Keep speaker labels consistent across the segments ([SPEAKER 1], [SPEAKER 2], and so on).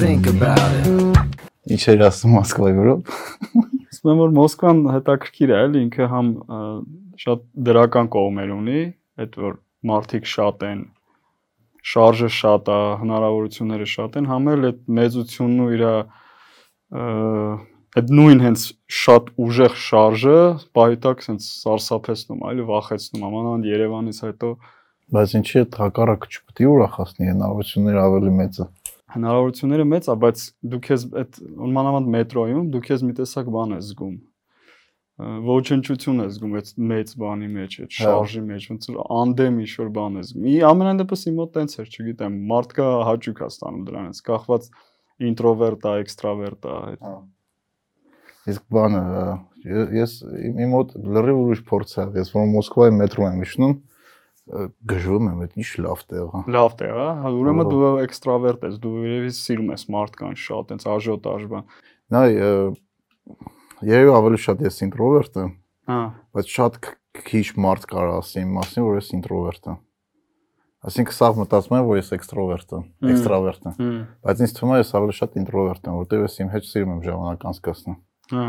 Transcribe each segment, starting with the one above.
[SPEAKER 1] think about it.
[SPEAKER 2] Ինչ էր ասում Մոսկվայի վրոպ։
[SPEAKER 3] Ասում եմ որ Մոսկվան հետաքրքիր է, էլի ինքը համ շատ դրական կողմեր ունի, այդ որ մարդիկ շատ են, շարժը շատ է, հնարավորությունները շատ են, համ էլ այդ մեծությունն ու իր այդ նույն հենց շատ ուժեղ շարժը պայտակ sense սարսափեցնում, այլ վախեցնում, ամանանդ Երևանից հետո
[SPEAKER 2] Բայց ինչի է հակառակը չպետք է ուրախացնի, հնարավորությունները ավելի մեծ է։
[SPEAKER 3] հնարավորությունները մեծ է, բայց դու քեզ այդ մանավանդ մետրոյում դու քեզ մի տեսակ բան ես զգում ոչնչություն ես զգում այդ մեծ բանի մեջ, այդ շարժի մեջ, ոնց որ անդեմ ինչ որ բան ես զգում։ Ի ամենայն դեպս իմ մոտ տենց էր, չգիտեմ, մարդկա հաճույք է ստանում դրանից, կախված ինտրովերտ է, էքստրավերտ է, այդ
[SPEAKER 2] Հա։ Իսկ բանը ես իմ մոտ լրիվ ուրիշ փորձ է, ես որ Մոսկվայի մետրո եմ իջնում, գժվում եմ, այդ ինչ լավ տեղ է։
[SPEAKER 3] լավ տեղ է, հա, ուրեմն դու էքստրավերտ ես, դու երևի սիրում ես մարդկանց շատ, այնց աժոտաժ բան։
[SPEAKER 2] Նա երևի ավելի շատ ես ինտրովերտ եմ,
[SPEAKER 3] Հա,
[SPEAKER 2] բայց շատ քիչ մարդ կարող ասի իմ մասին, որ ես ինտրովերտ եմ։ Այսինքն սա մտածում եմ, որ ես էքստրովերտ եմ, էքստրավերտ եմ, բայց ինձ թվում է ես ավելի շատ ինտրովերտ եմ, որտեղ ես իմ հետ սիրում եմ ժամանակ անցկացնել։
[SPEAKER 3] հա։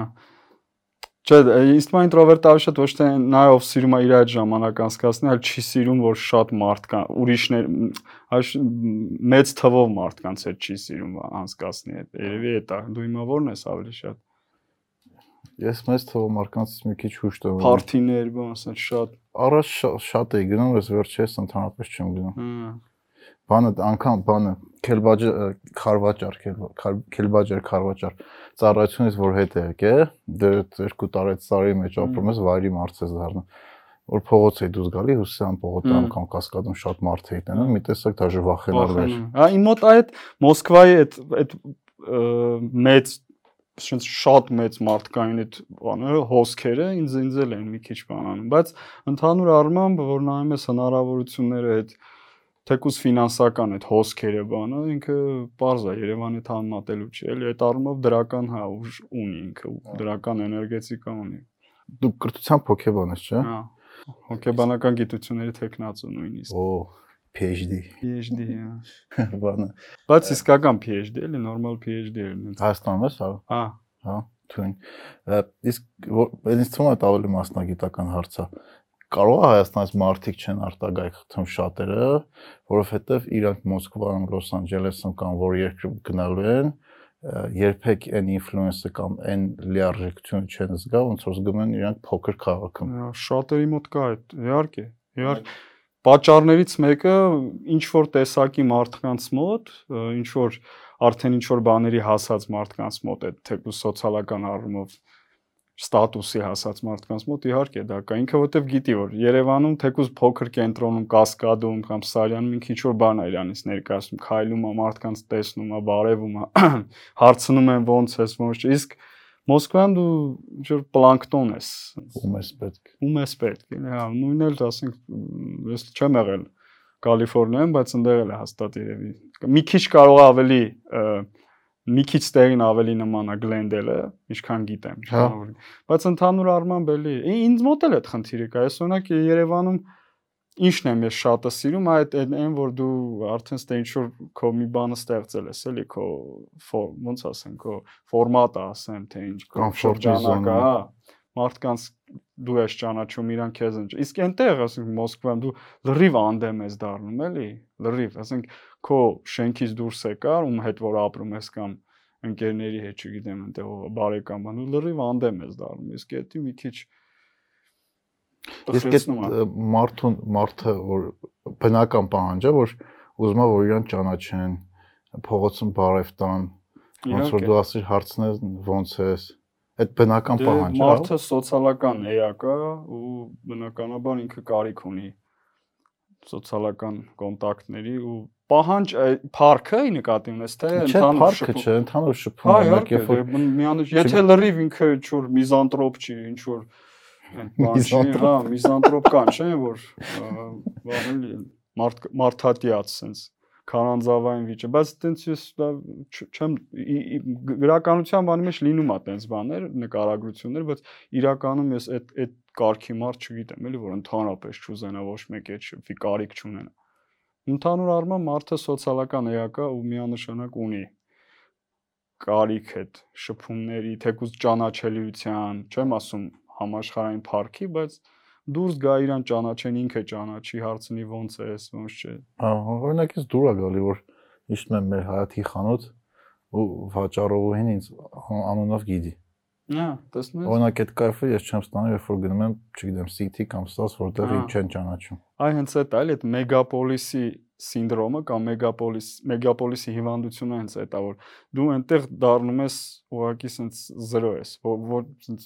[SPEAKER 3] Չէ, թվում է ինտրովերտը շատ ոչ թե նայով սիրում է իր այդ ժամանակ անցկացնել, այլ չի սիրում, որ շատ մարդ կա, ուրիշներ այլ մեծ թվով մարդկանց հետ չի սիրում անցկացնի այդ։ Երևի է։ Դու հիմա ո՞րն ես ավելի շատ։
[SPEAKER 2] Ես մեծ թվով մարկանցից մի քիչ հուշտ եմ։
[SPEAKER 3] Փարթիներ, բան, ասած շատ։
[SPEAKER 2] Առաջ շա- շատ էի գնում, ես վերջերս ընդհանրապես չեմ գնում։
[SPEAKER 3] Հա։
[SPEAKER 2] Բանը անգամ բանը քելբաջը խարվաճար, քելբաջար խարվաճար ծառայությունից որ հետ է եկե, դե երկու տարի ծառի մեջ ապրում ես վայրի մարդ ես դառնում որ փողոց էի դուրս գալի Հուսյան փողոցը
[SPEAKER 3] Հմ։
[SPEAKER 2] անգամ կասկադում շատ մարդ էի տենում, մի տեսակ դաժե վախենալ էր։
[SPEAKER 3] Հա, իմ մոտ այդ Մոսկվայի այդ այդ մեծ շենց շատ մեծ մարդկային այդ բաները հոսքերը ինձ ինձ էլ են մի քիչ բանանում, բայց ընդհանուր առմամբ որ նայում ես հնարավորությունները այդ թեկուս ֆինանսական այդ հոսքերը բանը ինքը པարզ է Երևանի համատելու չի, էլի այդ առումով դրական հա ուժ ունի ինքը, ու դրական էներգետիկա ունի։
[SPEAKER 2] Դու կրթությամբ հոգեբան ես, չէ՞։
[SPEAKER 3] Հա։ Հոգեբանական գիտությունների տեխնացու նույնիսկ։
[SPEAKER 2] Օ, PhD
[SPEAKER 3] PhD, հա։
[SPEAKER 2] բանը։
[SPEAKER 3] Բայց իսկական PhD էլի, նորմալ PhD էլ ինձ։
[SPEAKER 2] Հայաստանում ես, հա։
[SPEAKER 3] Հա,
[SPEAKER 2] Հա, թույն։ Իսկ ինձ թվում է դա ավելի մասնագիտական հարց է։ Կարող է Հայաստանից մարդիկ չեն արտագայթում շատերը, որովհետև իրանք Մոսկվայում, Լոս Անջելեսում կամ որ երկրում գնալու են, երբեք այն ինֆլուենսը կամ այն լիարժեքությունը չեն զգա, ոնց որ զգում են իրանք փոքր քաղաքում։
[SPEAKER 3] շատերի մոտ կա այդ, իհարկե, իհարկե։ Պատճառներից մեկը ինչ որ տեսակի մարդկանց մոտ, ինչ որ արդեն ինչ որ բաների հասած մարդկանց մոտ է, թեկուզ սոցիալական առումով ստատուսի հասած մարդկանց մոտ իհարկե դա կա։ Ինքը որտեվ գիտի որ Երևանում թեկուզ փոքր կենտրոնում, Կասկադում կամ Սարյանում մի քիչ որ բան է իրանից ներկայացնում, քայլում է մարդկանց տեսնում է, բարևում է, հարցնում են ոնց ես, ոնց Իսկ Մոսկվայում դու ինչ որ պլանկտոն ես,
[SPEAKER 2] Ում ես պետք։
[SPEAKER 3] ում էս պետք հա նույնն էլ ասենք ես չեմ եղել Կալիֆոռնիայում բայց ընդեղ էլ հաստատ երևի մի քիչ կարող ավելի ը, մի քիչ տեղին ավելի նման է Գլենդելը ինչքան գիտեմ
[SPEAKER 2] Հա։
[SPEAKER 3] բայց ընդհանուր առմամբ էլի ինձ մոտ էլ այդ խնդիրը կա ես օրինակ Երևանում ինչն եմ ես շատը սիրում այդ այն որ դու արդեն ստե ինչ որ քո մի բանը ստեղծել ես էլի քո ոնց ասեմ քո ֆորմատը ասեմ թե ինչ քո շրջանակը հա մարդկանց դու ես ճանաչում իրան քեզ են իսկ այնտեղ ասենք Մոսկվայում դու լրիվ անդեմ ես դառնում էլի լրիվ ասենք քո շենքից դուրս եկար ում հետ որ ապրում ես կամ ընկերների հետ չգիտեմ այնտեղ ով բարեկամ բան ու լրիվ անդեմ ես դառնում իսկ դա մի քիչ
[SPEAKER 2] Իսկ այդ մարդուն մարդը որ բնական պահանջ է, որ ուզում է որ իրան ճանաչեն, փողոցում բարև տան, ոնց որ
[SPEAKER 3] Իհարկե։
[SPEAKER 2] դու ասիր հարցնես ոնց ես։ Այդ բնական
[SPEAKER 3] դե
[SPEAKER 2] պահանջ է։
[SPEAKER 3] Մարդը սոցիալական էակ է ու բնականաբար ինքը կարիք ունի սոցիալական կոնտակտների ու պահանջ парքը ի նկատի ունես թե
[SPEAKER 2] ընդհանուր парքը չէ ընդհանուր շփումը
[SPEAKER 3] իհարկե դե միանշ եթե լրիվ ինքը ինչ-որ միզանտրոպ չի ինչ-որ բան հա միզանտրոպ կան չէ որ բանը մարդ մարդատիած sense քարանձավային վիճը, բայց տենց ես չեմ գրականության բանի մեջ լինում է տենց բաներ, նկարագրություններ, բայց իրականում ես այդ այդ կարգի մարդ չգիտեմ, էլի որ ընդհանրապես չուզենա ոչ մեկ էջի կարիք չունենա։ Ընդհանուր առմամբ մարդը սոցիալական էակա ու միանշանակ ունի կարիք այդ շփումների, թեկուզ ճանաչելիության, չեմ ասում համաշխարհային парքի, բայց դուրս գա իրան ճանաչեն, ինքը ճանաչի, հարցնի ոնց ես, ոնց չէ։
[SPEAKER 2] Հա, օրինակ ես դուր է գալի, որ իշտում եմ մեր հայաթի խանութ ու վաճառողին ինձ անունով գիտի։
[SPEAKER 3] Հա, տեսնես։
[SPEAKER 2] Օրինակ այդ կայֆը ես չեմ ստանում, երբ որ գնում եմ, չգիտեմ, City կամ ստաս, որտեղ ինձ չեն ճանաչում։
[SPEAKER 3] Այ հենց այդ այլ այդ մեգապոլիսի սինդրոմը կամ մեգապոլիս մեգապոլիսի հիվանդությունը հենց այդ է որ դու այնտեղ դառնում ես ուղղակի սենց 0 ես որ սենց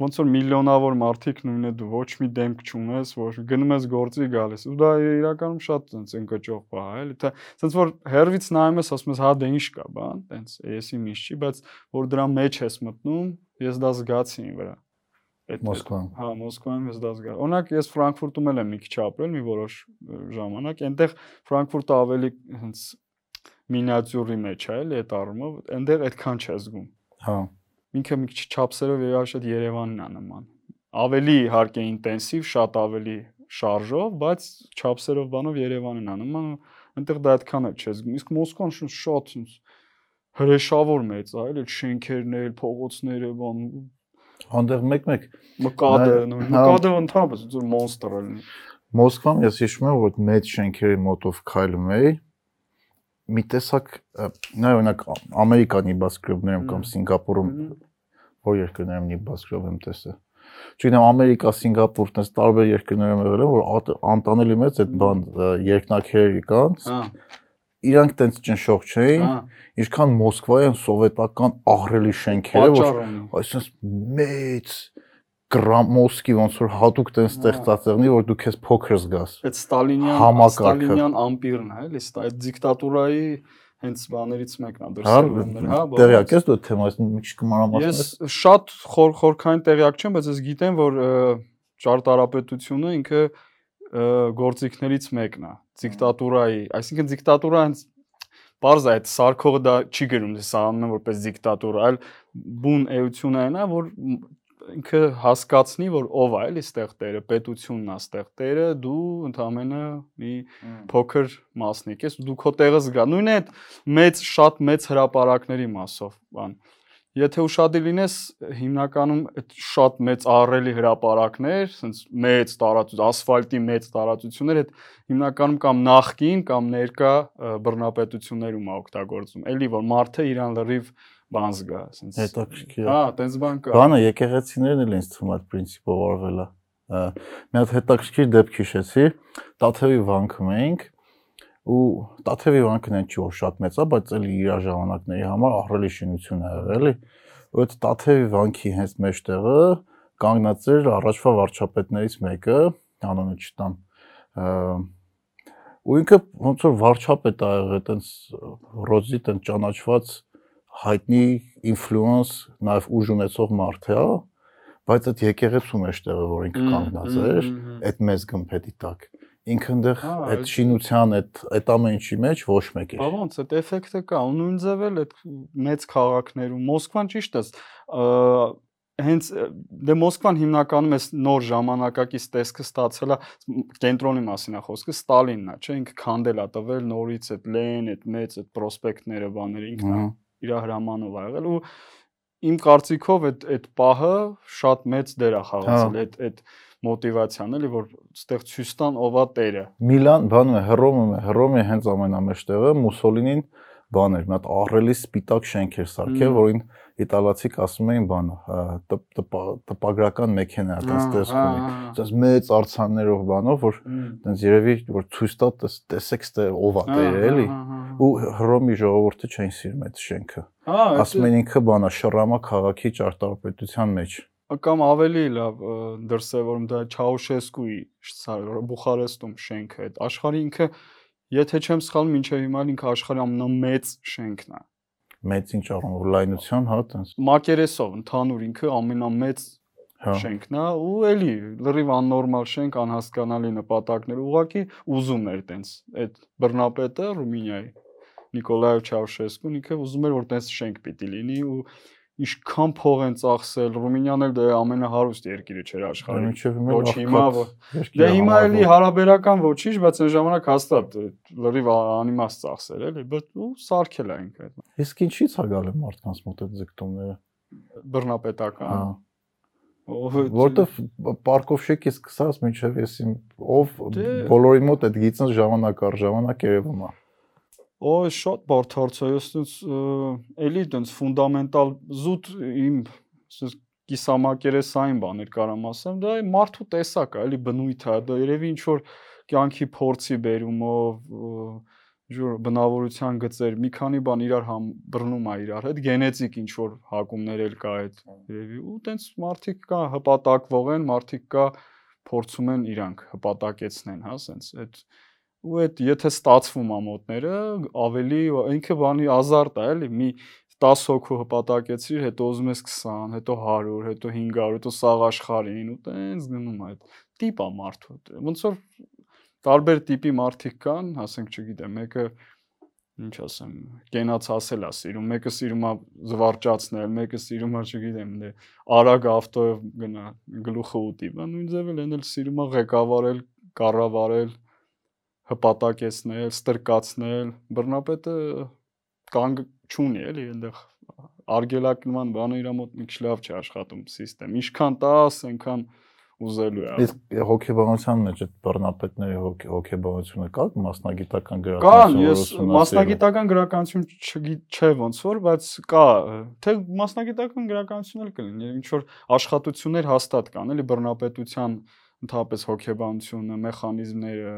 [SPEAKER 3] ոնց որ միլիոնավոր մարդիկ նույնը դու ոչ մի դեմք չունես որ գնում ես գործի գալիս ու դա իրականում շատ սենց ընկճող բա է էլի թե սենց որ հերվից նայում ես ասում ես հա դե ինչ կա բան տենց էսի ինչ չի բայց որ դրա մեջ ես մտնում ես դա զգացի ին վրա այդ
[SPEAKER 2] Մոսկվայում։
[SPEAKER 3] Հա, Մոսկվայում ես դա զգա։ Օրինակ ես Ֆրանկֆուրտում եմ մի քիչ ապրել, մի որոշ ժամանակ, այնտեղ Ֆրանկֆուրտը ավելի հենց մինիատյուրի մեջ է, էլի այդ առումով, այնտեղ այդքան չէ զգում։
[SPEAKER 2] Հա։
[SPEAKER 3] Ինքը մի քիչ չափսերով շատ Երևանն է նման։ Ավելի իհարկե ինտենսիվ, շատ ավելի շարժով, բայց չափսերով բանով Երևանն է նման, այնտեղ դա այդքան է չէ զգում։ Իսկ Մոսկվան շատ հրեշավոր մեծ է, էլի շենքերն էլ, փողոցները, բան,
[SPEAKER 2] Անդեղ մեկ-մեկ
[SPEAKER 3] մկադը, մկադը ընդհանրապես ձեր մոնստր է։
[SPEAKER 2] Մոսկվայում ես հիշում եմ, որ մեծ շենքերի մոտով քայլում էի։ Մի տեսակ նա օրինակ Ամերիկան նիբասկրոբներում կամ Սինգապուրում որ երկրներում նիբասկրոբ եմ տեսել։ Չգիտեմ Ամերիկա, Սինգապուր, տես տարբեր երկրներում եղել եմ, որ անտանելի մեծ այդ բան ը, երկնակերերի կան,
[SPEAKER 3] Հա,
[SPEAKER 2] իրանք տենց ճնշող չէին,
[SPEAKER 3] հա,
[SPEAKER 2] ինչքան Մոսկվայում սովետական ահրելի շենքերը, որ այսպես մեծ գրամոսկի ոնց որ հատուկ տենց ստեղծած եղնի, որ դու քեզ փոքր զգաս։
[SPEAKER 3] Այդ Ստալինյան Ստալինյան ամպիրն է, էլի, այդ դիկտատուրայի հենց բաներից մեկն է
[SPEAKER 2] Հա,
[SPEAKER 3] դրսևորումներ, հա,
[SPEAKER 2] տեղյակ ես դու թեմայից մի քիչ կմանրամասնես։
[SPEAKER 3] Ես շատ խոր խորքային տեղյակ չեմ, բայց ես գիտեմ, որ ճարտարապետությունը ինքը գործիքներից մեկն է դիկտատուրայի, այսինքն դիկտատուրա հենց Պարզ այդ սարքողը դա չի գրում, դա անում են որպես դիկտատուրա, այլ բուն էությունը այն է, որ ինքը հասկացնի, որ ով է էլի ստեղ տերը, պետությունն է ստեղ տերը, դու ընդամենը մի փոքր մասնիկ ես, դու քո տեղը զգա։ Նույնն է այդ մեծ շատ մեծ հրաապարակների մասով, բան։ Եթե ուշադիր լինես, հիմնականում այդ շատ մեծ ահռելի հրաապարակներ, ասենց մեծ տարածություն, ասֆալտի մեծ տարածություններ, այդ հիմնականում կամ նախկին կամ ներկա բռնապետություններում է օգտագործում։ Էլի որ մարդը իրան լրիվ բան զգա, ասենց։
[SPEAKER 2] Հետաքրքիր է։
[SPEAKER 3] Հա, տենց բան կա։
[SPEAKER 2] Բանը եկեղեցիներն էլ ինձ թվում է այդ princip-ով արվել է։ Մի հատ հետաքրքիր դեպք հիշեցի։ Տաթևի վանքում էինք ու Տաթևի վանքն այն չի որ շատ մեծ է, բայց էլի իր ժամանակների համար ահռելի շինություն է եղել, էլի։ Ու այդ Տաթևի վանքի հենց մեջտեղը կանգնած էր առաջվա վարչապետներից մեկը, անունը չտամ։ Ու ինքը ոնց որ վարչապետ ա եղել, այտենց ռոզի տեն ճանաչված հայտնի ինֆլուենս, նաև ուժ ունեցող մարդ է, հա, բայց այդ եկեղեցու մեջտեղը, որ ինքը կանգնած էր, այդ մեծ գմփետի տակ, ինքը այնտեղ
[SPEAKER 3] Հա,
[SPEAKER 2] այդ շինության այդ այդ ամեն ինչի մեջ ոչ մեկ
[SPEAKER 3] Բա
[SPEAKER 2] էր։
[SPEAKER 3] ոնց այդ էֆեկտը կա, ու նույն ձև էլ այդ մեծ քաղաքներում Մոսկվան ճիշտ է, հենց դե Մոսկվան հիմնականում էս նոր ժամանակակից տեսքը ստացել է կենտրոնի մասին է խոսքը Ստալինն է, չէ, ինքը քանդել է տվել նորից այդ Լեն, այդ մեծ այդ պրոսպեկտները, բաները ինքն է
[SPEAKER 2] Ահա։
[SPEAKER 3] իր հրամանով ա եղել ու իմ կարծիքով այդ այդ պահը շատ մեծ դեր է խաղացել այդ այդ մոտիվացիան էլի որ ստեղ ցույց տան ովա տերը
[SPEAKER 2] Միլան, բանում է, Հռոմում է, Հռոմի հենց ամենամեջտեղը Մուսոլինին բան էր, մի հատ ահռելի սպիտակ շենք էր սարքել, որին իտալացիք ասում էին տպա- տպագրական մեքենա, այդպես տեսք ունի։ Այսպես մեծ արցաններով բանով, որ այտենց երևի որ ցույց տա, տես- տեսեք ստե ով է տերը, էլի։ Ու Հռոմի ժողովուրդը չեն սիրում այդ շենքը։ Ասում են ինքը բանա շռամա քաղաքի ճարտարապետության մեջ։
[SPEAKER 3] կամ ավելի լավ դրսևորում դա Չաուշեսկուի Բուխարեստում շենքը այդ աշխարհի ինքը եթե չեմ սխալվում մինչև հիմա ինքը աշխարհի ամենամեծ շենքն է
[SPEAKER 2] Մեծ ինչ առումով լայնության, հա, այտենց։
[SPEAKER 3] մակերեսով ընդհանուր ինքը ամենամեծ
[SPEAKER 2] Հա։
[SPEAKER 3] շենքն է ու էլի լրիվ աննորմալ շենք անհասկանալի նպատակներ ուղակի ուզում էր տենց այդ բռնապետը Ռումինիայի Նիկոլայև Չաուշեսկուն ինքը ուզում էր որ տենց շենք պիտի լինի ու ինչքան փող են ծախսել, Ռումինիան էլ դե ամենահարուստ երկիրը չէր աշխարհում։
[SPEAKER 2] Մինչև
[SPEAKER 3] Ոչ հիմա դե հիմա էլի հարաբերական ոչինչ, բայց այն ժամանակ հաստատ լրիվ անիմաստ ծախսել էլի, բայց ու սարքել է ինքը այդ։
[SPEAKER 2] Իսկ ինչի՞ց է գալի մարդկանց մոտ այդ ձգտումները։
[SPEAKER 3] Բռնապետական։
[SPEAKER 2] Հա որտեվ պարկովշեկի սկսած մինչև ես ով բոլորի մոտ այդ գիծը ժամանակ առ ժամանակ երևում է
[SPEAKER 3] Օ, շատ բարդ հարց է, ես տենց էլի տենց ֆունդամենտալ զուտ իմ ասես կիսամակերեսային բաներ կարամ ասեմ, դա մարդու տեսակ է, էլի բնույթ է, դա երևի ինչ որ կյանքի փորձի բերումով ժուր բնավորության գծեր, մի քանի բան իրար համ բռնում է իրար հետ, գենետիկ ինչ որ հակումներ էլ կա այդ երևի ու տենց մարդիկ կա հպատակվող են, մարդիկ կա փորձում են իրանք հպատակեցնեն, հա, սենց այդ ու այդ եթե ստացվում է մոտները, ավելի ինքը բանի ազարտ է, էլի, մի 10 հոգու հպատակեցիր, հետո ուզում ես 20, հետո 100, հետո 500, հետո սաղ աշխարհին ու տենց գնում այդ տիպա մարդու։ Ոնց որ տարբեր տիպի մարդիկ կան, ասենք, չգիտեմ, մեկը ինչ ասեմ, կենաց ասել է սիրում, մեկը սիրում է զվարճացնել, մեկը սիրում է, չգիտեմ, դե արագ ավտոյով գնա գլուխը ուտի, բա նույն ձևել են էլ սիրում է ղեկավարել, կառավարել, հպատակեցնել, ստրկացնել, բռնապետը կանգ չունի էլի այնտեղ արգելակ նման բանը իր մոտ մի քիչ լավ չի աշխատում համակարգը։ Ինչքան տաս, այնքան ուզելու է։
[SPEAKER 2] Իսկ հոգեբանության մեջ այդ բռնապետների հոգեբանությունը կա մասնագիտական գրականություն։
[SPEAKER 3] Կան, ես մասնագիտական գրականություն չէ ոնց որ, բայց կա, թե մասնագիտական գրականություն էլ կլինի, ինչ որ աշխատություններ հաստատ կան, էլի բռնապետության ընդհանրապես հոգեբանությունը, մեխանիզմները,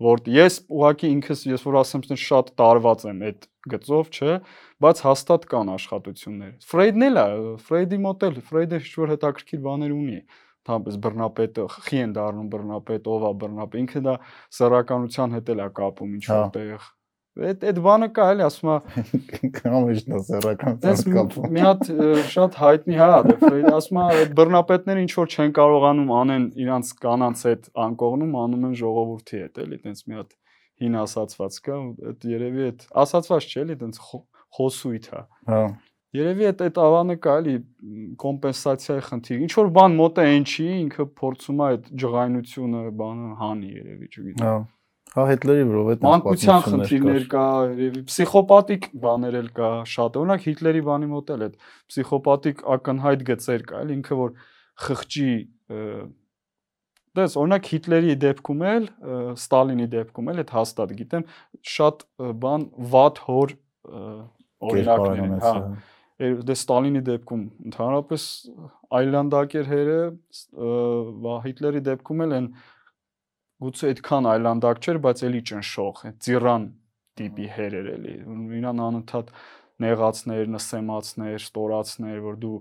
[SPEAKER 3] որ ես ուղղակի ինքս ես որ ասեմ շատ տարված եմ այդ գծով, չէ, բայց հաստատ կան աշխատություններ։ Ֆրեյդն էլ է, Ֆրեյդի մոտ էլ, Ֆրեյդը ինչ-որ հետաքրքիր բաներ ունի թամպես բռնապետը խի են դառնում բռնապետ, ով է բռնապետ, ինքը դա սեռականության հետ էլ է կապում ինչ
[SPEAKER 2] հա։
[SPEAKER 3] որտեղ Այդ այդ բանը կա էլի, ասում է
[SPEAKER 2] կամեջն է սեռական ծածկապում։
[SPEAKER 3] Մի հատ շատ հայտնի հա, դե ասում է այդ բռնապետները ինչ որ չեն կարողանում անեն իրանց կանանց հետ անկողնում, անում են ժողովրդի հետ, էլի, տենց մի հատ հին ասացված կա, այդ երևի այդ ասացված չէ, էլի, տենց խոսույթ է։
[SPEAKER 2] Հա։
[SPEAKER 3] Երևի այդ այդ ավանը կա էլի կոմպենսացիայի խնդիր։ Ինչ որ բան մոտ է այն չի, ինքը փորձում է այդ ջղայնությունը բանը հանի երևի, չգիտեմ։
[SPEAKER 2] Հա Հա Հիտլերի այդ
[SPEAKER 3] մանկության խնդիրներ կա, երևի պսիխոպաթիկ բաներ էլ կա շատ։ Օրինակ Հիտլերի բանի մոտ էլ այդ պսիխոպաթիկ ակնհայտ գծեր կա, էլ ինքը որ խղճի դες օրինակ Հիտլերի դեպքում էլ Ստալինի դեպքում էլ այդ հաստատ գիտեմ շատ բան վատ հոր օրինակներ են, հա դե Ստալինի դեպքում ընդհանրապես այլանդակեր հերը Հիտլերի դեպքում էլ են գուցե այդքան այլանդակ չէր, բայց էլի ճնշող, ծիրան տիպի հեր էր էլի։ Իրան անընդհատ նեղացներ, նսեմացներ, ստորացներ, որ դու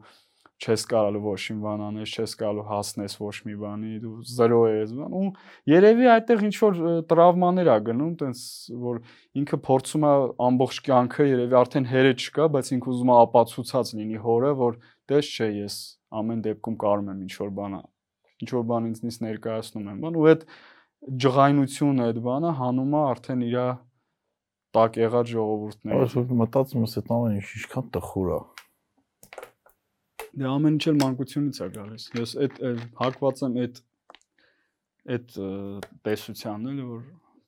[SPEAKER 3] չես կարալու ոչ մի բան անես, չես կարալու հասնես ոչ մի բանի, դու զրո ես բան ու երևի այդտեղ ինչ որ տրավմաներ ա գնում, տենց որ ինքը փորձում է ամբողջ կյանքը երևի արդեն հերը չկա, բայց ինքը ուզում է ապացուցած լինի հորը, որ դες չէ ես ամեն դեպքում կարում եմ ինչ որ բան ինչ որ բան ինձնից ներկայացնում եմ, բան ու այդ ջղայնությունը այդ բանը հանում է արդեն իր տակ եղած ժողովուրդները։
[SPEAKER 2] Այսօր մտածում ես այդ ամեն ինչ ինչքան տխուր է։
[SPEAKER 3] Դե ամեն ինչ էլ մանկությունից է գալիս։ Ես այդ հակված եմ այդ այդ տեսությանն էլ որ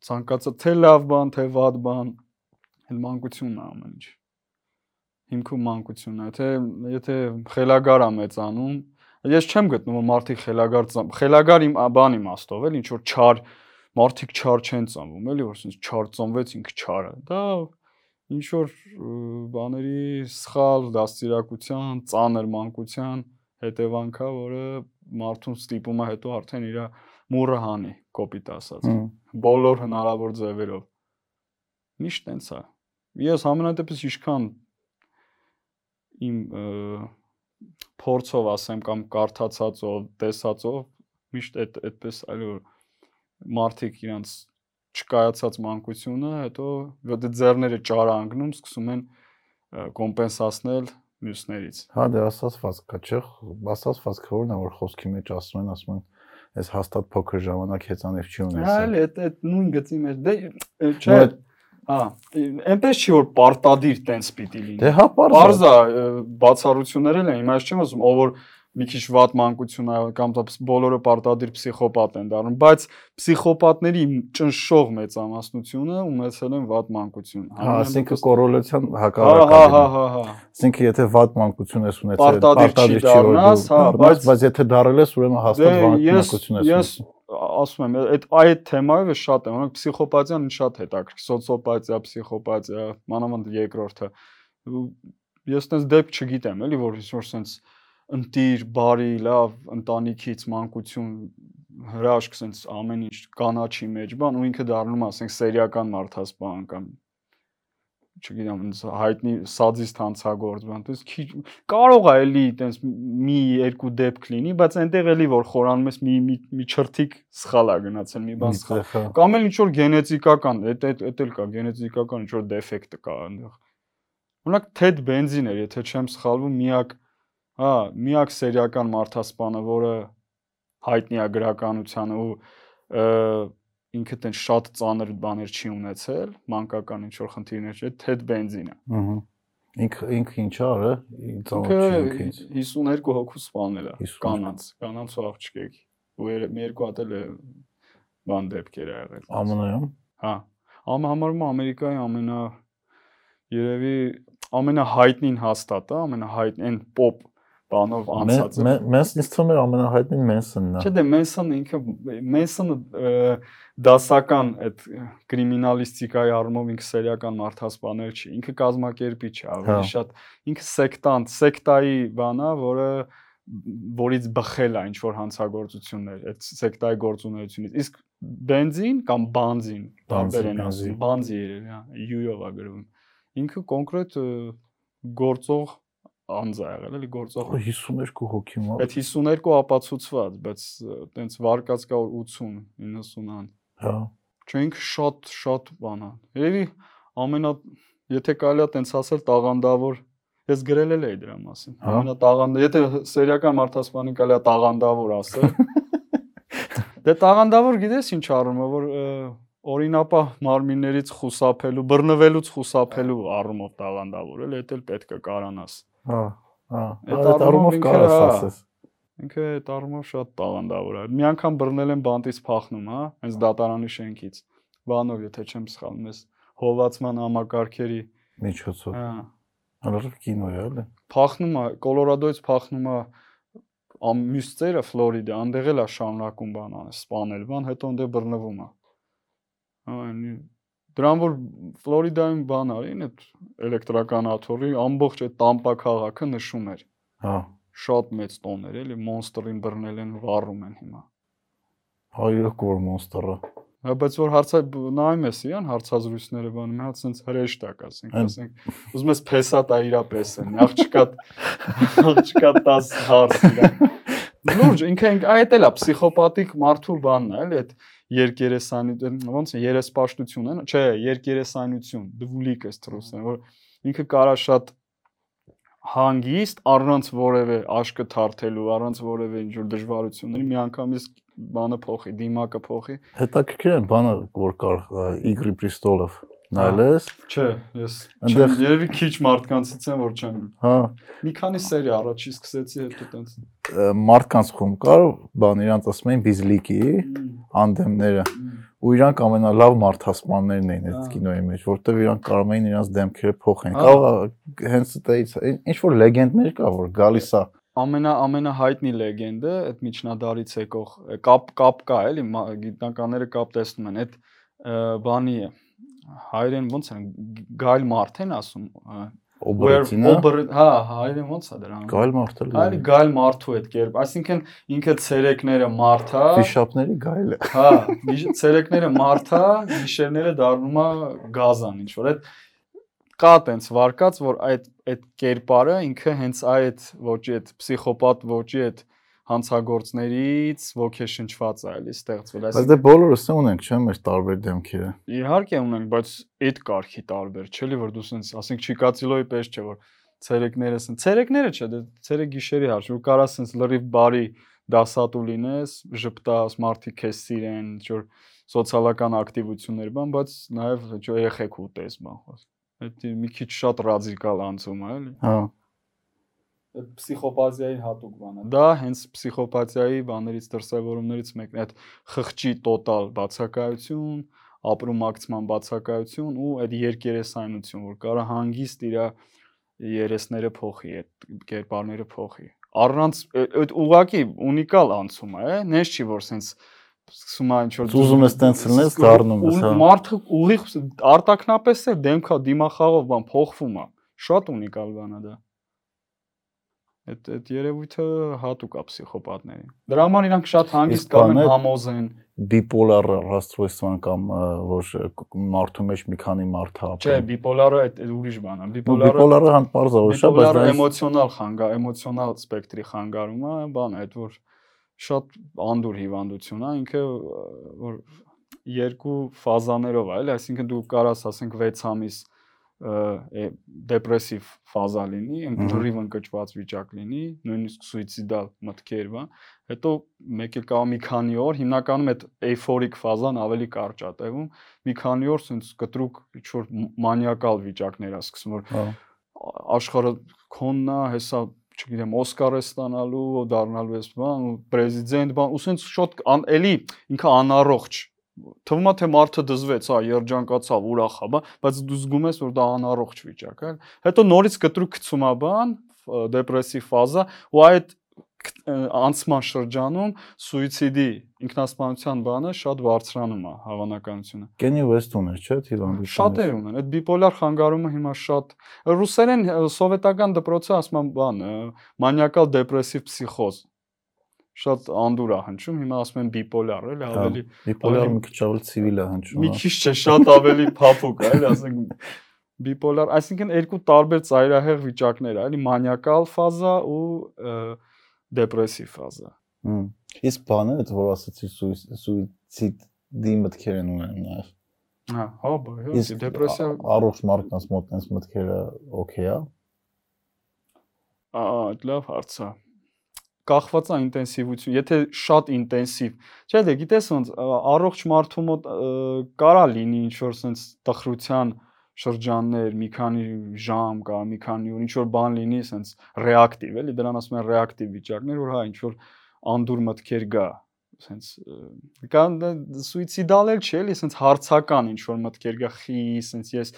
[SPEAKER 3] ցանկացած թե լավ բան, թե վատ բան, այդ մանկությունն է ամեն ինչ։ Հիմքում մանկությունն է, թե եթե խելագար է մեծանում, Ես չեմ գտնում մարդիկ խելագար խելագար իմ բան իմաստով էլ ինչ որ չար մարդիկ չար չեն ծնվում, էլի որ ասես չար ծնվեց ինքը չարը։ Դա ինչ որ բաների սխալ դաստիարակության, ծանր մանկության հետևանքա, որը մարդուն ստիպում է հետո արդեն իր մուրը հանի, կոպիտ ասած։ Բոլոր հնարավոր ձևերով։ Միշտ տենց է։ Ես համենայնդեպս ինչքան իմ փորձով ասեմ կամ կարդացածով, տեսածով միշտ այդ այդպես այլ որ մարդիկ իրանց չկայացած մանկությունը, հետո դե ձեռները ճարանգնում, սկսում են կոմպենսացնել մյուսներից։
[SPEAKER 2] Հա, դե ասացված կա, չէ՞, ասացված քորն է որ խոսքի մեջ ասում են, ասում են այս հաստատ փոքր ժամանակ հեծանիվ չի ունեցել։
[SPEAKER 3] Հա, այդ այդ նույն գծի մեջ դե չէ, Հա, այնպես չի որ պարտադիր տենց պիտի լինի։
[SPEAKER 2] Դե հա, պարզ է։
[SPEAKER 3] բացառություններ էլ են, հիմա ես չեմ ասում, ով որ մի քիչ վատ մանկություն ա կամ դա բոլորը պարտադիր փսիխոպատ են դառնում, բայց փսիխոպատների ճնշող մեծամասնությունը ունեցել են վատ մանկություն։
[SPEAKER 2] Հա, ասինքն կորոլացիան
[SPEAKER 3] Հա,
[SPEAKER 2] հակառակը։
[SPEAKER 3] հա, հա, հա, հա։
[SPEAKER 2] Ասինքն եթե վատ մանկություն ես ունեցել,
[SPEAKER 3] Պարտադիր չի դառնաս, հա,
[SPEAKER 2] բայց
[SPEAKER 3] բայց-
[SPEAKER 2] եթե դարել ես, ուրեմն հաստատ
[SPEAKER 3] Դե
[SPEAKER 2] վատ
[SPEAKER 3] ես
[SPEAKER 2] մանկություն ես
[SPEAKER 3] ես
[SPEAKER 2] ունեցել։
[SPEAKER 3] ասում եմ, այդ այդ թեմայով ես շատ եմ, օրինակ փսիխոպաթիան շատ հետաքրքիր, սոցիոպաթիա, փսիխոպաթիա, մանավանդ երկրորդը։ Ես տես դեպք չգիտեմ, էլի որ ինչ-որ sense ընտիր, բարի, լավ, ընտանիքից մանկություն հրաշք sense ամեն ինչ կանաչի մեջ, բան ու ինքը դառնում է ասենք սերիական մարդասպան կամ չգիտեմ, հայտնի սադիստ հանցագործ բան, դες քիչ կարող է էլի տենց մի երկու դեպք լինի, բայց այնտեղ էլի որ խորանում ես մի մի, մի չրթիկ սխալ է գնացել, մի բան սխալ։
[SPEAKER 2] Հա։
[SPEAKER 3] Կամ էլ ինչ որ գենետիկական, այդ այդ այդ էլ կա, գենետիկական ինչ որ դեֆեկտ կա այնտեղ։ Օրինակ Թեդ Բենզին էր, եթե չեմ սխալվում, միակ հա, միակ սերիական մարդասպանը, որը հայտնի է գրականությանը ու ինքը տեն շատ ծանր բաներ չի ունեցել, մանկական ինչ որ խնդիրներ չէ, Թեդ Բենզինը։
[SPEAKER 2] Ահա։ Ինքը ինքը ինչ արը,
[SPEAKER 3] Ինքը
[SPEAKER 2] ինքը ինձ։
[SPEAKER 3] 52 հոգու սպանել է
[SPEAKER 2] 52
[SPEAKER 3] կանանց, կանանց ու աղջկեք։ Ու մի երկու հատ էլ բան դեպքեր ա եղել։
[SPEAKER 2] ԱՄՆ-ում
[SPEAKER 3] Հա։ Ամ համարում Ամերիկայի ամենա երևի ամենահայտնին հաստատը, ամենահայտնի այն pop բանով անցածը։
[SPEAKER 2] Մենք ինձ թվում էր ամենահայտնին Մենսոնն է։
[SPEAKER 3] Չէ, դե Մենսոնը ինքը Մենսոնը դասական այդ կրիմինալիստիկայի առումով ինքը սերիական մարդասպաներ չի։ Ինքը կազմակերպիչ է,
[SPEAKER 2] Հա։
[SPEAKER 3] ավելի շատ ինքը սեկտանտ, սեկտայի բան է, որը որից բխել է ինչ որ հանցագործություններ այդ սեկտայի գործունեությունից։ Իսկ բենզին կամ բանզին,
[SPEAKER 2] Բանզի,
[SPEAKER 3] տարբեր են
[SPEAKER 2] բենզի։
[SPEAKER 3] ասում, բանզի երևի, հա, յու-ով է գրվում։ Ինքը կոնկրետ գործող անձ է եղել, էլի գործող
[SPEAKER 2] 52 հոգի մա։
[SPEAKER 3] Այդ 52 ապացուցված, բայց տենց վարկած կա որ 80, 90-ան։
[SPEAKER 2] Հա։
[SPEAKER 3] Չէ ինքը շատ շատ բան է։ Երևի ամենա եթե կարելի է տենց ասել տաղանդավոր ես գրել էի դրա մասին։
[SPEAKER 2] Հա։
[SPEAKER 3] Ամենա տաղանդը, եթե սերիական մարդասպանի կարելի է տաղանդավոր ասել։ Դե տաղանդավոր գիտես ինչ առումը, որ օրինապա մարմիններից խուսափելու, բռնվելուց խուսափելու առումով տաղանդավոր էլ, դա էլ պետք է կարանաս։
[SPEAKER 2] Հա։ Հա։
[SPEAKER 3] Այդ
[SPEAKER 2] առումով կարաս
[SPEAKER 3] հա,
[SPEAKER 2] ասես։
[SPEAKER 3] Ինքը այդ առումով շատ տաղանդավոր է։ Մի անգամ բռնել են բանտից փախնում, հա, հենց դատարանի շենքից։ Բանով, եթե չեմ սխալվում, ես հովացման համակարգերի,
[SPEAKER 2] Միջոցով։
[SPEAKER 3] հա,
[SPEAKER 2] Հալարով կինո է, էլի։
[SPEAKER 3] փախնում է, Կոլորադոից փախնում է ամ մյուս ծերը Ֆլորիդա, անդեղ էլ է շարունակում բան անել, սպանել բան, հետո անդեղ բռնվում է։ այնի դրան որ Ֆլորիդայում բան արին, այդ էլեկտրական աթոռի ամբողջ այդ Տամպա քաղաքը նշում էր։
[SPEAKER 2] Հա։
[SPEAKER 3] Շատ մեծ տոներ, էլի մոնստրին բռնել են, վառում են հիմա։
[SPEAKER 2] Հայրոք որ մոնստերը։
[SPEAKER 3] Հա բայց որ հարցը նայում ես իրան հարցազրույցները բանում, հա ցենց հրեշտ է, ասենք, ասենք, ուզում ես փեսատ է իրա պես են, աղջկա աղջկա 10 հարց իրա։ Լուրջ, ինքը ինք- այդ էլ է պսիխոպաթիկ մարդու բանն է, էլի այդ երկերեսանի ոնց է երեսպաշտություն է, չէ, երկերեսանություն, դվուլիկ էս թրուսն, որ ինքը կարա շատ հանգիստ առանց որևէ աշկը թարթելու, առանց որևէ ինչ որ դժվարությունների միանգամից բանը փոխի, դիմակը փոխի։
[SPEAKER 2] Հետաքրքիր է բանը որ կար Իգրի Պրիստոլով նայես։
[SPEAKER 3] Չէ, ես չեմ, երևի քիչ մարդկանցից եմ, որ չեմ։
[SPEAKER 2] Հա,
[SPEAKER 3] Մի քանի սերի առաջի սկսեցի հետո տենց։
[SPEAKER 2] մարդկանց խումբ կար, բան իրանց ասում էին Բիզլիկի անդեմները ու իրանք ամենալավ մարդասպաններն էին այդ
[SPEAKER 3] Ահա։
[SPEAKER 2] կինոյի մեջ, որտեղ իրանք կարող էին իրանց դեմքերը փոխեն։ Կարող հենց այդից ինչ որ լեգենդներ կա, որ գալիս է
[SPEAKER 3] Ամենա ամենահայտնի լեգենդը այդ միջնադարից եկող կապ կապ կա էլի գիտնականները կապ տեսնում են այդ բանի է հայերեն ոնց են գայլ մարդ են ասում ը,
[SPEAKER 2] օբրեցինը։
[SPEAKER 3] Ober- հա հայերեն ոնց է դրան
[SPEAKER 2] Գայլ մարդը
[SPEAKER 3] Այլ գայլ մարդու այդ կերպ այսինքն ինքը ցերեկները մարդ է
[SPEAKER 2] Ֆիշապների գայլը։
[SPEAKER 3] Հա, ցերեկները մարթա, գիշերները դառնում է գազան ինչ որ այդ կա տենց վարկած, որ այդ այդ կերպարը ինքը հենց այդ ոճի այդ պսիխոպատ ոճի այդ հանցագործներից ոգեշնչված է, էլի ստեղծվել։
[SPEAKER 2] Բայց
[SPEAKER 3] Այսինքն
[SPEAKER 2] դե բոլորս է ունենք, չէ՞, մեր տարբեր դեմքերը։
[SPEAKER 3] իհարկե ունենք, բայց այդ կարգի տարբեր, չէ՞ որ դու սենց, ասենք Չիկացիլոյի պես չէ որ ցերեկները սենց, ցերեկները չէ, դե ցերեկ գիշերի հարց, որ կարա սենց լրիվ բարի դասատու լինես, ժպտաս, մարդիկ քեզ սիրեն, որ սոցիալական ակտիվություններ բան, բայց նաև չէ երեխեք ուտես բան խոս։ Այդ մի քիչ շատ ռադիկալ անցում է, էլի։
[SPEAKER 2] Հա։
[SPEAKER 3] Այդ պսիխոպաթիայի հատուկ բան է։ Դա հենց պսիխոպաթիայի բաներից դրսևորումներից մեկն է, այդ խղճի տոտալ բացակայություն, ապրումակցման բացակայություն ու այդ երկերեսայնություն, որ կարա հանգիստ իր երեսները փոխի, այդ կերպարները փոխի։ Առանց այդ ուղակի ունիկալ անցում է, նես չի որ սենց սկսում է ինչ որ
[SPEAKER 2] ուզում ես տենց լնես դառնում ես, հա։
[SPEAKER 3] Մարդը ուղիղ արտակնապես է դեմքա դիմախաղով բան փոխվում է։ Շատ ունիկալ բան է դա։ Այդ այդ երևույթը հատուկ է պսիխոպատներին։ Դրա համար իրանք շատ հանգիստ կամ են համոզեն
[SPEAKER 2] բիպոլար ռաստրոյստվան կամ որ մարդու մեջ մի քանի մարդ
[SPEAKER 3] հա։ Չէ, բիպոլարը այդ ուրիշ բան է։
[SPEAKER 2] Բիպոլարը բիպոլարը հան parz որոշա,
[SPEAKER 3] բայց դա էմոցիոնալ խանգար, էմոցիոնալ սպեկտրի խանգարումը, բան է, այդ որ շատ անդուր հիվանդություն է, ինքը որ երկու ֆազաներով է, այլ այսինքն դու կարաս ասենք 6 ամիս դեպրեսիվ ֆազա լինի, լրիվ ընկճված վիճակ լինի, նույնիսկ սուիցիդալ մտքեր, բա, հետո մեկ էլ կամ մի քանի օր, հիմնականում այդ էյֆորիկ ֆազան ավելի կարճ է տևում, մի քանի օր sense կտրուկ ինչ որ մանիակալ վիճակներ է սկսում, որ աշխարհը քոննա, հեսա չգիտեմ, Օսկար է ստանալու, դառնալու ես բան, պրեզիդենտ բան, ու sense շոտ էլի ինքը անառողջ թվում է թե մարդը դզվեց, հա, երջանկացավ, ուրախ է, բա, բայց դու զգում ես, որ դա անառողջ վիճակ է։ Հետո նորից կտրուկ գցում է բան, դեպրեսիվ ֆազա, ու այդ անցման շրջանում սուիցիդի ինքնասպանության բանը շատ բարձրանում է հավանականությունը։
[SPEAKER 2] Կենի Վեստ ուներ, չէ՞, հիվանդություն։
[SPEAKER 3] Շատեր ունեն։ Այդ բիպոլար խանգարումը հիմա շատ ռուսերեն սովետական դպրոցը ասում են բան, մանիակալ դեպրեսիվ պսիխոզ շատ անդուր է հնչում, հիմա ասում են բիպոլար, էլի ավելի
[SPEAKER 2] բիպոլար մի քիչ ավելի ցիվիլ է հնչում։
[SPEAKER 3] Մի քիչ չէ, շատ ավելի փափուկ է, էլի ասենք բիպոլար, այսինքն երկու տարբեր ծայրահեղ վիճակներ էլի մանիակալ ֆազա ու դեպրեսիվ ֆազա։
[SPEAKER 2] Հմ։ Իսկ բանը, այդ որ ասացի սուիցիդի մտքեր են ունենում նաև։
[SPEAKER 3] Հա, հա, բա, դեպրեսիա
[SPEAKER 2] առողջ մարդկանց մոտ այնպես մտքերը օքեյ է։
[SPEAKER 3] Ահա, լավ հարց է կախված է ինտենսիվություն։ Եթե շատ ինտենսիվ, չէ՞ դե գիտես ոնց առողջ մարդու մոտ կարա լինի ինչ որ sense տխրության շրջաններ, մի քանի ժամ կա, մի քանի օր ինչ որ բան լինի sense ռեակտիվ, էլի դրան ասում են ռեակտիվ վիճակներ, որ հա ինչ որ անդուր մտքեր գա, sense կան սուիցիդալ էլ չի, էլի sense հարցական ինչ որ մտքեր գա, խի, sense ես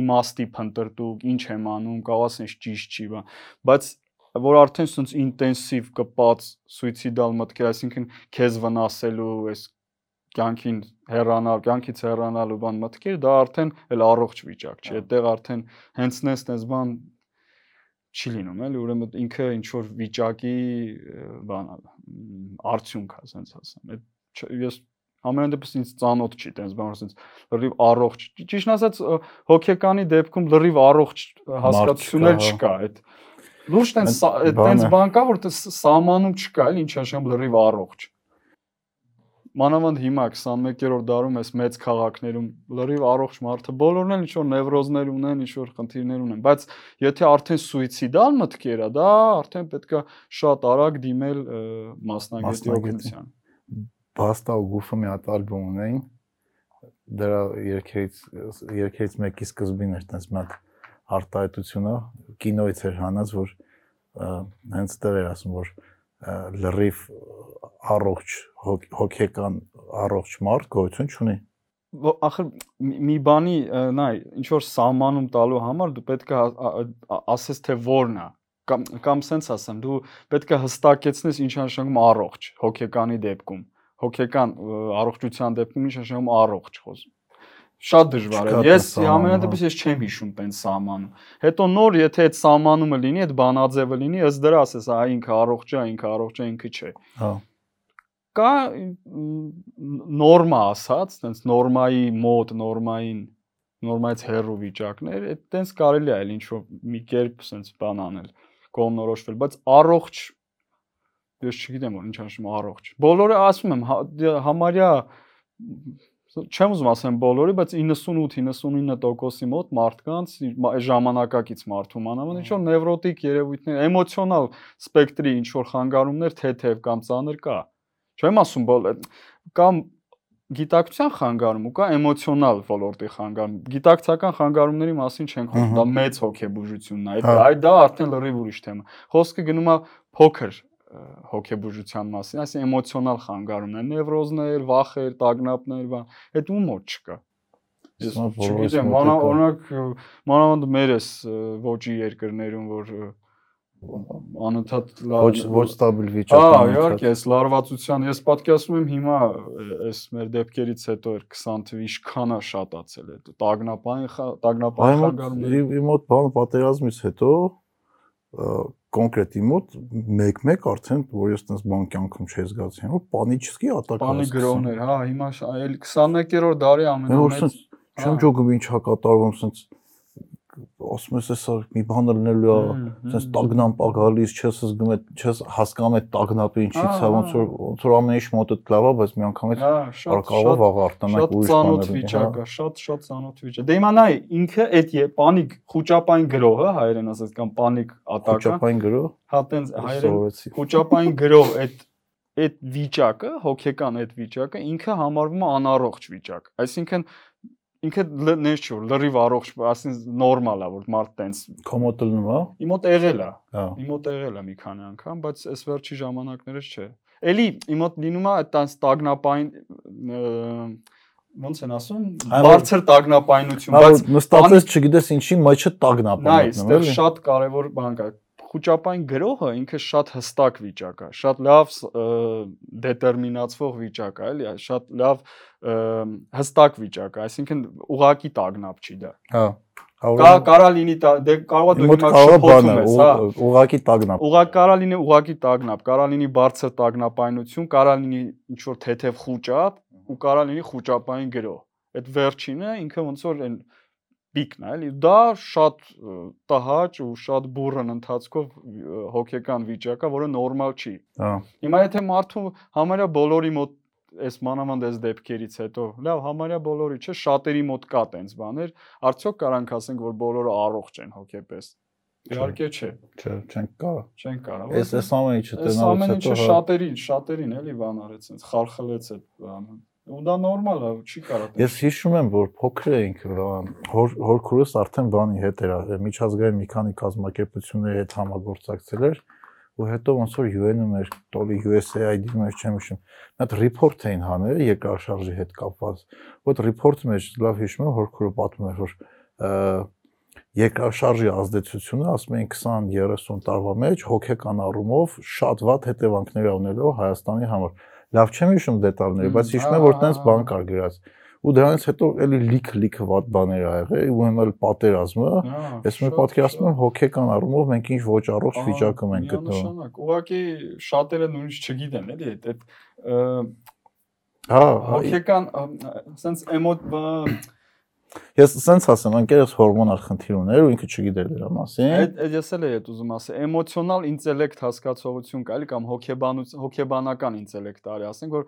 [SPEAKER 3] իմաստի փնտրտուկ, ինչ եմ անում, կարող ասես ճիշտ չի, բայց որ արդեն ցած ինտենսիվ կպած սուիցիդալ մտքեր, այսինքն քեզ վնասելու, այս կյանքին հեռանալ, կյանքից հեռանալու բան մտքեր, դա արդեն էլ առողջ վիճակ չի։ Այդտեղ արդեն հենց նես նես բան չի լինում, էլի, ուրեմն ինքը ինչ որ վիճակի բան արդյունք է, ասենց ասեմ։ Այդ ես ամեն դեպս ինձ ծանոթ չի տենց բան, ասենց լրիվ առողջ։ Ճիշտ ասած հոգեկանի դեպքում լրիվ առողջ հասկացություն էլ
[SPEAKER 2] հա։
[SPEAKER 3] չկա, այդ Լուրջ տենց տենց բան կա, որ սահմանում չկա, էլ ինչ ասեմ լրիվ առողջ։ Մանավանդ հիմա 21-րդ դարում էս մեծ քաղաքներում լրիվ առողջ մարդը բոլորն էլ ինչ որ նևրոզներ ունեն, ինչ որ խնդիրներ ունեն, բայց եթե արդեն սուիցիդալ մտքեր է, դա արդեն պետքա շատ արագ դիմել մասնագետի օգնության։
[SPEAKER 2] Բաստա ու գուֆը մի հատ ալբոմ ունեին։ Դրա երկերից երկերից մեկի սկզբին էր տես մի հատ արտահայտությունը կինոից էր հանած, որ հենց դեռ էր ասում, որ լրիվ առողջ հոգեկան առողջ մարդ գոյություն չունի
[SPEAKER 3] ախր մի բանի նայ ինչ որ սահմանում տալու համար դու պետք է ասես թե որն է կամ կամ սենց ասեմ դու պետք է հստակեցնես ինչ նշանակում առողջ հոգեկանի դեպքում հոգեկան առողջության դեպքում ինչ նշանակում առողջ խոսում շատ դժվար է։ Ես ամենատեպս ես չեմ հիշում տենց սահմանում։ Հետո նոր եթե այդ սահմանումը լինի, այդ բանաձևը լինի, ըստ դրա ասես, ա ինքը առողջ է, ինքը առողջ է, ինքը չէ։
[SPEAKER 2] Հա։
[SPEAKER 3] Կա նորմա ասած, տենց նորմայի մոտ, նորմային նորմայից հեռու վիճակներ, այդ տենց կարելի է այլ ինչ որ մի կերպ սենց բան անել, կողմնորոշվել, բայց առողջ ես չգիտեմ որ ինչ ասում առողջ։ Բոլորը ասում եմ հա, համարյա չեմ ուզում ասեմ բոլորի, բայց 98-99%-ի մոտ մարդկանց ժամանակակից մարդու մանավանդ ինչ որ նևրոտիկ երևույթներ, էմոցիոնալ սպեկտրի ինչ որ խանգարումներ թեթև կամ ծանր կա։ Չեմ ասում բոլոր կամ գիտակցության խանգարում ու կա էմոցիոնալ ոլորտի խանգարում։ Գիտակցական խանգարումների մասին չենք խոսում, դա մեծ հոգեբուժությունն է։ Այդ դա արդեն լրիվ ուրիշ թեմա։ Խոսքը գնում է փոքր հոգեբուժության մասին, այսինքն էմոցիոնալ խանգարումներ, նևրոզներ, վախեր, տագնապներ, բան, այդ ու մոտ չկա։ Ես չգիտեմ, օրինակ մանավանդ մեր էս ոչի երկրներում, որ անընդհատ
[SPEAKER 2] ոչ ոչ ստաբիլ վիճակում։
[SPEAKER 3] Հա, իհարկե, այս լարվածության ես պատկերացնում եմ հիմա այս մեր դեպքերից հետո էր 20 թվի ինչքան է շատացել այդ տագնապային տագնապային խանգարումները։
[SPEAKER 2] Իմ մոտ բան պատերազմից հետո կոնկրետ իմ մոտ 1-1 արդեն որ ես տես բան կյանքում չի զգացի, որ պանիչսկի ատակ
[SPEAKER 3] Պանի գրոներ, հա, հիմա այլ 21-րդ դարի ամենամեծ
[SPEAKER 2] Չեմ ճոգում ինչ հա կատարվում, սենց ասում ես էսա մի բան լինելու է, sense տագնապ ա գալիս, չես զգում այդ, չես հասկանում այդ տագնապը ինչից է, ոնց որ ոնց որ ամեն ինչ մոտդ լավ է, բայց մի անգամից կարող վաղ արտանանք
[SPEAKER 3] ուրիշ բաներ։ Շատ ծանոթ վիճակ է, շատ շատ ծանոթ վիճակ։ Դե իմանա ինքը այդ է պանիկ խոճապային գրոհը հայերեն ասած կամ պանիկ ատակը։
[SPEAKER 2] Խոճապային գրոհ։
[SPEAKER 3] Հա տենց հայերեն խոճապային գրոհ այդ այդ վիճակը, հոգեկան այդ վիճակը ինքը համարվում է անառողջ վիճակ։ Այսինքն ինքը նես չէ լրիվ առողջ, ասին նորմալ է որ մարդ տենց
[SPEAKER 2] կոմոդ լինում է։
[SPEAKER 3] Իմ մոտ եղել է։
[SPEAKER 2] Հա։
[SPEAKER 3] Իմ մոտ եղել է մի քանի անգամ, բայց այս վերջի ժամանակներս չէ։ Էլի իմ մոտ լինում է այդ տենց տագնապային ոնց են ասում բարձր տագնապայնություն,
[SPEAKER 2] բայց նստածես չգիտես ինչի մեջը տագնապ
[SPEAKER 3] է։ Այստեղ շատ կարևոր բան կա խոճապային գրոհը ինքը շատ հստակ վիճակ է, շատ լավ դետերմինացվող վիճակ է, էլի, շատ լավ հստակ վիճակ է, այսինքն ուղակի տագնապ չի դա։
[SPEAKER 2] Հա։
[SPEAKER 3] Կա կարա լինի դե կարողա դու
[SPEAKER 2] հիմա շփոթում ես, հա, ուղակի տագնապ։
[SPEAKER 3] Ուղակ կարա լինի ուղակի տագնապ, կարա լինի բարձր տագնապայնություն, կարա լինի ինչ որ թեթև խոճապ ու կարա լինի խոճապային գրոհ։ Այդ վերջինը ինքը ոնց որ այն պիկն է, էլի դա շատ տհաճ ու շատ բուրըն ընթացքով հոգեկան վիճակ է, որը նորմալ չի։
[SPEAKER 2] Հա։
[SPEAKER 3] Հիմա եթե մարդու համարյա բոլորի մոտ այս մանավանդ այս դեպքերից հետո, լավ, համարյա բոլորի չէ, շատերի մոտ կա տենց բաներ, արդյոք կարանք ասենք, որ բոլորը առողջ են հոգեպես։ Իհարկե չէ։
[SPEAKER 2] Չէ, չենք կարող։
[SPEAKER 3] Չենք կարող։
[SPEAKER 2] Այս այս ամեն ինչը
[SPEAKER 3] տնալուց հետո։ Այս հա։ շատերին, շատերին էլի բան արեց, խարխլեց այդ բանը ու դա նորմալ է, չի կարող։
[SPEAKER 2] Ես հիշում եմ, որ փոքր էինք, հոր հորքուրս արդեն բանի հետ էր, միջազգային մի քանի կազմակերպությունների հետ համագործակցել էր ու հետո ոնց որ UN-ում էր, տոլի USAID-ում էր, չեմ հիշում։ Մի հատ report էին հանել երկրաշարժի հետ կապված։ Ոդ report-ի մեջ լավ հիշում եմ, հորքուրը պատմում էր, որ երկրաշարժի ազդեցությունը, ասում են 20-30 տարվա մեջ հոգեկան առումով շատ վատ հետևանքներ ունելով Հայաստանի համար լավ չեմ հիշում դետալները, բայց հիշում եմ որ տենց բան կար գրած ու դրանից հետո էլի լիք լիքը վատ բաներ ա եղել ու հիմա էլ պատերազմը ես մի պատկերացնում եմ հոգեկան առումով մենք ինչ ոչ առողջ վիճակում ենք գտնվում
[SPEAKER 3] ուղղակի շատերը նույնիսկ չգիտեն էլի այդ
[SPEAKER 2] հա
[SPEAKER 3] հոգեկան sense էմոտ
[SPEAKER 2] Ես սենց ասեմ, անկերս հորմոնալ խնդիր ուներ ու ինքը չգիտեր դրա մասին։
[SPEAKER 3] Այդ այդ ես էլ եմ ուզում ասել, էմոցիոնալ ինտելեկտ հասկացողություն կա, էլի կամ հոգեբանություն, հոգեբանական ինտելեկտ արի, ասենք որ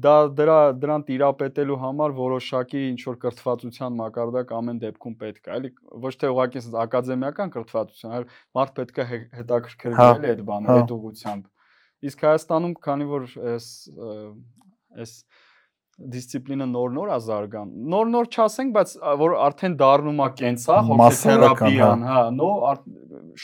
[SPEAKER 3] դա դրա դրան տիրապետելու համար որոշակի ինչ որ կրթվածության մակարդակ ամեն դեպքում պետք է, էլի ոչ թե ուղղակի ակադեմիական կրթվածություն, այլ մարդ պետք է հետաքրքրվի
[SPEAKER 2] հա,
[SPEAKER 3] այդ բանը,
[SPEAKER 2] հա։
[SPEAKER 3] այդ ուղությամբ։ Իսկ Հայաստանում, քանի որ այս այս դիսցիպլինը նոր-նոր ազարգան։ Նոր-նոր չասենք, բայց որ արդեն դառնում է կենսա, հոգեթերապիան, հա, նո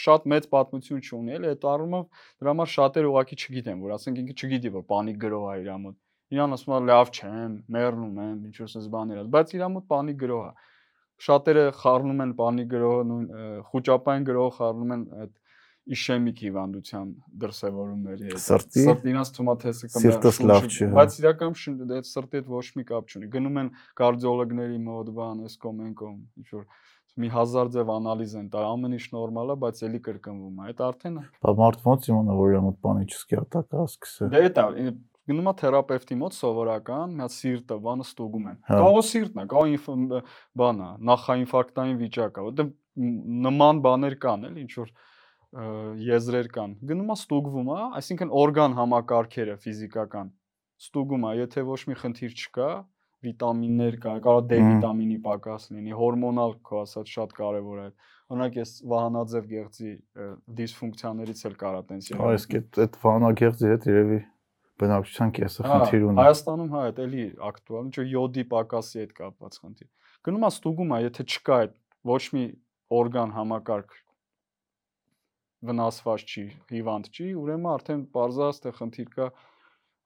[SPEAKER 3] շատ մեծ պատմություն չունի, էլ այդ առումով դրա համար շատերը ուղակի չգիտեն, որ ասենք ինքը չգիտի, որ պանիկ գրող է իր մոտ։ Իրան ասում է լավ չեմ, մեռնում եմ, ինչ որ sense բաներ, բայց իր մոտ պանիկ գրող է։ Շատերը խառնում են պանիկ գրողը նույն խոճապային գրողը խառնում են այդ իշեմիկ հիվանդության դրսևորումների հետ։
[SPEAKER 2] Սրտի
[SPEAKER 3] է թե սա
[SPEAKER 2] սիրտս լավ չի,
[SPEAKER 3] բայց իրականում այդ սրտի հետ ոչ մի կապ չունի։ Գնում են կարդիոլոգների մոտ, բան, էս կոմենկոմ, ինչ որ մի հազար ձև անալիզ են տա, ամեն ինչ նորմալ է, բայց էլի կրկնվում է։ Այդ արդեն
[SPEAKER 2] Բա մարդ ոնց իմանա, որ իր մոտ պանիչսկի ատակ է սկսել։
[SPEAKER 3] Դե դա գնում է թերապևտի մոտ սովորական, մի հատ սիրտը, բանը ստուգում են։
[SPEAKER 2] Հա։
[SPEAKER 3] Կարող սիրտն է, կարող բանը, նախաինֆարկտային վիճակ է, որտեղ նման բաներ կան, էլի ինչ որ եզրեր կան։ Գնում է ստուգվում է, այսինքն օրգան համակարգերը ֆիզիկական ստուգում է, եթե ոչ մի խնդիր չկա, վիտամիններ կա, կարող D վիտամինի պակաս լինի, հորմոնալ քո ասած շատ կարևոր է։ Օրինակ ես վահանաձև գեղձի դիսֆունկցիաներից էլ կարա տենց
[SPEAKER 2] Այս այդ այդ վանագեղձի հետ երևի բնակչության կեսը
[SPEAKER 3] Հա,
[SPEAKER 2] խնդիր ունի։
[SPEAKER 3] Հայաստանում հա այդ էլի ակտուալ, ինչ որ յոդի պակասի հետ կապված խնդիր։ Գնում է ստուգում է, եթե չկա այդ ոչ մի օրգան համակարգ վնասված չի, հիվանդ չի, ուրեմն արդեն parza թե խնդիր կա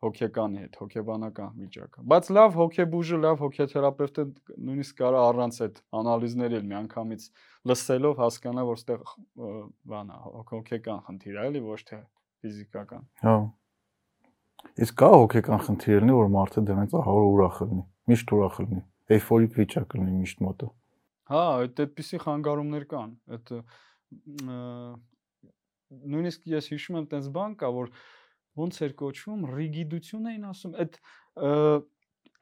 [SPEAKER 3] հոգեկանի հետ, հոգեբանական վիճակը։ Բայց լավ հոգեբուժը, լավ հոգեթերապևտը նույնիսկ կարա առանց այդ անալիզների էլ միանգամից լսելով հասկանա, որ ստեղ բանա հոգեկան խնդիր է, էլի ոչ թե ֆիզիկական։
[SPEAKER 2] Հա։ Իսկ կա հոգեկան խնդիր լինի, որ մարդը դրանից ահավոր ուրախ լինի, միշտ ուրախ լինի, էйֆորիկ վիճակ լինի միշտ մոտը։
[SPEAKER 3] Հա, այդ այդպիսի խանգարումներ կան։ Այդ նույնիսկ ես հիշում եմ տես բան կա, որ ոնց էր կոչվում, ռիգիդություն էին ասում, այդ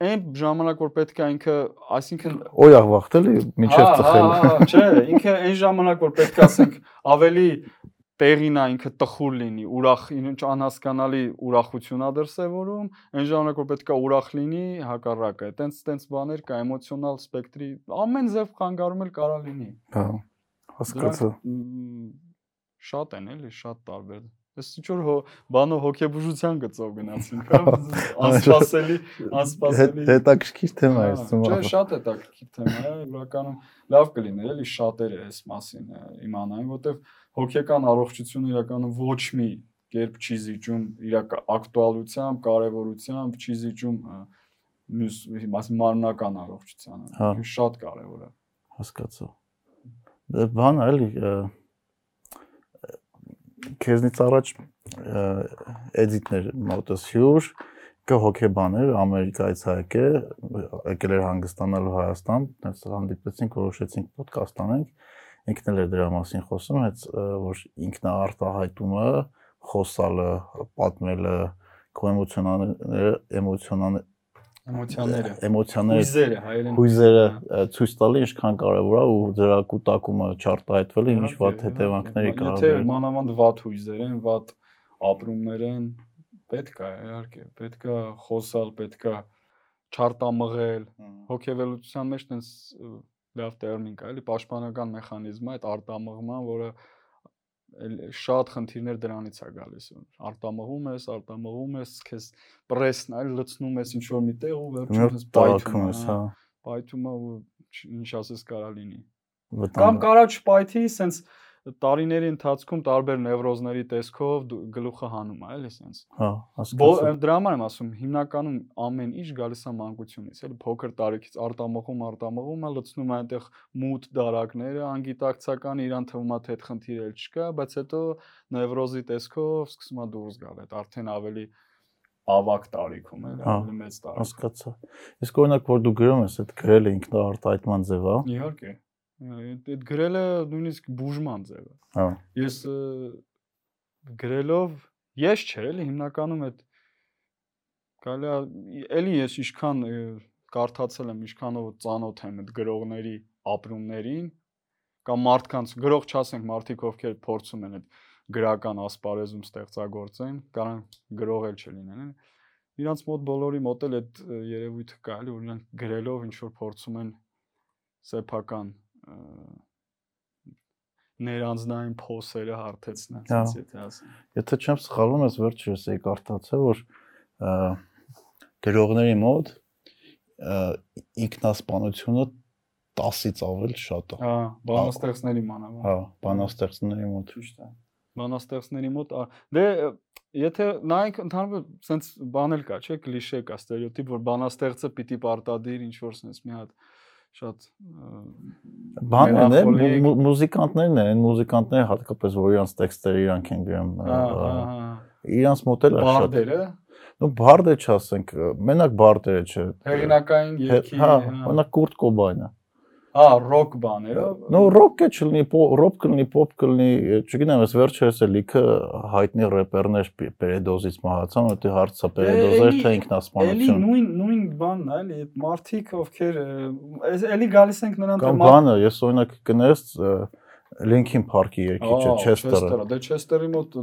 [SPEAKER 3] այն ժամանակ որ պետք է ինքը, այսինքն
[SPEAKER 2] օյաղ վախտելի միջև
[SPEAKER 3] հա,
[SPEAKER 2] ծխել։
[SPEAKER 3] չէ, ինքը այն ժամանակ որ պետք է ասենք ավելի տեղին է ինքը տխուր լինի, ուրախ, ինչ անհասկանալի ուրախություն ա դրսևորում, այն ժամանակ որ պետք է ուրախ լինի, հակառակը։ Տենց տենց բաներ կա էմոցիոնալ սպեկտրի, ամեն ձև խանգարում էլ կարա լինի։
[SPEAKER 2] Հա, հասկացա։
[SPEAKER 3] Շատ են էլի, շատ տարբեր։ Ես ինչ որ հո բանո հոգեբուժության գծով գնացինք, հա, անսպասելի, անսպասելի։
[SPEAKER 2] Հետաքրքիր թեմա է, ասում
[SPEAKER 3] Չէ, շատ հետաքրքիր թեմա է, իրականում լավ կլիներ էլի շատերը այս մասին իմանային, որտեվ հոգեկան առողջությունը իրականում ոչ մի կերպ չի զիջում իր ակտուալությամբ, կարևորությամբ, չի զիջում մյուս մաս մարմնական առողջությանը։ Շատ կարևոր է։
[SPEAKER 2] Հասկացա։ Դե բան էլի քեզնից առաջ էդիտներ մոտս հյուր կը հոկեբաներ Ամերիկայից հայկե եկել էր հանգստանալու Հայաստան, այնց հանդիպեցինք, որոշեցինք ոդկաստ անենք։ Ինքն էլ էր դրա մասին խոսում, հենց որ ինքնաարտահայտումը, խոսալը, պատմելը, քո էմոցիոնալները, էմոցիոնալ
[SPEAKER 3] էմոցիաները
[SPEAKER 2] էմոցիաները
[SPEAKER 3] հույզերը հայերեն
[SPEAKER 2] հույզերը ցույց տալը ինչքան կարևոր է ու դրա կուտակումը չարտահայտվելը ինչ վատ հետևանքների կարող
[SPEAKER 3] է։ Եթե մանավանդ վատ հույզեր են, վատ ապրումներ են, պետք է իհարկե, պետք է խոսալ, պետք է չարտամղել։ Հոգեվելության մեջ տենց լավ տերմին կա, էլի պաշտպանական մեխանիզմը այդ արտամղման, որը շատ խնդիրներ դրանից է գալիս։ Արտամղում ես, արտամղում ես, քեզ պրեսն այլ լցնում ես ինչ որ միտեղ ու վերջում
[SPEAKER 2] պայթում ես, հա։
[SPEAKER 3] Պայթում է ու ինչ ասես կարա լինի։ Կամ կարա չպայթի, սենց տարիների ընթացքում տարբեր նևրոզների տեսքով գլուխը հանում է, էլի սենց։
[SPEAKER 2] Հա, հասկացա։
[SPEAKER 3] Դրա համար եմ ասում, հիմնականում ամեն ինչ գալիս է մանկությունից, էլի փոքր տարիքից արտամղում, արտամղում է, լցնում այնտեղ մութ դարակները, անգիտակցական իրան թվում է թե այդ խնդիրը էլ չկա, բայց հետո նևրոզի տեսքով սկսում է դուրս գալ, այդ արդեն ավելի ավակ տարիքում է, ավելի մեծ տարիք։
[SPEAKER 2] Հասկացա։ Իսկ օրինակ որ դու գրում ես, այդ գրելը ինքնաարտահայտման ձև է։
[SPEAKER 3] Իհարկե այդ գրելը նույնիսկ բուժման ձև է։
[SPEAKER 2] Հա։
[SPEAKER 3] Ես գրելով ես չէ, էլի հիմնականում այդ կարելի է էլի ես ինչքան կարդացել եմ, ինչքանով ծանոթ եմ այդ գրողների ապրումներին կամ մարդկանց գրող չասենք մարդիկ ովքեր փորձում են այդ գրական ասպարեզում ստեղծագործեն, կարան գրող էլ չլինեն, իրանց մոտ բոլորի մոտ էլ այդ երևույթը կա, էլի որ իրանք գրելով ինչ որ փորձում են սեփական ներանձնային փոսերը հարթեցնեն, ասես եթե ասեմ։
[SPEAKER 2] Եթե չեմ սխալվում, ես վերջերս եկ արտացա, որ գրողների մոտ ինքնասպանությունը 10-ից ավել շատ է։
[SPEAKER 3] Հա, բանաստեղծների մանավանդ։
[SPEAKER 2] Հա, բանաստեղծների մոտ։
[SPEAKER 3] Ճիշտ է։ Բանաստեղծների մոտ դե եթե նայենք ընդհանրապես սենց բան էլ կա, չէ, կլիշե կա, ստերեոտիպ, որ բանաստեղծը պիտի պարտադիր ինչ որ սենց մի հատ շատ
[SPEAKER 2] բանն է մուզիկանտներն են մուզիկանտները հատկապես որ իրանց տեքստերը իրանք են գրում իրանց մոդել է
[SPEAKER 3] շատ բարդերը
[SPEAKER 2] նու բարդը չասենք մենակ բարդերը չէ
[SPEAKER 3] հեղինակային երգի
[SPEAKER 2] հա օրինակ Կուրտ Կոբայնը
[SPEAKER 3] Հա, ռոք բաներով։
[SPEAKER 2] No, ռոք է չլինի, ռոք կլինի, պոպ կլինի, չգիտեմ, ես վերջերս էլ լիքը հայտնի рэպերներ պերեդոզից մահացան, որտեղ հարցը պերեդոզեր թե ինքնասպանություն։
[SPEAKER 3] Էլի նույն նույն բանն է, էլի այդ մարդիկ ովքեր էլի գալիս ենք նրան
[SPEAKER 2] Կամ բանը, ես օրինակ կներես Linkin Park-ի երգիչը Chester-ը։
[SPEAKER 3] Դե Chester-ի մոտ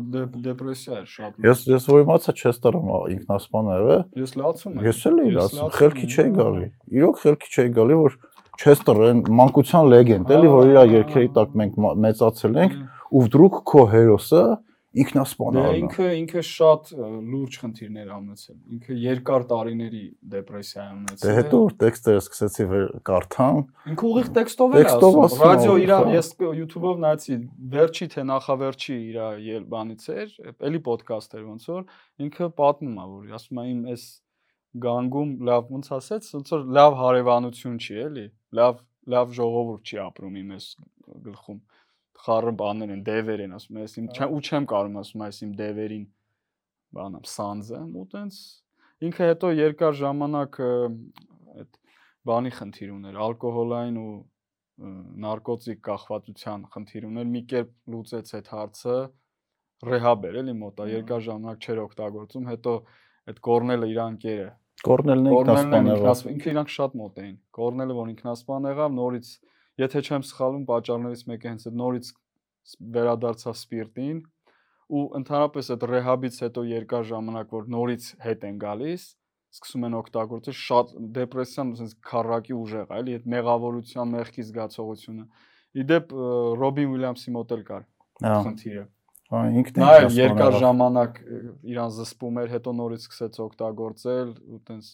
[SPEAKER 3] դեպրեսիա էր շատ։
[SPEAKER 2] Ես ես որ իմացա Chester-ը ինքնասպան է, ը։
[SPEAKER 3] Ես լացում եմ։
[SPEAKER 2] Ես էլ լացում, խելքի չէի գալի։ Իրոք խելքի չէի գալի, որ Չեստեր այն մանկության լեգենդ էլի որ իր երկերի տակ մենք մեծացել ենք ու վդրուկ քո հերոսը ինքնասպան
[SPEAKER 3] Դե
[SPEAKER 2] առնա։
[SPEAKER 3] ինքը ինքը շատ լուրջ խնդիրներ ա ունեցել։ Ինքը երկար տարիների դեպրեսիա է
[SPEAKER 2] Դե հետո տեքստերը սկսեցի վեր կարդամ,
[SPEAKER 3] Ինքը ուղիղ տեքստով
[SPEAKER 2] Տեքստով
[SPEAKER 3] ասում, ռադիո իր
[SPEAKER 2] հա։
[SPEAKER 3] ես YouTube-ով նայեցի, վերջի թե նախավերջի իր բանից էր, էլի ոդկաստ էր ոնց որ ինքը պատմում ա, որ ասում ա իմ այս գանգում լավ ոնց ասեց, ոնց որ լավ հարևանություն չի, էլի, լավ լավ ժողովուրդ չի ապրում իմ այս գլխում խառը բաներ են, դևեր են, ասում ես իմ ու չեմ կարող ասում այս իմ դևերին բանամ սանձեմ ու տենց ինքը հետո երկար ժամանակ այդ բանի խնդիր ուներ, ալկոհոլային ու նարկոտիկ կախվածության խնդիր ուներ, մի կերպ լուծեց այդ հարցը, ռեհաբ էր էլի մոտա, երկար ժամանակ չէր օգտագործում, հետո այդ կորնելը իր անկերը
[SPEAKER 2] Կորնելն ինքնասպան եղավ։
[SPEAKER 3] ինքը իրանք շատ մոտ էին։ Կորնելը որ ինքնասպան եղավ, նորից, եթե չեմ սխալվում, պատճառներից մեկը հենց այդ նորից վերադարձավ սպիրտին ու ընդհանրապես այդ ռեհաբից հետո երկար ժամանակ որ նորից հետ են գալիս, սկսում են օգտագործել շատ դեպրեսիան, ասես քարակի ուժեղ, էլի այդ մեղավորության, մեղքի զգացողությունը։ Իդեպ Ռոբին Ուիլյամսի մոտ էլ կար խնդիրը։
[SPEAKER 2] հա, ինքն է
[SPEAKER 3] Նա էլ
[SPEAKER 2] ինքնասպան
[SPEAKER 3] երկար ժամանակ իրան զսպում էր, հետո նորից սկսեց օգտագործել ու տենց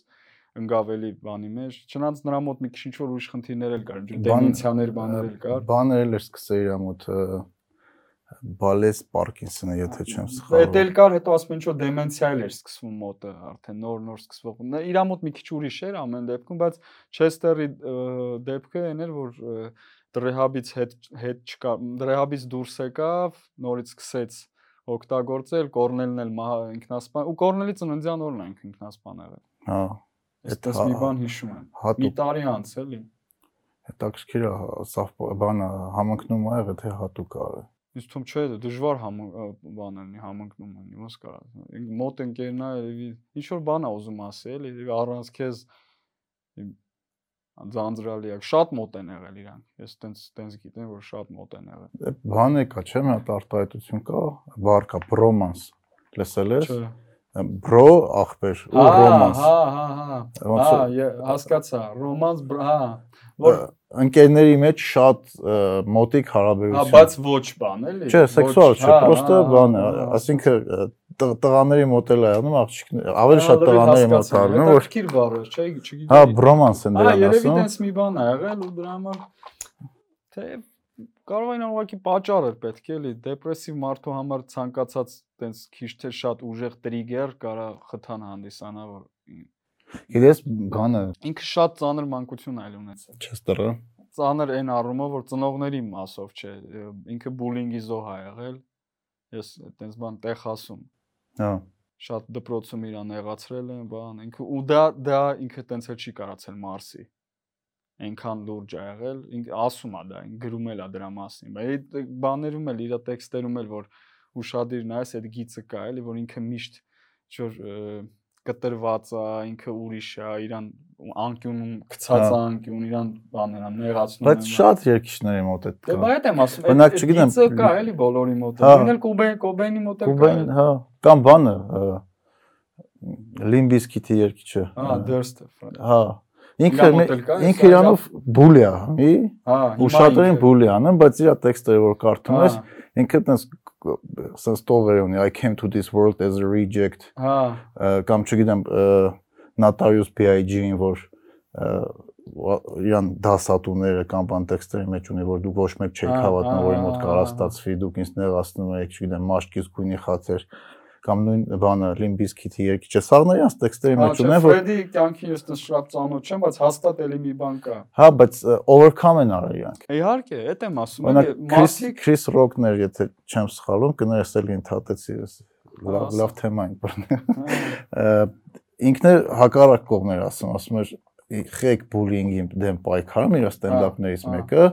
[SPEAKER 3] ընկավելի բանի մեջ։ Չնայած նրա մոտ մի քիչ ինչ որ ուրիշ խնդիրներ էլ կար, դեմենցիաներ բաներ էլ կար։
[SPEAKER 2] Բաներ էլ էր սկսել իր մոտ Բալես Պարկինսոնը, եթե չեմ
[SPEAKER 3] Դա
[SPEAKER 2] սխալվում։
[SPEAKER 3] էլ կար, հետո ասում են ինչ որ դեմենցիա էլ էր սկսվում մոտը, արդեն նոր-նոր սկսվող։ Նա իր մոտ մի քիչ ուրիշ էր ամեն դեպքում, բայց Չեստերի դեպքը այն էր, որ ը, դրեհաբից հետ հետ չկա, դրեհաբից դուրս եկավ, նորից սկսեց օգտագործել, Կորնելն էլ ինքնասպան ու Կորնելի ծննդյան օրն է ինքնասպան եղել։
[SPEAKER 2] Հա,
[SPEAKER 3] Այդպես
[SPEAKER 2] հա-
[SPEAKER 3] մի բան հիշում եմ։ Մի տարի անց էլի։
[SPEAKER 2] հետաքրքիր է, սա բանը համընկնում ա եղել թե հատուկ ա եղել։
[SPEAKER 3] Ինձ թվում չէ, դժվար համ բան լինի, համընկնում լինի, ոնց կարա։ Մոտ ընկերն է, երևի ինչ որ բան ա ուզում ասել, երևի առանց քեզ ձանձրալի է։ Շատ մոտ են եղել իրանք։ Ես տենց տենց գիտեմ, որ շատ մոտ են եղել։
[SPEAKER 2] Բան է կա, չէ՞, մի հատ արտահայտություն կա, բառ կա, բրոմանս։ Լսել ես։
[SPEAKER 3] Չէ։
[SPEAKER 2] Բրո ախպեր ու ռոմանս։
[SPEAKER 3] Հա, հա, հա։ Հա, հասկացա, ռոմանս, հա։ Որ
[SPEAKER 2] ընկերների մեջ շատ մոտիկ
[SPEAKER 3] հա,
[SPEAKER 2] հարաբերություն։
[SPEAKER 3] բայց ոչ բան էլի։
[SPEAKER 2] Չէ, սեքսուալ չէ,
[SPEAKER 3] հա,
[SPEAKER 2] պրոստը
[SPEAKER 3] հա,
[SPEAKER 2] բան է,
[SPEAKER 3] հա, հա,
[SPEAKER 2] ասինքն տղաների մոտ էլ է անում, աղջիկներ, ավելի շատ
[SPEAKER 3] Հա,
[SPEAKER 2] տղաների մոտ անում, որ
[SPEAKER 3] հետաքրքիր բառ է, չէ, չգիտեի։
[SPEAKER 2] հա բրոմանս են դրան
[SPEAKER 3] երևի
[SPEAKER 2] ասում։
[SPEAKER 3] տես մի բան ա եղել ու դրա համար թե կարող է ինան ուղղակի պատճառ էր պետք է էլի դեպրեսիվ մարդու համար ցանկացած տես քիչ թե շատ ուժեղ տրիգեր կարա խթան հանդիսանա որ
[SPEAKER 2] Գիտես բանը
[SPEAKER 3] ինքը շատ ծանր մանկություն այլ ունեցել
[SPEAKER 2] Չեստրը։
[SPEAKER 3] ծանր այն առումով որ ծնողների մասով չէ ինքը բուլինգի զոհ ա եղել ես տես բան տեխասում
[SPEAKER 2] Հա։
[SPEAKER 3] շատ դպրոցում իրան եղացրել են բան ինքը ու դա դա ինքը տենց էլ չի կարացել մարսի այնքան լուրջ ա եղել ինքը ասում ա դա ինքը գրում էլ ա դրա մասին բայց այդ բաներում էլ իր տեքստերում էլ որ ուշադիր նայես այդ գիծը կա էլի որ ինքը միշտ ինչ-որ ը, կտրված է ինքը ուրիշ է իրան անկյունում գցած
[SPEAKER 2] Հա։
[SPEAKER 3] է անկյուն իրան բաներ ան նեղացնում
[SPEAKER 2] Բայց շատ երկիշների մոտ է
[SPEAKER 3] Դե
[SPEAKER 2] կա։
[SPEAKER 3] բայդ եմ ասում, այդ
[SPEAKER 2] չգիտեմ,
[SPEAKER 3] գիծը կա էլի բոլորի մոտ։
[SPEAKER 2] հա։
[SPEAKER 3] Դին էլ Կուբեն, Կոբենի մոտ էլ կա։
[SPEAKER 2] Կուբեն, հա, կամ բանը Limbiskit-ի երկիչը։
[SPEAKER 3] Հա, Durst։
[SPEAKER 2] Հա։ Ինքը ինքը իրանով բուլի է, մի
[SPEAKER 3] Հա,
[SPEAKER 2] ու շատերին բուլի անում, բայց իր տեքստերը որ կարդում ես,
[SPEAKER 3] Հա,
[SPEAKER 2] ինքը տես sense տողեր ունի I came to this world as a reject
[SPEAKER 3] Հա,
[SPEAKER 2] կամ չգիտեմ Notarius PIG-ին որ իրան դասատուները կամ բան տեքստերի մեջ ունի որ դուք ոչ մեկ չեք
[SPEAKER 3] Ահա,
[SPEAKER 2] հավատում որ իմ մոտ կարա ստացվի դուք ինձ նեղացնում եք չգիտեմ մաշկից գույնի խացեր կամ նույն բանը Limbiskit-ի երկիչը սաղն իրանց տեքստերի
[SPEAKER 3] Հա,
[SPEAKER 2] մեջ ունեն որ
[SPEAKER 3] Ֆրեդի կյանքի ես տես շատ ծանոթ չեմ, բայց հաստատ էլի մի բան կա։
[SPEAKER 2] հա բայց ը, overcome են արել իրանք
[SPEAKER 3] Իհարկե, այդ եմ ասում, էլի մասիկ
[SPEAKER 2] Chris Rock-ներ, եթե չեմ սխալվում, կներես էլ ինթատեցի ես լավ լավ թեմա
[SPEAKER 3] հա,
[SPEAKER 2] Ա, Ինքն էլ հակառակ կողմներ ասում, ասում էր խեք բուլինգի դեմ պայքարում իր ստենդափներից
[SPEAKER 3] հա։
[SPEAKER 2] մեկը,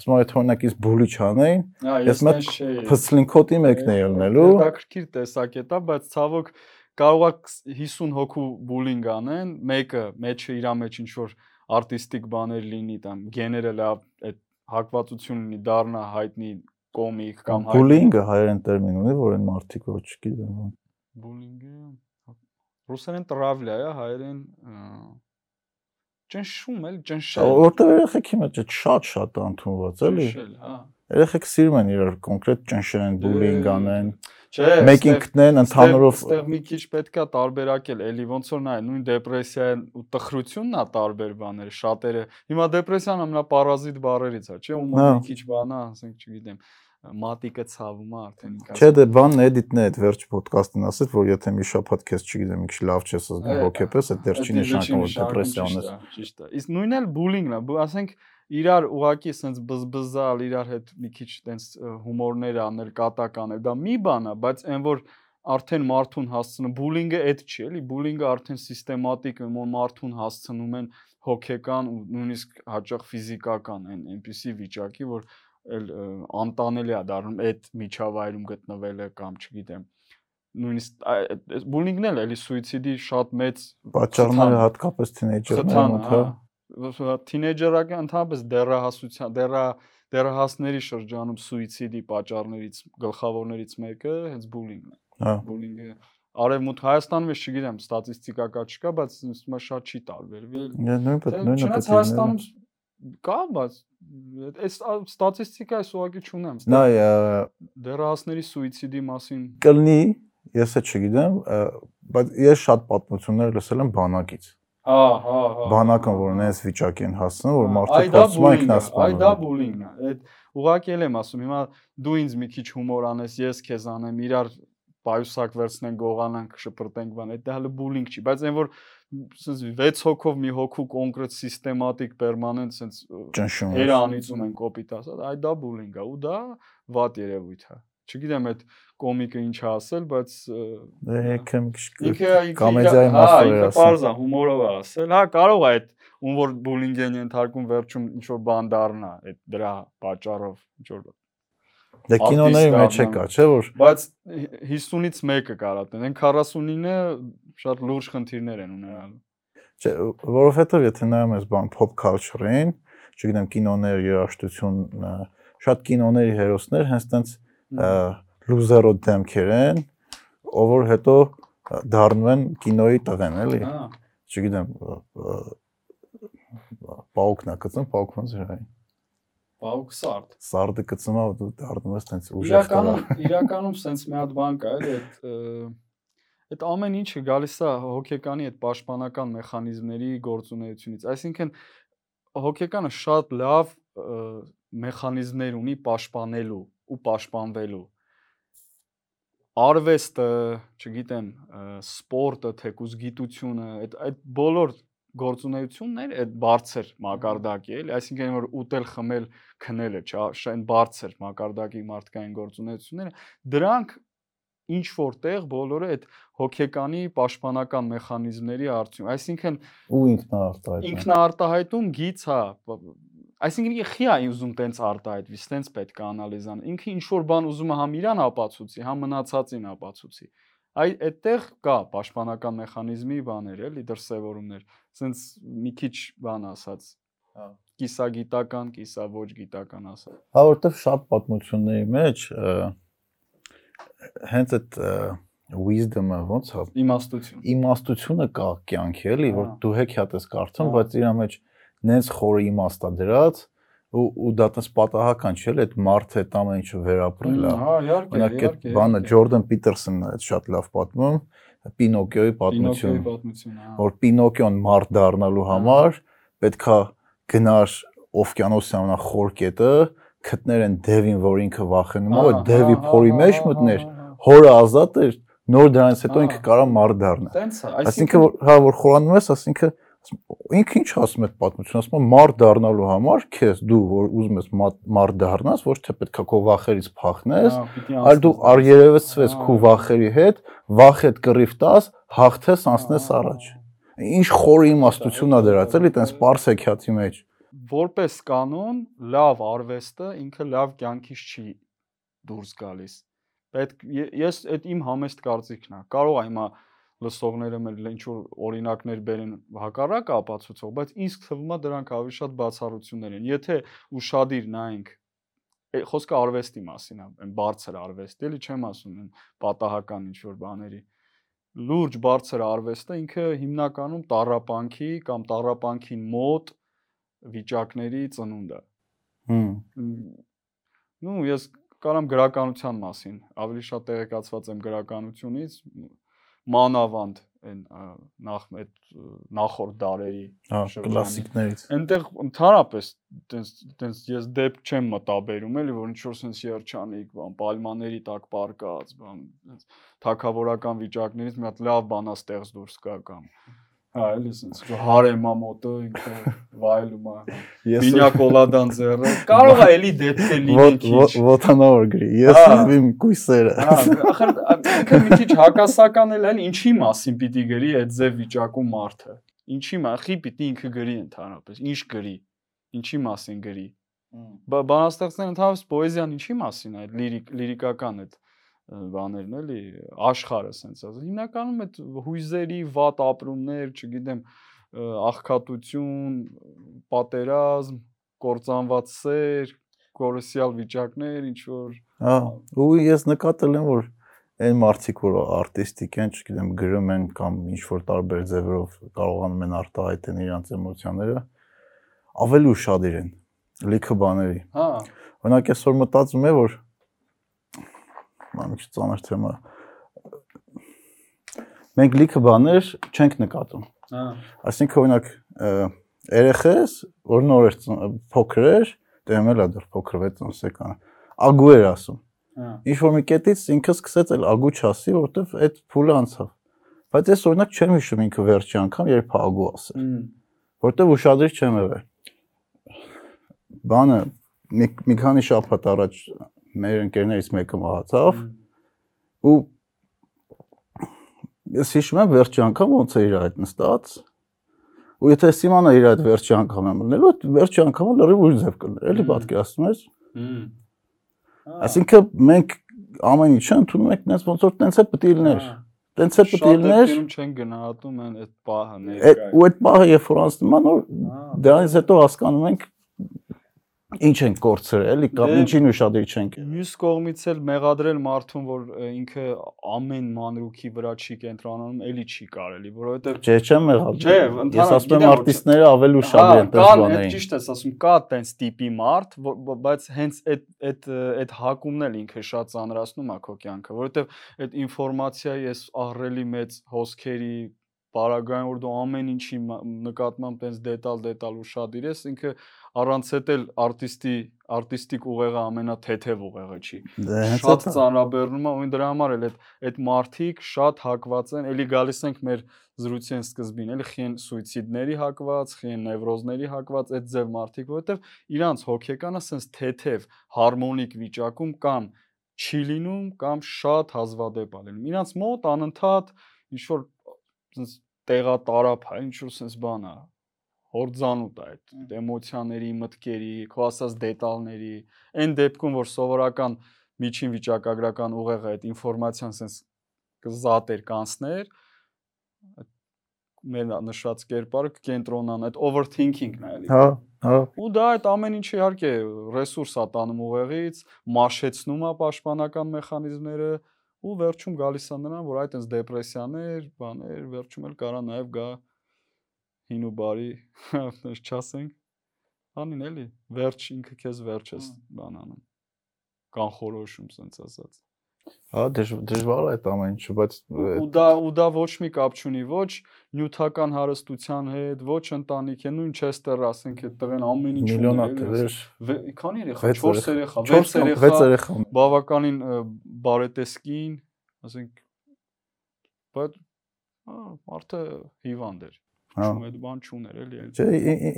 [SPEAKER 2] ասում էր թե օրինակ ինձ բուլի չանեին,
[SPEAKER 3] հա,
[SPEAKER 2] ես
[SPEAKER 3] ես
[SPEAKER 2] մեծ
[SPEAKER 3] մեծ չէի։
[SPEAKER 2] փսլինքոտի մեկն է ելնելու։
[SPEAKER 3] Հետաքրքիր տեսակետ է, բայց ցավոք կարող է 50 հոգու բուլինգ անեն, մեկը մեջը իր մեջ ինչ որ արտիստիկ բաներ լինի, там գեները լավ այդ հակվածություն լինի, դառնա հայտնի կոմիկ կամ հայտնի
[SPEAKER 2] Բուլինգը հայերեն տերմին ունի, որ այն մարդիկ որ չգիտեմ։
[SPEAKER 3] Բուլինգը ռուսերեն տրավլիա է, հայերեն ա, ճնշում էլ, ճնշել։
[SPEAKER 2] Որտեղ երեխեքի մեջ է շատ շատ է ընդունված էլի։
[SPEAKER 3] ճնշել, հա։
[SPEAKER 2] Երեխեք սիրում են իրար կոնկրետ ճնշեն, բուլինգ անեն։
[SPEAKER 3] Չէ,
[SPEAKER 2] Մեկին գտնեն ընդհանուրով
[SPEAKER 3] Այստեղ մի քիչ պետքա տարբերակել, էլի ոնց որ նայ, նույն դեպրեսիան ու տխրությունն է տարբեր բաներ, շատերը։ Հիմա դեպրեսիան ամենապարազիտ բառերից է, չէ՞, ու
[SPEAKER 2] Հա։
[SPEAKER 3] մի քիչ բանա, ասենք, չգիտեմ, մատիկը ցավում է արդեն ինքս։
[SPEAKER 2] Չէ, դե բանն էդիտն է, այդ վերջ ոդկասթին ասեց, որ եթե մի շաբաթ քեզ, չգիտեմ, մի քիչ լավ չես զգում հոգեպես, այդ դեռ չի նշանակում, որ դեպրեսիա ունես։
[SPEAKER 3] Ճիշտ է։ Իսկ նույնն էլ բուլինգն է, ասենք իրար ուղակի սենց բզբզալ, իրար հետ մի քիչ տենց հումորներ անել, կատակ անել, դա մի բան է, բայց այն որ արդեն մարդուն հասցնում բուլինգը այդ չի, էլի, բուլինգը արդեն սիստեմատիկ է, որ մարդուն հասցնում են հոգեկան ու նույնիսկ հաճախ ֆիզիկական այն այնպիսի վիճակի, որ էլ ը, անտանելի է դառնում այդ միջավայրում գտնվելը կամ չգիտեմ նույնիսկ բուլինգն էլ էլի սուիցիդի շատ մեծ
[SPEAKER 2] Պատճառները հատկապես մոտ, հա։
[SPEAKER 3] թինեյջերական ընդհանրապես դեռահասության, դեռա դեռահասների շրջանում սուիցիդի պատճառներից գլխավորներից մեկը հենց բուլինգն է։
[SPEAKER 2] Հա։
[SPEAKER 3] Բուլինգը արևմուտք Հայաստանում ես չգիտեմ, ստատիստիկա կա չկա, բայց է շատ չի տարբերվի։
[SPEAKER 2] Դե նույնպես նույնը
[SPEAKER 3] Չնայած
[SPEAKER 2] պետք է
[SPEAKER 3] Հայաստանում կա, բայց այս ստատիստիկա այս ուղղակի չունեմ։
[SPEAKER 2] Նա
[SPEAKER 3] դեռահասների սուիցիդի մասին
[SPEAKER 2] կլնի, ես էլ չգիտեմ, բայց ես շատ պատմություններ լսել եմ բանակից։
[SPEAKER 3] Հա, հա, հա։
[SPEAKER 2] Բանակն որ նենց վիճակի են հասնում, որ մարդը փորձում է
[SPEAKER 3] բուլինգ է, Այ դա
[SPEAKER 2] ինքնասպանել։
[SPEAKER 3] բուլինգն է։ Այդ ուղղակի էլ եմ ասում, հիմա դու ինձ մի քիչ հումոր անես, ես քեզ անեմ, իրար պայուսակ վերցնենք, գողանանք, շպրտենք բան, այդ դա հələ բուլինգ չի, բայց այն որ սենց 6 հոգով մի հոգու կոնկրետ սիստեմատիկ պերմանենտ սենց
[SPEAKER 2] Ճնշում։ է։
[SPEAKER 3] երանիցում են կոպիտ ասած, այ դա բուլինգ է ու դա վատ երևույթ է։ Չգիտեմ այդ կոմիկը ինչ է ասել, բայց
[SPEAKER 2] Դե
[SPEAKER 3] ինքը ինքը
[SPEAKER 2] կոմեդիայի մասով
[SPEAKER 3] հա,
[SPEAKER 2] էր
[SPEAKER 3] ինքը
[SPEAKER 2] ասում։
[SPEAKER 3] parza հումորով է ասել։ Հա, կարող է այդ ում որ բուլինգ են ենթարկում վերջում ինչ որ բան դառնա այդ դրա պատճառով ինչ որ
[SPEAKER 2] Դե կինոների մեջ է կա, չէ՞ որ
[SPEAKER 3] բայց 50-ից մեկը կարա տեն։ Այն 49-ը շատ լուրջ խնդիրներ են ունենալու։
[SPEAKER 2] Չէ, որովհետև եթե նայում ես բան pop culture-ին, չգիտեմ, կինոներ, երաժշտություն, շատ կինոների հերոսներ հենց տենց լուզերո դեմքեր են, ով որ հետո դառնում են կինոյի տղեն, էլի։
[SPEAKER 3] Հա,
[SPEAKER 2] Չգիտեմ, պաուկնա կծում, պաուկն ոնց
[SPEAKER 3] բաուկ սարդ։
[SPEAKER 2] Սարդը կծում ա դու դառնում ես տենց ուժեղ
[SPEAKER 3] Իրականում իրականում սենց մի հատ բան կա, էլի այդ այդ ամեն ինչը գալիս է հոգեկանի այդ պաշտպանական մեխանիզմների գործունեությունից։ Այսինքն հոգեկանը շատ լավ մեխանիզմներ ունի պաշտպանելու ու պաշտպանվելու արվեստը, չգիտեմ, սպորտը, թեկուզ գիտությունը, այդ այդ բոլոր գործունեություններ այդ բարձր մակարդակի էլի, այսինքն այն, որ ուտել, խմել, քնելը, չէ, այն բարձր մակարդակի մարդկային գործունեությունները, դրանք ինչ որտեղ բոլորը այդ հոգեկանի պաշտպանական մեխանիզմների արդյունք, այսինքն
[SPEAKER 2] Ու ինքնաարտահայտ։
[SPEAKER 3] ինքնաարտահայտում գից, հա, այսինքն ինքը խիա ուզում տենց արտահայտվի, տենց պետք է անալիզան։ Ինքը ինչ որ բան ուզում է համ իրան ապացուցի, համ մնացածին ապացուցի։ Այ այդտեղ կա պաշտպանական մեխանիզմի բաներ, էլի դրսևորումներ։ Սենց մի քիչ բան ասած։
[SPEAKER 2] Հա։
[SPEAKER 3] Կիսագիտական, կիսա ոչ գիտական ասած։
[SPEAKER 2] Հա որտեվ շատ պատմությունների մեջ հենց այդ wisdom-ը ոնց է
[SPEAKER 3] Իմաստություն։
[SPEAKER 2] իմաստությունը կա կյանքի էլի որ
[SPEAKER 3] Հա։
[SPEAKER 2] դու հեքիաթ ես կարդում
[SPEAKER 3] Հա։
[SPEAKER 2] բայց իր մեջ նենց խորը իմաստ է դրած ու ու դա տես պատահական չէ այդ մարդը այդ ամեն ինչը վերապրել է
[SPEAKER 3] Հա, իհարկե,
[SPEAKER 2] օրինակ այդ
[SPEAKER 3] իհարկե,
[SPEAKER 2] բանը
[SPEAKER 3] իհարկե։
[SPEAKER 2] Ջորդան Պիտերսոնն է շատ լավ պատմում Պինոկիոյի
[SPEAKER 3] Պինոկիոյի
[SPEAKER 2] պատմություն
[SPEAKER 3] պատմությունը, հա։
[SPEAKER 2] որ Պինոկիոն մարդ դառնալու
[SPEAKER 3] Հա։
[SPEAKER 2] համար պետքա գնար օվկիանոսի ամենախոր կետը գտներ են դևին որ ինքը վախենում է դևի փորի մեջ մտներ հորը ազատ էր նոր դրանից հետո ինքը կարա մարդ դառնա Այսինքն որ հա որ խորանում ես, այսինքն ասում- ինքը ինչ ասում է պատմությունը, ասում է մարդ դառնալու համար քեզ դու որ ուզում ես մա- մարդ դառնաս, ոչ թե պետքա քո վախերից փախնես, այլ դու արերևեցվես քո վախերի հետ, վախ հետ կռիվ տաս, հաղթես անցնես առաջ։ Ինչ խորը իմաստություն է դրած, էլի տենց པարս հեքիաթի մեջ։
[SPEAKER 3] որպես կանոն լավ արվեստը ինքը լավ կյանքից չի դուրս գալիս։ Պետք ես այդ իմ համեստ կարծիքն է։ Կարող է հիմա լսողները մեր ինչ որ օրինակներ բերեն հակառակը ապացուցող, բայց ինձ թվում է դրանք ավելի շատ բացառություններ են։ Եթե ուրشادիր նայենք խոսքը արվեստի մասին է, այն բարձր արվեստ, էլի չեմ ասում այն պատահական ինչ որ բաների լուրջ բարձր արվեստը ինքը հիմնականում տարապանքի կամ տարապանքին մոտ վիճակների ծնունդը։
[SPEAKER 2] Հմ։
[SPEAKER 3] Ну, ես կարամ գրականության մասին, ավելի շատ տեղեկացված եմ գրականությունից, մանավանդ այն նախ այդ նախորդ դարերի
[SPEAKER 2] կլասիկներից
[SPEAKER 3] այնտեղ ընդհանրապես տենց տենց ես դեպք չեմ մտաբերում էլի որ ինչ որ sense երջանիկ բան պալմաների տակ պարկած բան թակավորական վիճակներից մի հատ լավ բանա ստեղծ դուրս գա կամ Հա, էլի sense հարեմա մոտը ինքը վայելում է։ Բինյա կոլադան ձեռը։ Կարող է էլի դեպքեր լինել քիչ։
[SPEAKER 2] Ոթանավոր գրի։ Ես իմ կույսերը։
[SPEAKER 3] Հա, ախր ինքը մի քիչ հակասական էլ էլ ինչի մասին պիտի գրի այդ ձև վիճակում մարդը։ Ինչի մասի պիտի ինքը գրի ընդհանրապես։ Ինչ գրի։ Ինչի մասին գրի։ Բանաստեղծները ընդհանրապես պոեզիան ինչի մասին է, լիրիկ լիրիկական այդ բաներն էլի աշխարհը սենց ասած հիմնականում այդ հույզերի վատ ապրումներ, չգիտեմ, աղքատություն, պատերազմ, կործանված սեր, կորուսիալ վիճակներ, ինչ որ
[SPEAKER 2] Հա, ու ես նկատել եմ որ այն մարդիկ որ արտիստիկ են, չգիտեմ, գրում են կամ ինչ որ տարբեր ձևերով կարողանում են արտահայտեն իրենց էմոցիաները, ավելի ուշադիր են լիքը բաների։
[SPEAKER 3] Հա։
[SPEAKER 2] Օրինակ այսօր մտածում եմ որ մի ծանր թեմա։ Մենք լիքը բաներ չենք նկատում։
[SPEAKER 3] Հա։
[SPEAKER 2] Այսինքն օրինակ երեխես, որ նոր էր փոքր էր, դեմել է դեռ փոքր 6 ամսեկան, ագու էր ասում։
[SPEAKER 3] Հա։
[SPEAKER 2] Ինչ որ մի կետից ինքը սկսեց էլ ագու չասի, որովհետև այդ փուլը անցավ։ Բայց ես օրինակ չեմ հիշում ինքը վերջի անգամ երբ ագու ասել, որովհետև ուշադրի չեմ եղել։ Բանը մի, մի քանի շաբաթ առաջ մեր ընկերներից մեկը մահացավ ու ես հիշում եմ վերջի անգամ ոնց է իր այդ նստած ու եթե Սիմանա իր այդ վերջի անգամ եմ լնելու այդ վերջի անգամը լրիվ ուրիշ ձև կլներ էլի պատկերացնում ես այսինքն մենք ամեն ինչը ընդունում ենք այնպես ոնց որ տենց է պետք է լիներ տենց է պետք լիներ
[SPEAKER 3] չեն գնահատում են այդ պահը
[SPEAKER 2] ներկայ ու այդ պահը երբ որ անցնում է նոր դրանից հետո հասկանում ենք ինչ են կորցրել, կամ ինչին ուշադրի չենք։
[SPEAKER 3] Մյուս կողմից էլ մեղադրել մարդուն, որ ինքը ամեն մանրուքի վրա չի կենտրոնանում, էլի չի կարելի, որովհետև
[SPEAKER 2] Չէ, չեմ մեղադրել։
[SPEAKER 3] Չէ,
[SPEAKER 2] ես ասում եմ արտիստները ավելի ուշադիր են տես բաներին։
[SPEAKER 3] Ճիշտ ես ասում, կա տենց տիպի մարդ, բայց հենց այդ այդ այդ հակումն էլ ինքը շատ ծանրացնում է քո կյանքը, որովհետև այդ ինֆորմացիայի էս ահռելի մեծ հոսքերի բարագային որ դու ամեն ինչի նկատմամբ տենց դետալ դետալ ուշադիր ես, ինքը առանց հետ էլ արտիստի արտիստիկ ուղեղը ամենաթեթև ուղեղը չի։
[SPEAKER 2] դե,
[SPEAKER 3] Շատ ծանրաբեռնում է ու դրա համար էլ այդ այդ մարտիկ շատ հակված են, էլի գալիս ենք մեր զրույցին սկզբին, էլի խին սուիցիդների հակված, խին նևրոզների հակված այդ ձև մարտիկ, որովհետև իրանց հոգեկանը sense թեթև հարմոնիկ վիճակում կամ չի լինում կամ շատ հազվադեպ է լինում։ Իրանց մոտ անընդհատ ինչ որ sense տեղատարապ է, ինչ որ sense բան է, հորձանուտ է այդ էմոցիաների, մտքերի, քո ասած դետալների, այն դեպքում, որ սովորական միջին վիճակագրական ուղեղը այդ ինֆորմացիան sense կզատեր կանցներ, մեր նշած կերպարը կենտրոնան այդ overthinking-ն է էլի։
[SPEAKER 2] Հա, հա։
[SPEAKER 3] Ու դա այդ ամեն ինչը իհարկե ռեսուրս է տանում ուղեղից, մաշեցնում է պաշտպանական մեխանիզմները ու վերջում գալիս է նրան, որ այդ այնս դեպրեսիաներ, բաներ, վերջում էլ կարա նաև գա հին ու բարի, այնպես չասենք, անին էլի, վերջ ինքը քեզ վերջ ես բան անում։ Կանխորոշում sense ասած։
[SPEAKER 2] Հա, դժվար է այդ ամեն ինչը, բայց
[SPEAKER 3] ու դա ու դա ոչ մի կապ չունի ոչ նյութական հարստության հետ, ոչ ընտանիք է, նույն Չեսթեր ասենք այդ տղեն ամեն ինչ
[SPEAKER 2] միլիոնա տղեր։
[SPEAKER 3] Քանի երեխա, 4 երեխա,
[SPEAKER 2] 6 երեխա, 6 երեխա։
[SPEAKER 3] Բավականին բարետեսկին, ասենք բայց հա, մարդը հիվանդ էր։
[SPEAKER 2] Հա։
[SPEAKER 3] Չում այդ բան չուներ էլի։
[SPEAKER 2] Չէ,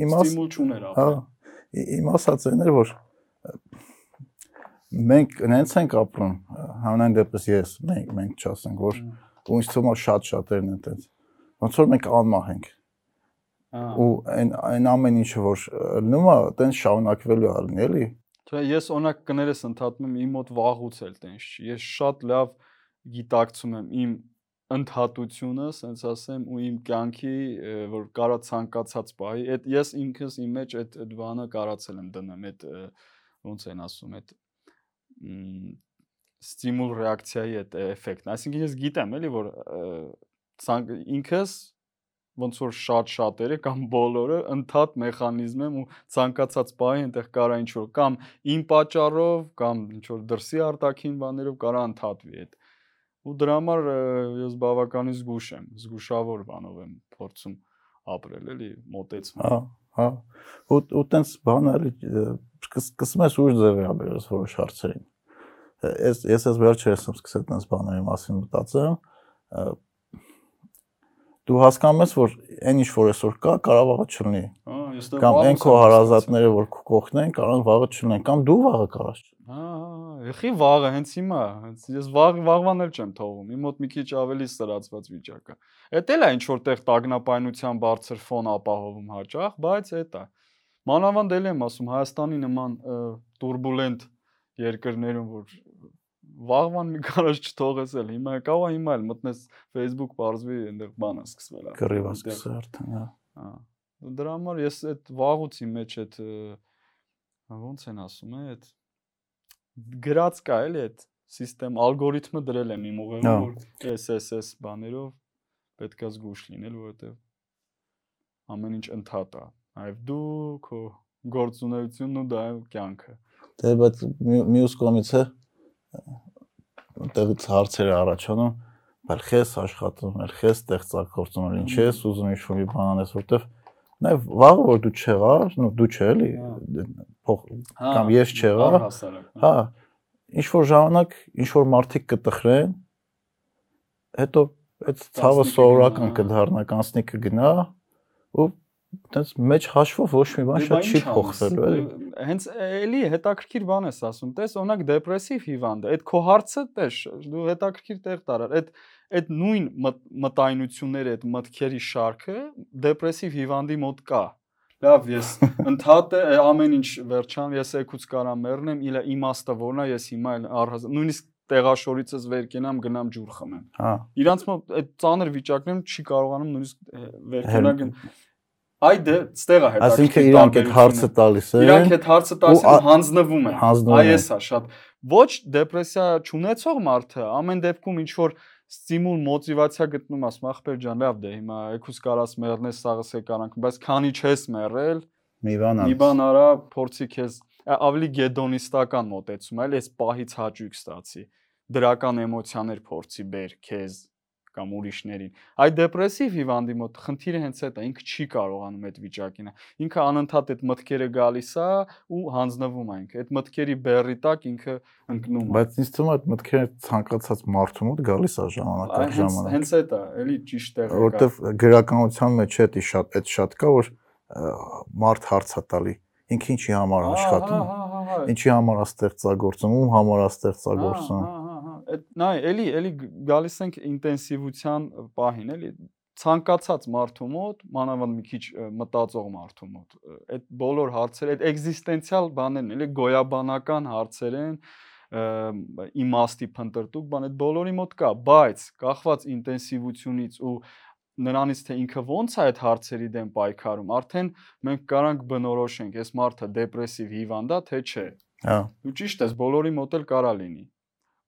[SPEAKER 2] իմ աս
[SPEAKER 3] ստիմուլ չուներ
[SPEAKER 2] Հա։ Իմ ասած այն էր որ մենք նենց ենք ապրում, հանրային դեպս ես, մենք մենք չասենք, որ ու ինձ թվում է շատ շատերն են տենց։ Ոնց որ մենք անմահ ենք։ Ու այն այն ամեն ինչը որ լինում է, տենց շարունակվելու է լինի, էլի։
[SPEAKER 3] Չէ, ես օրինակ կներես ընդհատում իմ մոտ վաղուց էլ տենց չի։ Ես շատ լավ գիտակցում եմ իմ ընդհատությունը, ասենց ասեմ, ու իմ կյանքի, որ կարա ցանկացած բայի, այդ ես ինքս իմ մեջ այդ այդ բանը կարացել եմ դնեմ, այդ ոնց են ասում, այդ ստիմուլ ռեակցիայի այդ էֆեկտն։ Այսինքն ես գիտեմ էլի որ ինքս ոնց որ շատ շատերը կամ բոլորը ընդհատ մեխանիզմ եմ ու ցանկացած բանի այնտեղ կարա ինչ որ կամ իմ պատճառով կամ ինչ որ դրսի արտաքին բաներով կարա ընդհատվի այդ ու դրա համար ես բավականին զգուշ եմ զգուշավոր բանով եմ փորձում ապրել էլի մոտեցում
[SPEAKER 2] հա հա ու ու տենց բանը էլի սկսում ես ուժ ձև վերաբերես որոշ հարցերին ես ես ես վերջերս եմ սկսել տենց բաների մասին մտածել դու հասկանում ես որ այն ինչ որ այսօր կա կարող վաղը չլինի
[SPEAKER 3] հա ես դա
[SPEAKER 2] կամ այն քո հարազատները որ քո կողքն են կարող վաղը չլինեն կամ դու վաղը կարաս
[SPEAKER 3] հա Եղի վաղը, հենց հիմա, հենց ես վաղ վաղվան էլ չեմ թողում։ Իմ մոտ մի քիչ ավելի սրացված վիճակը։ Էդ էլ է ինչ որտեղ տագնապայնության բարձր ֆոն ապահովում հաճախ, բայց էդ է։ Մանավանդ էլ եմ ասում Հայաստանի նման турբուլենտ երկրներում, որ վաղվան մի կարաշ չթողես էլ, հիմա կավա հիմա էլ մտնես Facebook բարձվի այնտեղ բան է սկսվել։ Կռիվ
[SPEAKER 2] է սկսել արդեն, հա։
[SPEAKER 3] Հա։ Դրա համար ես այդ վաղուցի մեջ այդ ոնց են ասում, այդ գրած կա էլի այդ սիստեմ ալգորիթմը դրել եմ իմ ուղեղում որ SSS բաներով պետքա զգուշ լինել որովհետև ամեն ինչ ընդհատ է այվ դու քո գործունեությունն ու դա կյանքը
[SPEAKER 2] դե բայց մյուս կողմից է այդտեղից հարցեր առաջանում, բայց քեզ աշխատում, ել քեզ ստեղծագործում, ել ինչ ես ուզում ինչ-որ մի բան անես, որտեվ նաև վաղը որ դու չեղար, նո դու չէ էլի, փող
[SPEAKER 3] հա,
[SPEAKER 2] կամ ես չեղա, հա, ինչ որ ժամանակ ինչ որ մարդիկ կտխրեն, հետո այդ ցավը սովորական կդառնա, կանցնիկը գնա ու այտենց մեջ հաշվով ոչ մի բան
[SPEAKER 3] դե
[SPEAKER 2] շատ չի փոխվելու էլի
[SPEAKER 3] հենց էլի հետաքրքիր բան ես ասում տես օրինակ դեպրեսիվ հիվանդը այդ քո հարցը տես դու հետաքրքիր տեղ տարար այդ այդ նույն մտայնությունները այդ մտքերի շարքը դեպրեսիվ հիվանդի մոտ կա լավ ես ընդհատ է ամեն ինչ վերջան ես եկուց կարամ մեռնեմ իլա իմաստը որնա ես հիմա առհազ նույնիսկ տեղաշորիցս վեր կենամ գնամ ջուր խմեմ
[SPEAKER 2] հա
[SPEAKER 3] իրանց մոտ այդ ծանր վիճակներում չի կարողանում նույնիսկ վեր կենալ Այ դե ստեղ է հետաքրքիր։
[SPEAKER 2] Այսինքն իրանք այդ հարցը տալիս են։
[SPEAKER 3] Իրանք այդ հարցը տալիս են հանձնվում են։ Այ էսա շատ ոչ դեպրեսիա չունեցող մարդը ամեն դեպքում ինչ որ ստիմուլ մոտիվացիա գտնում ասում ախպեր ջան լավ դե հիմա եկուս կարաս մեռնես սաղս եկարանք բայց քանի չես մեռել
[SPEAKER 2] մի բան
[SPEAKER 3] մի բան արա փորձի քեզ ավելի գեդոնիստական մոտեցում այլ այս պահից հաճույք ստացի դրական էմոցիաներ փորձի բեր քեզ կամ ուրիշներին։ Այդ դեպրեսիվ հիվանդի մոտ խնդիրը հենց այդ է, ինքը չի կարողանում այդ վիճակին։ Ինքը անընդհատ այդ մտքերը գալիս է ու հանձնվում է ինքը։ Այդ մտքերի բեռի տակ ինքը ընկնում է։
[SPEAKER 2] Բայց ինձ թվում է այդ մտքերը ցանկացած մարդու մոտ գալիս է ժամանակ առ ժամանակ։
[SPEAKER 3] Հենց այդ է, էլի ճիշտ կա։
[SPEAKER 2] Որտեվ գրականության մեջ է դա շատ այդ շատ կա որ մարդ հարց է տալի ինքը ինչի համար աշխատում ինչի համար է ստեղծագործում ում համար է ստեղծագործում
[SPEAKER 3] նայ էլի էլի գալիս ենք ինտենսիվության պահին, էլի ցանկացած մարդու մոտ, մանավանդ մի քիչ մտածող մարդու մոտ, այդ բոլոր հարցերը, այդ էգզիստենցիալ բաներն էլի գոյաբանական հարցեր են, իմաստի փնտրտուկ բան, այդ բոլորի մոտ կա, բայց կախված ինտենսիվությունից ու նրանից թե ինքը ոնց է այդ հարցերի դեմ պայքարում, արդեն մենք կարանք բնորոշենք, այս մարդը դեպրեսիվ հիվանդ է, թե չէ։
[SPEAKER 2] Հա։
[SPEAKER 3] Ու ճիշտ է, բոլորի մոտ էլ կարա լինի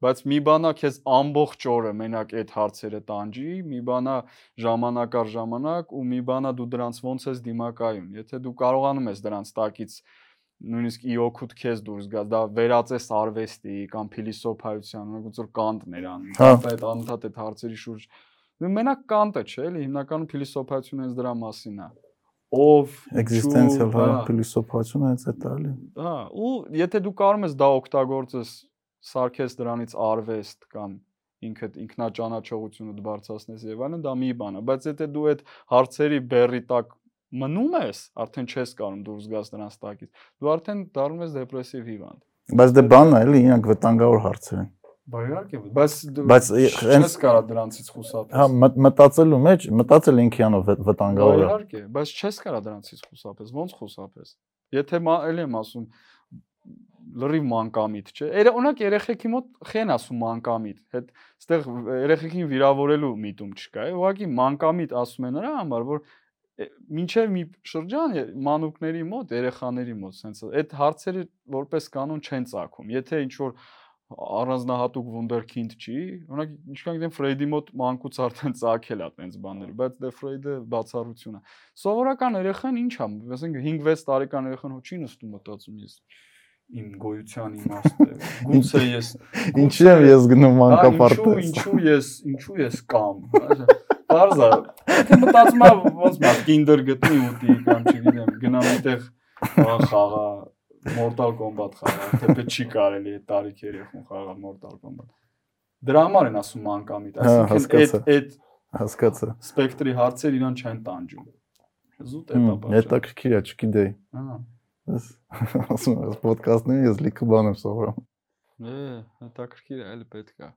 [SPEAKER 3] բայց մի բանա քեզ ամբողջ օրը մենակ այդ հարցերը տանջի, մի բանա ժամանակ առ ժամանակ ու մի բանա դու դրանց ոնց ես դիմակայում։ Եթե դու կարողանում ես դրանց տակից նույնիսկ ի օգուտ քեզ դուրս գալ, դա վերածես արվեստի կամ փիլիսոփայության, ոնց որ կանտներ անում։
[SPEAKER 2] հա։
[SPEAKER 3] Այդ անընդհատ այդ հարցերի շուրջ մենակ կանտը չէ, էլի հիմնականում փիլիսոփայությունը հենց դրա մասին է ով
[SPEAKER 2] էգզիստենցիալ հա փիլիսոփայությունը հենց այդ է, էլի։
[SPEAKER 3] Հա, ու եթե դու կարող ես դա օգտագործես սարքես դրանից արվեստ կամ ինքդ ինքնաճանաչողությունդ բարձրացնես եւ այլն, դա մի բան է, բայց եթե դու այդ հարցերի բերի տակ մնում ես, արդեն չես կարող դուրս գաս դրանց տակից։ Դու արդեն դառնում ես դեպրեսիվ հիվանդ։
[SPEAKER 2] Բայց դե բանն է, էլի, իրանք վտանգավոր հարցեր են։
[SPEAKER 3] Բա իհարկե, բայց
[SPEAKER 2] բայց
[SPEAKER 3] հենց կարա դրանցից խուսափես։
[SPEAKER 2] Հա, մտածելու մեջ, մտածել ինքյանով վտանգավոր է։
[SPEAKER 3] Իհարկե, բայց չես կարա դրանցից խուսափես։ Ոնց խուսափես։ Եթե էլի եմ ասում, լրիվ մանկամիտ, չէ։ Օրինակ երեխեքի մոտ խեն ասում մանկամիտ, հետ այստեղ երեխեքին վիրավորելու միտում չկա, է, ուղղակի մանկամիտ ասում են նրա համար, որ մինչև մի շրջան մանուկների մոտ, երեխաների մոտ, սենց այդ հարցերը որպես կանոն չեն ցակում։ Եթե ինչ որ առանձնահատուկ wunderkind չի։ Օրինակ ինչքան գիտեմ Ֆրեյդի մոտ մանկուց արդեն ծագել է տենց բաներ, բայց դե Ֆրեյդը բացառություն է։ Սովորական երեխան ինչ է, ասենք 5-6 տարեկան երեխան հո չի նստում մտածում ես իմ գոյության իմաստը։ Գուցե ես
[SPEAKER 2] Ինչի եմ ես գնում մանկապարտեզ։
[SPEAKER 3] Ինչու ես, ինչու ես կամ։ Բարձա։ Թե մտածում եմ ոնց մա Kinder գտնի ուտի կամ չգիտեմ, գնամ այդտեղ բան խաղա Mortal Kombat խաղալ, թե չի կարելի այդ տարիք երեխուն խաղալ Mortal Kombat։ Դրա համար են ասում մանկամիտ, այսինքն այդ այդ
[SPEAKER 2] հասկացա։
[SPEAKER 3] Սպեկտրի հարցեր իրան չեն տանջում։ Զուտ է դա բանը։
[SPEAKER 2] Հետաքրքիր է, չգիտեի։
[SPEAKER 3] Հա։
[SPEAKER 2] Ես ասում եմ, ոդկասթներում ես լիքը բան եմ սովորում։
[SPEAKER 3] Է, հետաքրքիր է, էլի պետք է։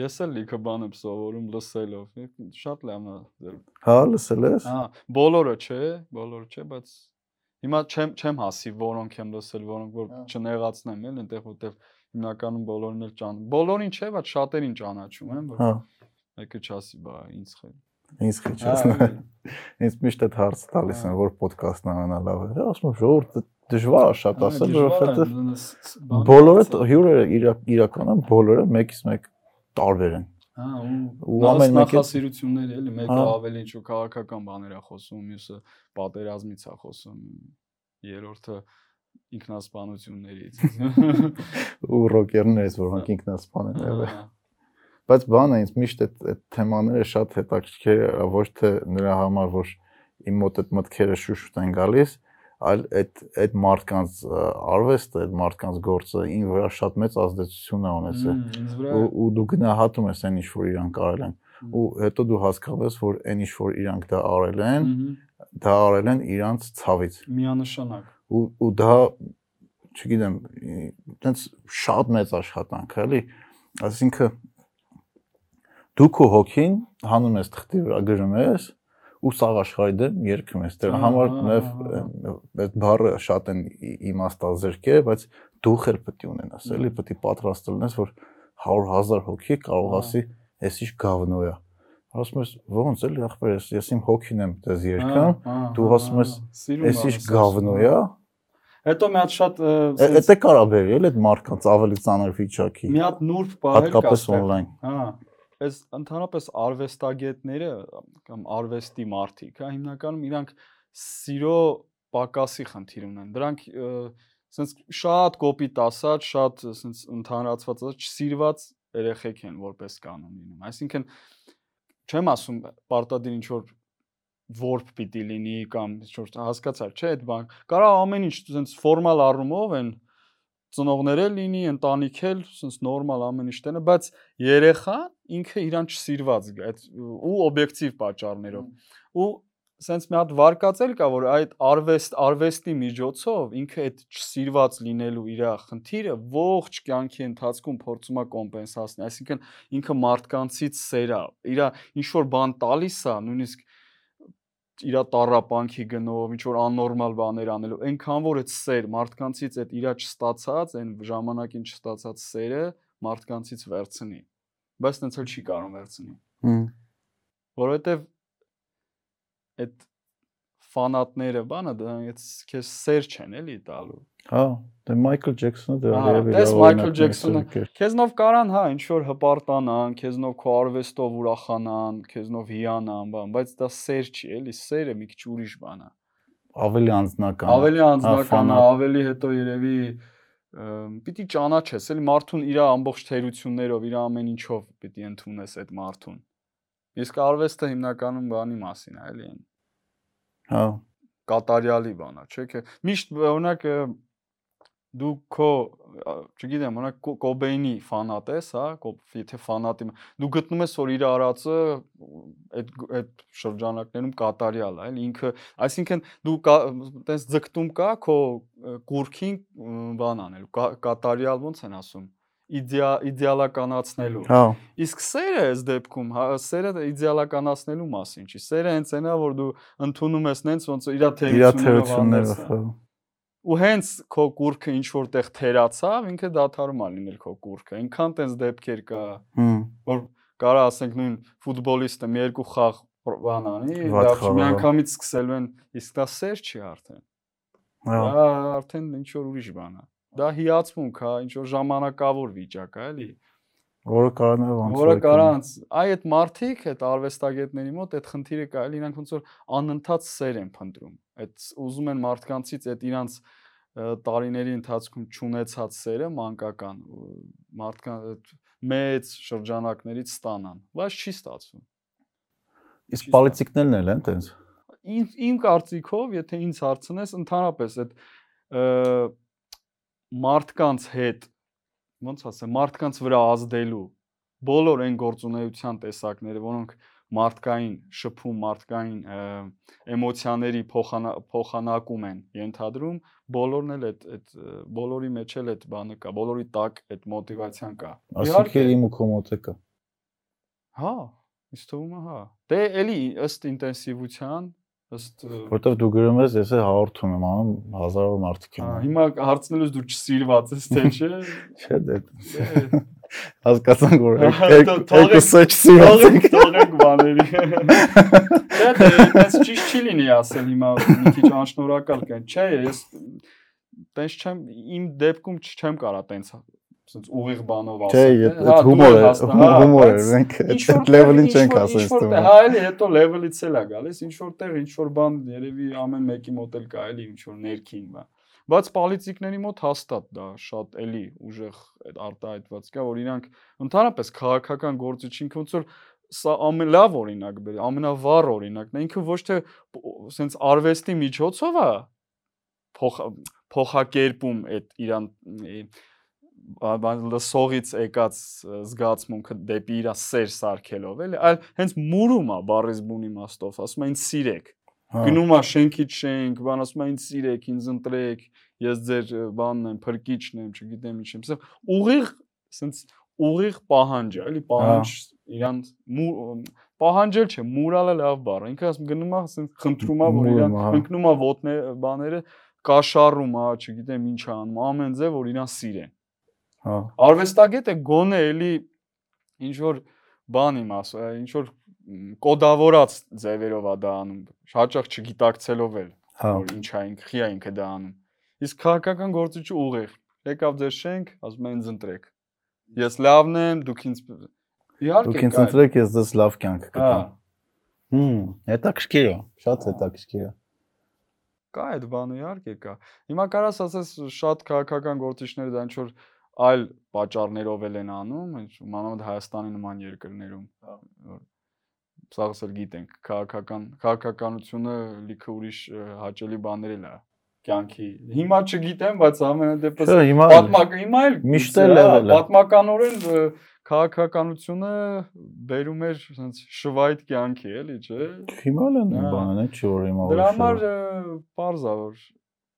[SPEAKER 3] Ես էլ լիքը բան եմ սովորում լսելով։ Շատ լավն է։
[SPEAKER 2] Հա, լսել ես։
[SPEAKER 3] Հա, բոլորը չէ, բոլորը չէ, բայց Հիմա չեմ չեմ հասի որոնք եմ լսել, որոնք որ չնեղացնեմ էլ այնտեղ որտեվ հիմնականում բոլորն էլ ճան։ Բոլորին չէ, բայց շատերին ճանաչում եմ, որ
[SPEAKER 2] Հա։
[SPEAKER 3] Մեկը չասի, բա ինձ խել։
[SPEAKER 2] Ինձ քիչացնա։ Ինձ միշտ այդ հարց տալիս են, որ ոդկասթն անանալավ է։ Ասում եմ, ժողովուրդ դժվար է շատ ասել, որովհետեւ բոլորը հյուրերը իրականում բոլորը մեկից մեկ տարբեր են։
[SPEAKER 3] Հա, ու ամեն մեկը նախասիրություններ էլի, մեկը ավելի ինչ-որ քաղաքական բաներ է խոսում, մյուսը պատերազմից է խոսում, երրորդը ինքնասպանություններից։
[SPEAKER 2] Ու ռոկերներից, որոնք ինքնասպան են եղել։ Բայց բանը ինձ միշտ այդ այդ թեմաները շատ հետաքրքիր է, ոչ թե նրա համար, որ իմ մոտ այդ մտքերը շուշուտ են գալիս, այլ այդ այդ մարդկանց արվեստը, այդ մարդկանց գործը ին վրա շատ մեծ ազդեցություն է ունեցել։ Ու ու դու գնահատում ես այն ինչ որ իրանք արել են ու հետո դու հասկանում ես որ այն ինչ որ իրանք դա արել են դա արել են իրանց ցավից
[SPEAKER 3] միանշանակ
[SPEAKER 2] ու ու դա չգիտեմ այտենց շատ մեծ աշխատանք է էլի այսինքն դու քո հոգին հանում ես թղթի վրա գրում ես ու սաղ աշխարհի դեմ երկում ես։ Դրա համար նաև այդ բառը շատ են իմաստազերկ է, բայց դուխ էլ պետք է ունենաս, էլի պետք է պատրաստ լինես, որ 100.000 հոգի կարող ասի, «Էս ինչ գավնո է»։ Ասում ես, ո՞ոնց էլի ախպեր ես, ես իմ հոգին եմ դες երկում, դու ասում ես, «Էս ինչ գավնո է»։
[SPEAKER 3] Հետո մի հատ շատ
[SPEAKER 2] Էդ է կարա բերի, էլի այդ մարդկանց ավելի ծանր վիճակի։
[SPEAKER 3] Մի հատ նուրբ բառ էլ կա։
[SPEAKER 2] Հատկապես on-line։
[SPEAKER 3] Հա այս ընդհանրապես արվեստագետները կամ արվեստի մարդիկ, հա, հիմնականում իրանք սիրո պակասի խնդիր ունեն։ Դրանք ասենց շատ կոպիտ ասած, շատ ասենց ընդհանրացված ասած չսիրված երեխեք են որպես կանոն լինում։ Այսինքն չեմ ասում պարտադիր ինչ որ որբ պիտի լինի կամ ինչ որ հասկացար, չէ, այդ բան։ Կարա ամեն ինչ ասենց ֆորմալ առումով են ծնողներ էլ լինի, ընտանիք էլ, ասես նորմալ ամեն ինչ տենը, բայց երեխան ինքը իրան չսիրված այդ ու օբյեկտիվ պատճառներով։ Ու սենց մի հատ վարկածել կա, որ այդ արվեստ արվեստի միջոցով ինքը այդ չսիրված լինելու իր խնդիրը ողջ կյանքի ընթացքում փորձում է կոմպենսացնել, այսինքն ինքը մարդկանցից սեր է, իր ինչ որ բան տալիս է, նույնիսկ իր տարապանքի գնով, ինչ որ աննորմալ բաներ անելով, այնքան որ այդ սեր մարդկանցից այդ իր չստացած, այն ժամանակին չստացած սերը մարդկանցից վերցնի։ Բայց տենց էլ չի կարող վերցնի։
[SPEAKER 2] Հմ։
[SPEAKER 3] Որովհետև այդ ֆանատները բանը դա այդ քեզ սեր չեն էլի տալու։
[SPEAKER 2] Հա, դե Մայքլ Ջեքսոնը դրա
[SPEAKER 3] երևի Դες Մայքլ Ջեքսոնը քեզնով կարան, հա, ինչ որ հպարտանան, քեզնով քո արվեստով ուրախանան, քեզնով հիանան, բան, բայց դա սեր չի, էլի, սերը մի քիչ ուրիշ բան է։
[SPEAKER 2] Ավելի անձնական։
[SPEAKER 3] Ավելի անձնական է, ավելի հետո երևի պիտի ճանաչես, էլի մարդուն իր ամբողջ թերություններով, իր ամեն ինչով պիտի ընդունես այդ մարդուն։ Իսկ արվեստը հիմնականում բանի մասին է, էլի։
[SPEAKER 2] Հա
[SPEAKER 3] կատարյալի բան է, չէ՞։ Միշտ օրինակ դու քո չգիտեմ, օրինակ Կոբեյնի ֆանատ ես, հա, եթե ֆանատի դու գտնում ես որ իր արածը այդ այդ շրջանակներում կատարյալ է, այլ ինքը, այսինքն դու տես ձգտում կա քո կուրքին բան անել, կատարյալ ոնց են ասում իդեալականացնելու։
[SPEAKER 2] Հա։
[SPEAKER 3] Իսկ սերը այս դեպքում, հա, սերը իդեալականացնելու մասին չի։ Սերը հենց այնա, որ դու ընդունում ես նենց ոնց իր
[SPEAKER 2] թերություններով, հա
[SPEAKER 3] ու հենց քո կուրքը ինչ որտեղ թերացավ, ինքը դադարում է լինել քո կուրքը։ Այնքան տես դեպքեր կա, որ կարա ասենք նույն ֆուտբոլիստը մի երկու խաղ բան անի, դա միանգամից սկսելու են, իսկ դա սեր չի արդեն։ Դա արդեն ինչ որ ուրիշ բան է։ Դա հիացմունք, հա, ինչ որ ժամանակավոր վիճակ է, էլի։
[SPEAKER 2] Որը կարող է ոնց
[SPEAKER 3] Որը կարանց, այ այդ մարտիկ, այդ արվեստագետների մոտ այդ խնդիրը կարելի իրանք ոնց որ անընդհատ սեր են փնտրում։ Այդ ուզում են մարդկանցից այդ իրանց տարիների ընթացքում ճանաչած սերը մանկական մարդկան մեծ շրջանակներից ստանան, բայց չի ստացվում։
[SPEAKER 2] Իսկ պոլիտիկներն էլ են տենց։
[SPEAKER 3] Իմ իմ կարծիքով, եթե ինձ հարցնես, ընդհանրապես այդ մարդկանց հետ ոնց ասեմ, մարդկանց վրա ազդելու բոլոր այն գործունեության տեսակները, որոնք մարդկային շփում, մարդկային էմոցիաների փոխանակում են ենթադրում, բոլորն էլ այդ այդ բոլորի մեջ էլ այդ բանը կա, բոլորի տակ այդ մոտիվացիան կա։
[SPEAKER 2] Այսինքն իմ ու քո մոտ է կա։
[SPEAKER 3] Հա, ինձ թվում է, հա։ Դե էլի ըստ ինտենսիվության ըստ
[SPEAKER 2] որտեվ դու գրում ես, ես է հաղորդում եմ անում հազարավոր մարդիկ
[SPEAKER 3] են։ Հա, հիմա հարցնելուց դու չսիրված ես, թե չէ։
[SPEAKER 2] Չէ, դե։ Հասկացանք որ երկուսը չսիրված
[SPEAKER 3] ենք։ Թողենք բաների։ Չէ, դες ճիշտ չի լինի ասել հիմա մի քիչ անշնորհակալ կան։ Չէ, ես տենց չեմ իմ դեպքում չեմ կարա տենց ասենց ուղիղ բանով
[SPEAKER 2] ասել։ Չէ, հա, հումոր է, հումոր է, մենք այդ լեվելին չենք ասել
[SPEAKER 3] ստում։ Հա, էլի հետո լեվելից էլ է գալիս, ինչ որտեղ ինչ որ բան երևի ամեն մեկի մոտ էլ կա, էլի ինչ որ ներքին բան։ Բայց պոլիտիկների մոտ հաստատ դա շատ էլի ուժեղ այդ արտահայտված կա, որ իրանք ընդհանրապես քաղաքական գործիչին ոնց որ սա ամեն լավ օրինակ բերի, ամենավառ օրինակն է։ Ինքը ոչ թե սենց արվեստի միջոցով է փոխակերպում այդ իրան լսողից եկած զգացմունքը դեպի իր սեր սարքելով, էլի, այլ հենց մուրում է բառից բուն իմաստով, ասում ինձ սիրեք։ Գնում է շենքից շենք, բան ասում է ինձ սիրեք, ինձ ընտրեք, ես ձեր բանն եմ, փրկիչն եմ, չգիտեմ ինչ եմ, ասեմ, ուղիղ, ասենց ուղիղ պահանջ է, էլի, պահանջ
[SPEAKER 2] հա։
[SPEAKER 3] իրան պահանջել չէ, մուրալը լավ բառ։ Ինքը ասում գնում է, ասենք խնդրում է, որ իրան
[SPEAKER 2] հա։
[SPEAKER 3] ընկնում է ոտներ բաները կաշառում է, չգիտեմ ինչ անում, ամեն ձև որ իրան սիրեն։
[SPEAKER 2] Հա։
[SPEAKER 3] Արվեստագետը գոնե էլի ինչ որ բան իմ ասա, ինչ որ կոդավորած ձևերով է դա անում, հաճախ չգիտակցելով էլ,
[SPEAKER 2] հա։
[SPEAKER 3] որ ինչա ինքը, խիա ինքը դա անում։ Իսկ քաղաքական գործիչը ուղիղ, եկավ ձեր շենք, ասում են ընտրեք։ Ես լավն եմ, դուք ինձ
[SPEAKER 2] Իհարկե։ Դուք ինձ ընտրեք, ես դες լավ կյանք
[SPEAKER 3] հա։
[SPEAKER 2] կտամ։ Հմ, հետաքրքիր է, շատ հետաքրքիր է։
[SPEAKER 3] Կա այդ բանը իհարկե կա։ Հիմա կարաս ասես շատ քաղաքական գործիչները դա ինչ որ այլ պատճառներով էլ են անում, մանավանդ Հայաստանի նման երկրներում, որ սաղս էլ գիտենք, քաղաքական քաղաքականությունը լիքը ուրիշ հաճելի բաներ էլ է կյանքի։ Հիմա չգիտեմ, բայց ամենը դեպս պատմակ հիմա էլ
[SPEAKER 2] միշտ էլ է
[SPEAKER 3] պատմականորեն քաղաքականությունը բերում էր ասենց շվայտ կյանքի, էլի, չէ։
[SPEAKER 2] Հիմա էլ են բանն է, չի որ հիմա։
[SPEAKER 3] Դրա համար է որ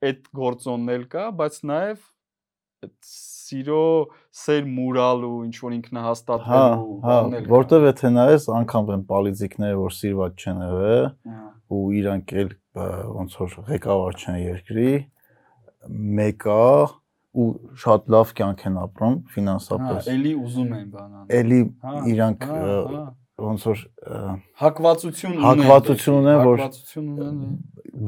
[SPEAKER 3] այդ գործոնն էլ կա, բայց նաև սիրո սեր մուրալու ինչ որ ինքնահաստատվելու
[SPEAKER 2] հա, հա, որտեվ եթե նայես անգամ են պոլիտիկները որ սիրված չեն եղել
[SPEAKER 3] հա։
[SPEAKER 2] ու իրանք էլ ոնց որ ղեկավար չեն երկրի մեկա ու շատ լավ կյանք են ապրում ֆինանսապես։
[SPEAKER 3] Հա, էլի ուզում են բանան։
[SPEAKER 2] Էլի իրանք ոնց որ
[SPEAKER 3] հակվածություն ունեն
[SPEAKER 2] հակվածություն ունեն որ
[SPEAKER 3] հակվածություն ունեն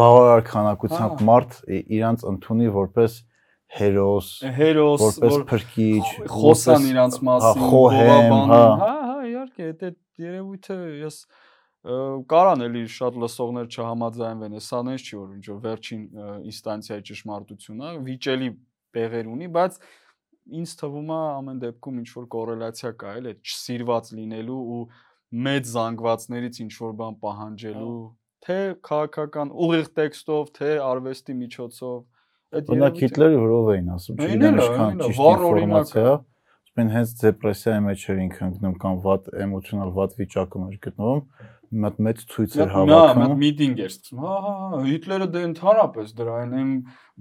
[SPEAKER 2] բավարար քանակությամբ մարդ իրանց ընդունի որպես հերոս,
[SPEAKER 3] հերոս,
[SPEAKER 2] որպես փրկիչ,
[SPEAKER 3] խոսան իրանց մասին,
[SPEAKER 2] խոհեմ, հա,
[SPEAKER 3] հա, հա, իհարկե, դա երևույթը ես կարան էլի շատ լսողներ չհամաձայնվեն, սա նենց չի որ ինչ որ վերջին ինստանցիայի ճշմարտությունն է, վիճելի բեղեր ունի, բայց ինձ թվում է ամեն դեպքում ինչ որ կոռելացիա կա էլ այդ չսիրված լինելու ու մեծ զանգվածներից ինչ որ բան պահանջելու թե քաղաքական ուղիղ տեքստով, թե արվեստի միջոցով
[SPEAKER 2] Այդ Օրինակ Հիտլերը որով էին ասում, չգիտեմ ինչքան ճիշտ ինֆորմացիա, ասում են հենց դեպրեսիայի մեջ էր ինքը ընկնում կամ վատ էմոցիոնալ վատ վիճակում էր գտնվում, հատ մեծ ցույց էր
[SPEAKER 3] հավաքում։ Նա միտինգ էր սկսում։ Հա, հա, հա, Հիտլերը դե ընդհանրապես դրա այն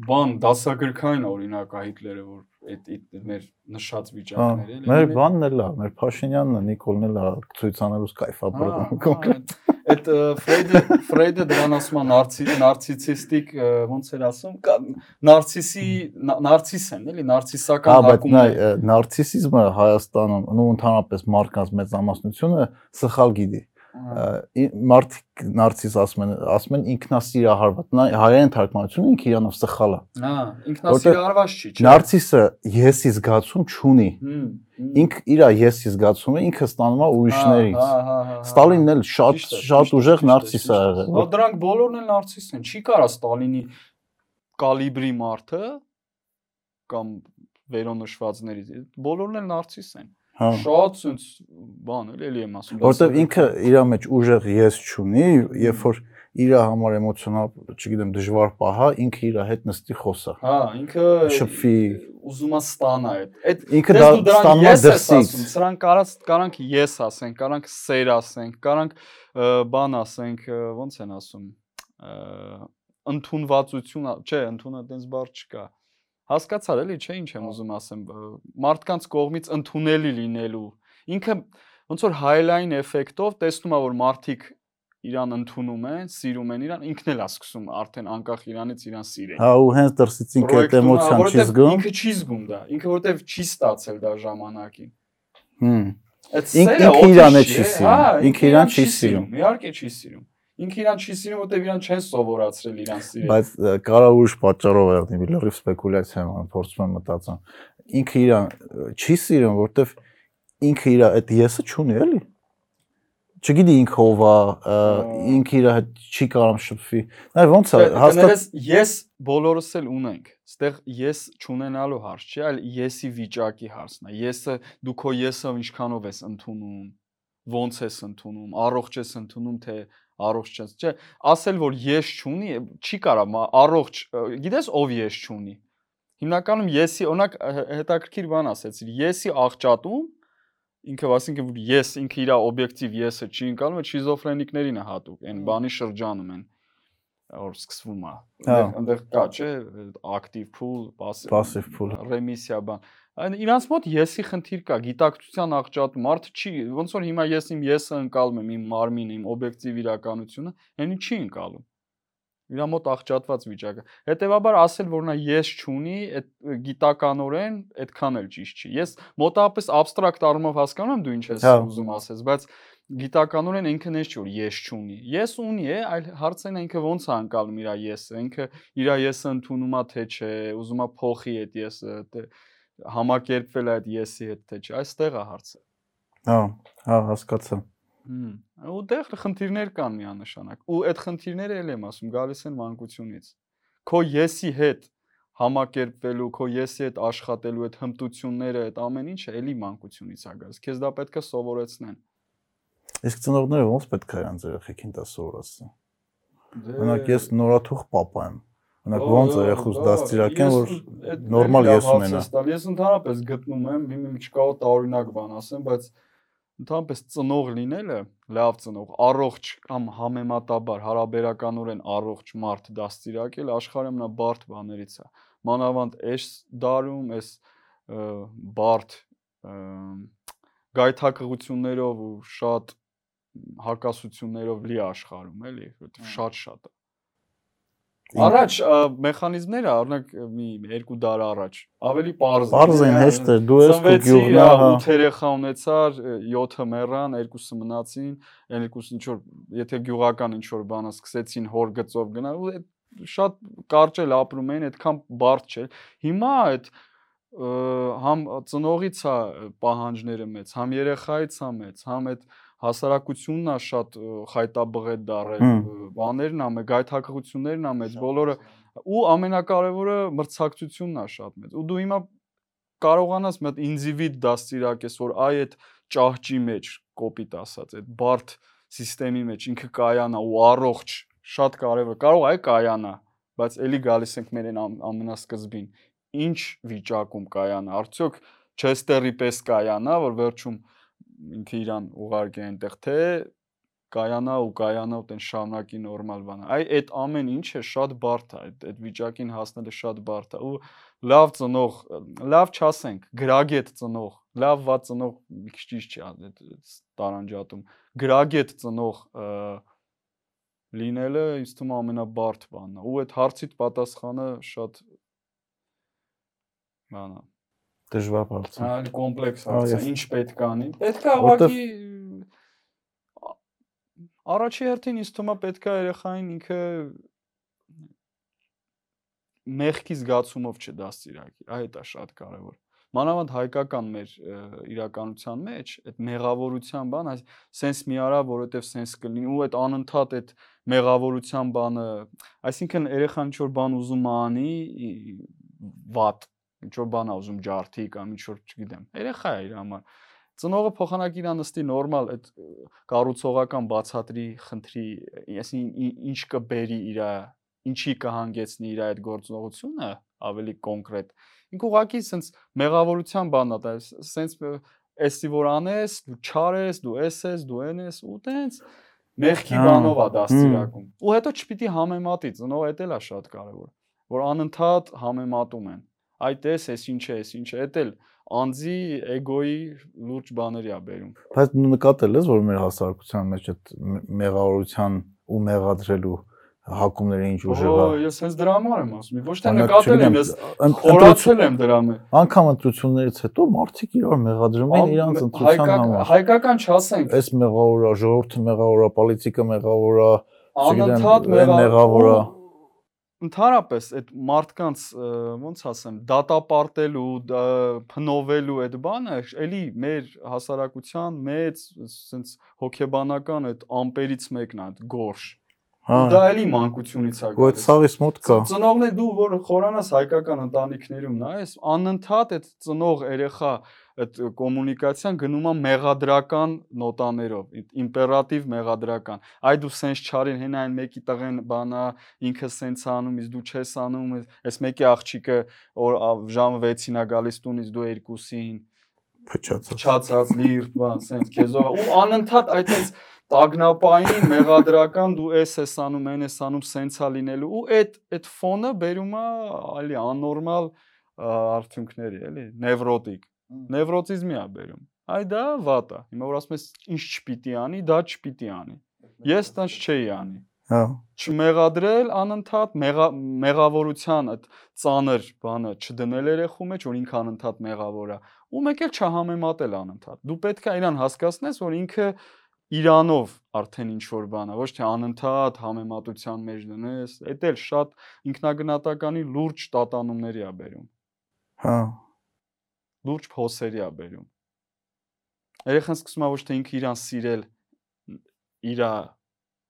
[SPEAKER 3] բան դասագրքային օրինակ է Հիտլերը, որ այդ մեր նշած վիճակները
[SPEAKER 2] էլի։ Մեր բանն էլ է, մեր Փաշինյանն է, Նիկոլն էլ է ցույցանելուց կայֆ ապրում կոնկրետ։
[SPEAKER 3] Այդ Ֆրեյդը Ֆրեյդը դրան ասում է նարցի նարցիսիստիկ ոնց էր ասում, նարցիսի նարցիս են, էլի, նարցիսական
[SPEAKER 2] հակում։ Հա, բայց նարցիսիզմը Հայաստանում ու ընդհանրապես մարդկանց մեծամասնությունը սխալ գիտի մարդիկ նարցիս ասում են, ասում են ինքնասիրահարված։ Նա հայերեն թարգմանությունը ինքը իրանով սխալ է։
[SPEAKER 3] Հա, ինքնասիրահարված չի, չէ։
[SPEAKER 2] Նարցիսը եսի զգացում չունի։ Ինք իր եսի զգացումը ինքը ստանում է ուրիշներից։
[SPEAKER 3] Հա, հա, հա։
[SPEAKER 2] Ստալինն էլ շատ շատ ուժեղ նարցիս է եղել։
[SPEAKER 3] Հա, դրանք բոլորն էլ նարցիս են։ Չի կարա Ստալինի կալիբրի մարդը կամ վերոնշվածներից բոլորն էլ նարցիս են։
[SPEAKER 2] Հա։
[SPEAKER 3] Շատ sense բան էլ էլի եմ ասում։
[SPEAKER 2] Որտեվ ինքը իր մեջ ուժեղ ես չունի, երբ որ իր համար էմոցիոնալ, չգիտեմ, դժվար պահա, ինքը իր հետ նստի խոսա։
[SPEAKER 3] Հա, ինքը
[SPEAKER 2] շփվի
[SPEAKER 3] ուզում է ստանա այդ։ Այդ
[SPEAKER 2] ինքը դա ստանում է դրսից։
[SPEAKER 3] Սրանք կարած կարանք ես ասենք, կարանք սեր ասենք, կարանք բան ասենք, ոնց են ասում, ընդունվածություն, չէ, ընդունը տենց բառ չկա հասկացար էլի, չէ, ինչ եմ ուզում ասեմ, մարդկանց կողմից ընդունելի լինելու։ Ինքը ոնց որ highline էֆեկտով տեսնում է, որ մարդիկ իրան ընդունում են, սիրում են իրան, ինքն էլ է սկսում արդեն անկախ իրանից իրան սիրել։
[SPEAKER 2] Հա, ու հենց դրսից ինքը այդ էմոցիան չի զգում։
[SPEAKER 3] Ինքը չի զգում դա, ինքը որտեվ չի ստացել դա ժամանակին։
[SPEAKER 2] Հմ։
[SPEAKER 3] Այդ
[SPEAKER 2] ինքը իրան է չի սիրում։ Ինքը իրան չի սիրում։
[SPEAKER 3] Իհարկե չի սիրում ինքը իրան չի սիրում, որտեվ իրան չեն սովորացրել իրան սիրել։
[SPEAKER 2] Բայց կարա ուրիշ պատճառով եղնի, մի լրիվ սպեկուլյացիա եմ, փորձում եմ մտածեմ։ Ինքը իրան չի սիրում, որտեվ ինքը իր այդ եսը չունի, էլի։ Չգիտի ինքը ով է, ինքը իր հետ չի կարող շփվի։ Նայ ոնց է,
[SPEAKER 3] հաստատ ես բոլորս էլ ունենք։ Ստեղ ես չունենալու հարց չի, այլ եսի վիճակի հարցն է։ Եսը դու քո եսը ինչքանով ես ընդունում, ոնց ես ընդունում, առողջ ես ընդունում, թե առողջ չես, չէ, ասել որ ես չունի, չի կարա, առողջ, գիտես ով ես չունի։ Հիմնականում եսի, օրինակ հետաքրքիր բան ասեցիր, եսի աղճատում ինքը ասինքն որ ես ինքը իր օբյեկտիվ եսը չի ընկալում, այդ շիզոֆրենիկներին է հատուկ, այն բանի շրջանում են որ սկսվում է։ Այնտեղ կա, չէ, ակտիվ փուլ,
[SPEAKER 2] пассив փուլ,
[SPEAKER 3] ռեմիսիա բան այն իրանց մոտ եսի խնդիր կա, գիտակցության աղճատ մարդ չի, ոնց որ հիմա ես իմ եսը ընկալում եմ, իմ մարմինը, իմ օբյեկտիվ իրականությունը, այնի չի ընկալում։ Իրա մոտ աղճատված վիճակը։ Հետևաբար ասել, որ նա ես չունի, այդ գիտականորեն այդքան էլ ճիշտ չի։ Ես մոտավորապես абստրակտ առումով հասկանում եմ դու ինչ ես
[SPEAKER 2] հա։
[SPEAKER 3] ուզում ասես, բայց գիտականորեն ինքը նես չի որ ես չունի։ Ես ունի է, այլ հարցն է ինքը ոնց է անցալում իր եսը, ինքը իր եսը ընդունում է թե չէ, ուզում է փոխի այդ եսը, թե համակերպվել այդ եսի հետ թե չէ, այստեղ է հարցը։
[SPEAKER 2] Հա, հա, հասկացա։
[SPEAKER 3] Հմ, ու դեղ խնդիրներ կան միանշանակ։ Ու այդ խնդիրները էլ եմ ասում, գալիս են մանկությունից։ Քո եսի հետ համակերպվելու, քո եսի հետ աշխատելու այդ հմտությունները, այդ ամեն ինչը էլի մանկությունից է գալիս։ Քեզ դա պետք է սովորեցնեն։
[SPEAKER 2] Իսկ ծնողները ոնց պետք է իրանց երեխեքին դա սովորացնեն։ Օրինակ ես նորաթուխ papa եմ Օրինակ ոնց եղուս դաստիարակեն որ նորմալ ես ունենա։
[SPEAKER 3] Ես ընդհանրապես գտնում եմ, իմ չկա տարօրինակ բան ասեմ, բայց ընդհանրապես ծնող լինելը, լավ ծնող, առողջ կամ համեմատաբար հարաբերականորեն առողջ մարդ դաստիարակել աշխարհում նա բարդ բաներից է։ Մանավանդ այս դարում այս բարդ գայթակղություններով ու շատ հակասություններով լի աշխարհում, էլի, որովհետև շատ-շատ է Առաջ մեխանիզմները, օրինակ մի երկու դար առաջ, ավելի པարզ
[SPEAKER 2] են։ Պարզ են, հեշտ է։ Դու ես քո գյուղնա,
[SPEAKER 3] 8 երեխա ունեցար, 7-ը մեռան, երկուսը մնացին, այն երկուսը ինչ որ եթե գյուղական ինչ որ բանը սկսեցին հոր գծով գնալ, ու այդ շատ կարճ էլ ապրում էին, այդքան բարդ չէ։ Հիմա այդ համ ծնողից է պահանջները մեծ, համ երեխայից է մեծ, համ այդ հասարակությունն է շատ խայտաբղետ դարել, բաներն է, գայթակղություններն է մեծ, բոլորը ու ամենակարևորը մրցակցությունն է շատ մեծ։ Ու դու հիմա կարողանաս մի հատ ինդիվիդ դաստիարակես, որ այ այդ ճահճի մեջ, կոպիտ ասած, այդ բարդ համակարգի մեջ ինքը կայանա ու առողջ, շատ կարևոր։ Կարող է կայանա, բայց ելի գալիս ենք մեր այն ամենասկզբին։ Ինչ վիճակում կայանա։ Արդյոք Չեստերի պես կայանա, որ վերջում ինքը իրան ուղարկի այնտեղ թե կայանա ու կայանա ու տեն շարունակի նորմալ բանը։ Այ այդ ամեն ինչը շատ բարդ է, այդ այդ վիճակին հասնելը շատ բարդ է ու լավ ծնող, լավ չասենք, գրագետ ծնող, լավ ված ծնող մի քիչ ճիշտ չի այդ տարանջատում։ Գրագետ ծնող լինելը ինձ թվում է ամենաբարդ բանն է։ Ու այդ հարցիդ պատասխանը շատ բանա
[SPEAKER 2] դժվար հարց
[SPEAKER 3] է։ Այլ կոմպլեքս հարց է, ինչ պետք է անի։ Պետք է ավակի Առաջի հերթին ինձ թվում է պետքա երեխային ինքը մեղքի զգացումով չդաստիարակի։ Այդ է շատ կարևոր մանավանդ հայկական մեր իրականության մեջ այդ մեղավորության բան, այս սենս մի արա, որովհետև սենս կլինի ու այդ անընդհատ այդ մեղավորության բանը, այսինքն երեխան ինչ որ բան ուզում անի, վատ, ինչ որ բան ա ուզում ջարդի կամ ինչ որ, չգիտեմ, երեխա է իր համար ծնողը փոխանակ իրա նստի նորմալ այդ կառուցողական բացատրի խնդրի, այսինքն ինչ կբերի իրա, ինչի կհանգեցնի իր այդ գործողությունը ավելի կոնկրետ ինքը ուղակի սենց մեղավորության բանն է դա սենց էսի որ անես դու չար ես դու էս ես դու են ես ու տենց մեղքի բանով է դաստիարակում ու հետո չպիտի համեմատի ծնող էդ էլ է շատ կարևոր որ անընդհատ համեմատում են այդ էս էս ինչ է էս ինչ է էդ էլ անձի էգոյի լուրջ բաների է բերում
[SPEAKER 2] բայց նկատել ես որ մեր հասարակության մեջ այդ մեղավորության ու մեղադրելու հակումները ինչ ուժեղ է։
[SPEAKER 3] Օ, ես հենց դրա համար եմ ասում։ Ոչ թե նկատել եմ, ես խորացել եմ դրա մեջ։
[SPEAKER 2] Անկամ ընտրություններից հետո մարդիկ իրար մեղադրում են իրանց ընտրության համար։
[SPEAKER 3] Հայկական չասենք։
[SPEAKER 2] Այս մեղավորա, ժողովուրդը մեղավորա, պոլիտիկա մեղավորա,
[SPEAKER 3] անընդհատ մեղավորա ընդհանրապես այդ մարդկանց ոնց ասեմ դատապարտելու փնովելու այդ բանը էլի մեր հասարակության մեծ սենց հոգեբանական այդ ամպերից մեկն է գորշ Հա։ Դա էլի մանկությունից է
[SPEAKER 2] գալիս։ այդ սաղից մոտ կա։
[SPEAKER 3] Ծնողն է դու որ խորանաս հայկական ընտանիքներում նայես, անընդհատ այդ ծնող երեխա այդ կոմունիկացիան գնում է մեղադրական նոտաներով, իմպերատիվ մեղադրական։ Այ դու սենց չարին հեն այն մեկի տղեն բանա, ինքը սենց անում, իսկ դու չես անում, այս մեկի աղջիկը որ ժամը 6-ին է գալիս տունից դու 2-ին
[SPEAKER 2] փչացած
[SPEAKER 3] փչացած լիրտ բան սենց քեզով ու անընդհատ այդպես տագնապային մեղադրական դու էս ես անում, այն ես անում, սենցա լինելու ու այդ այդ ֆոնը բերում է ալի աննորմալ արդյունքների, էլի, նևրոտիկ։ Նևրոտիզմի է բերում։ Այ դա վատ է։ Հիմա որ ասում ես ինչ չպիտի անի, դա չպիտի անի։ Ես տանց չէի անի։
[SPEAKER 2] Հա։
[SPEAKER 3] Չմեղադրել անընդհատ մեղավորության այդ ծանր բանը չդնել երեխու մեջ, որ ինքը անընդհատ մեղավոր է։ Ու մեկ էլ չհամեմատել անընդհատ։ Դու պետք է իրան հասկացնես, որ ինքը իրանով արդեն ինչ որ բան է, ոչ թե անընդհատ համեմատության մեջ դնես, դա էլ շատ ինքնագնահատականի լուրջ տատանումների է բերում։
[SPEAKER 2] Հա։
[SPEAKER 3] Լուրջ փոսերի է բերում։ Երեխան սկսում է ոչ թե ինքը իրան սիրել իր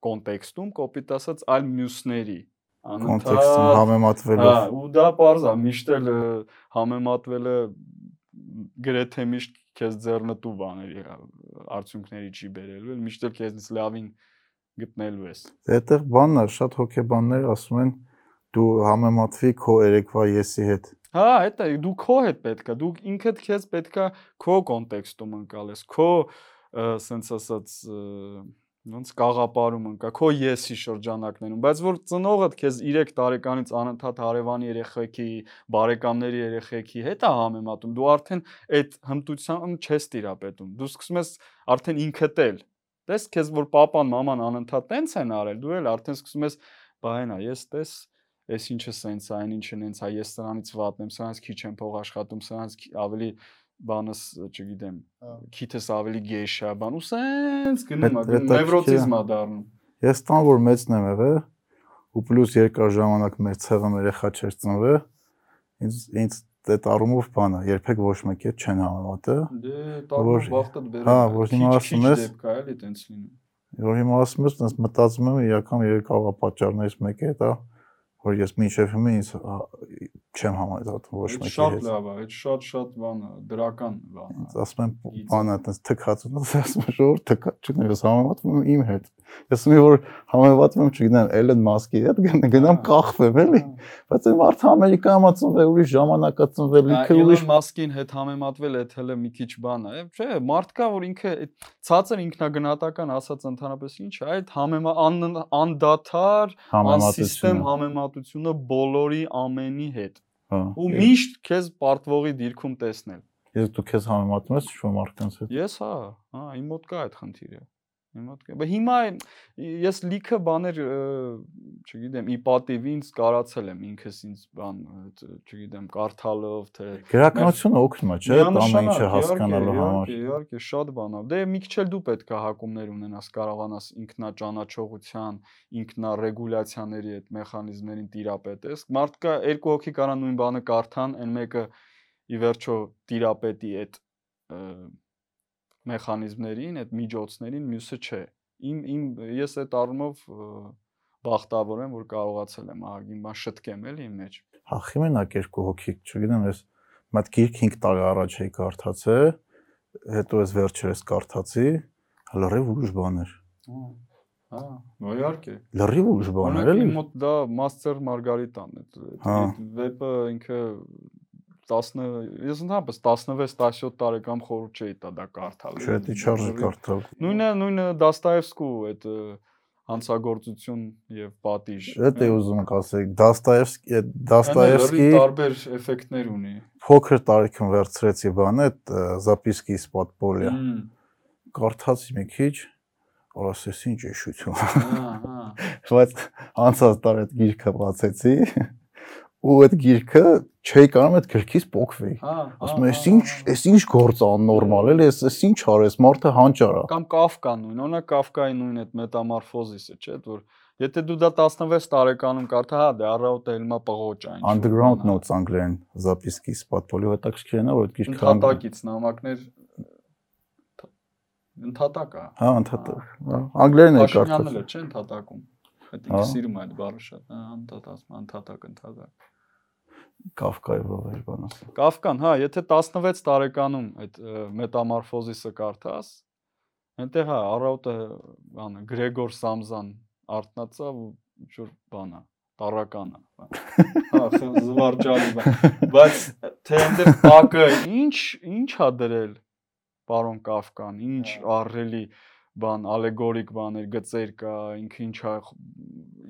[SPEAKER 3] կոնտեքստում, կոպիտ ասած, այլ մյուսների
[SPEAKER 2] կոնտեքստում համեմատվելով։
[SPEAKER 3] Հա, ու դա parza, միշտ էլ համեմատվելը գրեթե միշտ քեզ ձեռնտու բաների արդյունքների չի բերելու, միշտ էլ քեզնից լավին գտնելու ես։
[SPEAKER 2] Այդտեղ բանն է, շատ հոգեբաններ ասում են դու համեմատվի քո երեկվա եսի հետ։
[SPEAKER 3] Հա, դա դու քո հետ պետքա, դու ինքդ քեզ պետքա քո կոնտեքստում ընկալես, քո սենց ասած ոնց կաղապարում ընկա քո եսի շրջանակներում բայց որ ծնողդ քեզ 3 տարեկանից անընդհատ հարևանի երեխեքի բարեկամների երեխեքի հետ է համեմատում դու արդեն այդ հմտության չես տիրապետում դու սկսում ես արդեն ինքդ էլ տես քեզ որ papan maman անընդհատ տենց են արել դու էլ արդեն սկսում ես բա հենա ես տես այս ինչը սենց է այն ինչը նենց է ես սրանից վատն եմ սրանից քիչ եմ փող աշխատում սրանից ավելի բանս, չգիտեմ, քիթս ավելի գեշ է, բան ու սենց գնում է, նևրոտիզմ է դառնում։
[SPEAKER 2] Ես տան որ մեծն եմ եղել ու պլյուս երկար ժամանակ մեր ցեղը երեխա չէր ծնվել, ինձ ինձ այդ առումով բանը երբեք ոչ մեկի հետ չեն համեմատը։
[SPEAKER 3] Դե տարբեր բախտդ բերում։
[SPEAKER 2] Հա, որ հիմա ասում ես,
[SPEAKER 3] դեպք է էլի տենց լինում։
[SPEAKER 2] Որ հիմա ասում ես, տենց մտածում եմ, իրական երկար պատճառներից մեկը է դա, որ ես մինչև հիմա ինձ չեմ համաձայնում ոչ մեկի հետ։
[SPEAKER 3] Շատ լավ է, այդ շատ-շատ բան է, դրական բան է։
[SPEAKER 2] Ասում եմ, բանը այդպես թքած ու ասում եմ, ժողովուրդ թքած չունի, ես համեմատվում եմ իմ հետ։ Ես մի որ համեմատվում եմ, չգիտեմ, Էլեն Մասկի հետ գնամ կախվեմ, էլի։ Բայց այն մարդը Ամերիկայում ածնվել, ուրիշ ժամանակ ածնվել,
[SPEAKER 3] ինքը ուրիշ Մասկին հետ համեմատվել է, հələ մի քիչ բան է։ Չէ, մարդ կա, որ ինքը ցածր ինքնագնահատական ասած ընդհանրապես ինչ է, այդ համեմա անդադար, անսիստեմ համեմատությունը բոլորի ամենի հետ Ու միշտ քեզ պարտվողի դիրքում տեսնել։
[SPEAKER 2] Ես դու քեզ համեմատում ես ինչ-որ մարդկանց հետ։
[SPEAKER 3] Ես հա, հա, իմ մոտ կա այդ խնդիրը։ Իմ մոտ կա։ Բայց հիմա ես լիքը բաներ, չգիտեմ, ի պատիվ ինձ կարացել եմ ինքս ինձ բան, չգիտեմ, կարդալով թե
[SPEAKER 2] Գրականությունը օգնում է, չէ՞, ամեն ինչը հասկանալու համար։
[SPEAKER 3] Իհարկե, շատ բան է։ Դե մի քիչ էլ դու պետք է հակումներ ունենաս, կարողանաս ինքնաճանաչողության, ինքնարեգուլյացիաների այդ մեխանիզմներին տիրապետես։ Մարդկա երկու հոգի կարան նույն բանը կարդան, այն մեկը ի վերջո տիրապետի այդ մեխանիզմներին, այդ միջոցներին, մյուսը չէ։ Իմ իմ ես այդ առումով բախտավոր եմ, որ կարողացել եմ բան շտկեմ էլի իմ մեջ։
[SPEAKER 2] Հա, խիմենակ երկու հոգի, չգիտեմ, ես մատ գիրք 5 տարի առաջ էի կարդացել, հետո ես վերջերս կարդացի, լրիվ ուրիշ բաներ։
[SPEAKER 3] Հա, իհարկե։
[SPEAKER 2] Լրիվ ուրիշ բաներ էլի։
[SPEAKER 3] մոտ դա Master Margarita-ն է։ Վեպը ինքը 10 ես ընդհանրապես 16-17 տարեկան խորհուրդ չէի տա դա կարդալ։
[SPEAKER 2] Չէ, դա չարժի կարդալ։
[SPEAKER 3] Նույնը նույնը Դաստայևսկու այդ հանցագործություն եւ պատիժ։
[SPEAKER 2] Դա դե հա։ է ուզում ասել, Դաստայևսկի Դաստայևսկի
[SPEAKER 3] տարբեր էֆեկտներ ունի։
[SPEAKER 2] Փոքր տարիքում վերցրեցի բանը այդ Զապիսկի սպատպոլիա։ Կարդացի մի քիչ, որ ասես ինչ էշություն։ Հա, հա։ Բայց անցած տարի այդ գիրքը բացեցի ու այդ գիրքը չէի կարող այդ գրքից փոկվեի։
[SPEAKER 3] հա, հա,
[SPEAKER 2] Ասում եմ, «Էս ինչ, էս ինչ գործ աննորմալ էլի, էս էս ինչ արես, մարդը հանճար է»։
[SPEAKER 3] Կամ Կաֆկան նույն, օրինակ Կաֆկայի նույն այդ մետամորֆոզիսը, չէ՞, որ եթե դու դա 16 տարեկանում կարդա, հա, դե առավոտը ելմա պղոճ այն։
[SPEAKER 2] Underground notes անգլերեն записки из подполья, հետաքրքիր է նա, որ այդ գիրքը
[SPEAKER 3] ընդհատակից նամակներ ընդհատակ է։
[SPEAKER 2] Հա, ընդհատակ։ Անգլերեն է կարդացել։
[SPEAKER 3] Փաշինյանն էլ չէ ընդհատակում։ Այդ ինքը սիրում է այդ բառը շատ, հա, ընդհատած, ընդհատակ, ընդհատակ։
[SPEAKER 2] Կաֆկայի ով էր բանաս։
[SPEAKER 3] Կաֆկան, հա, եթե 16 տարեկանում այդ մետամորֆոզիսը կարդաս, այնտեղ հա առավոտը բանը Գրեգոր Սամզան արտնացավ ու ինչ որ բանա տարականա հա զվարճալի բան բայց թե այնտեղ տակը ինչ ինչ ա դրել պարոն Կաֆկան ինչ ահռելի բան ալեգորիկ բաներ գծեր կա ինքը ինչա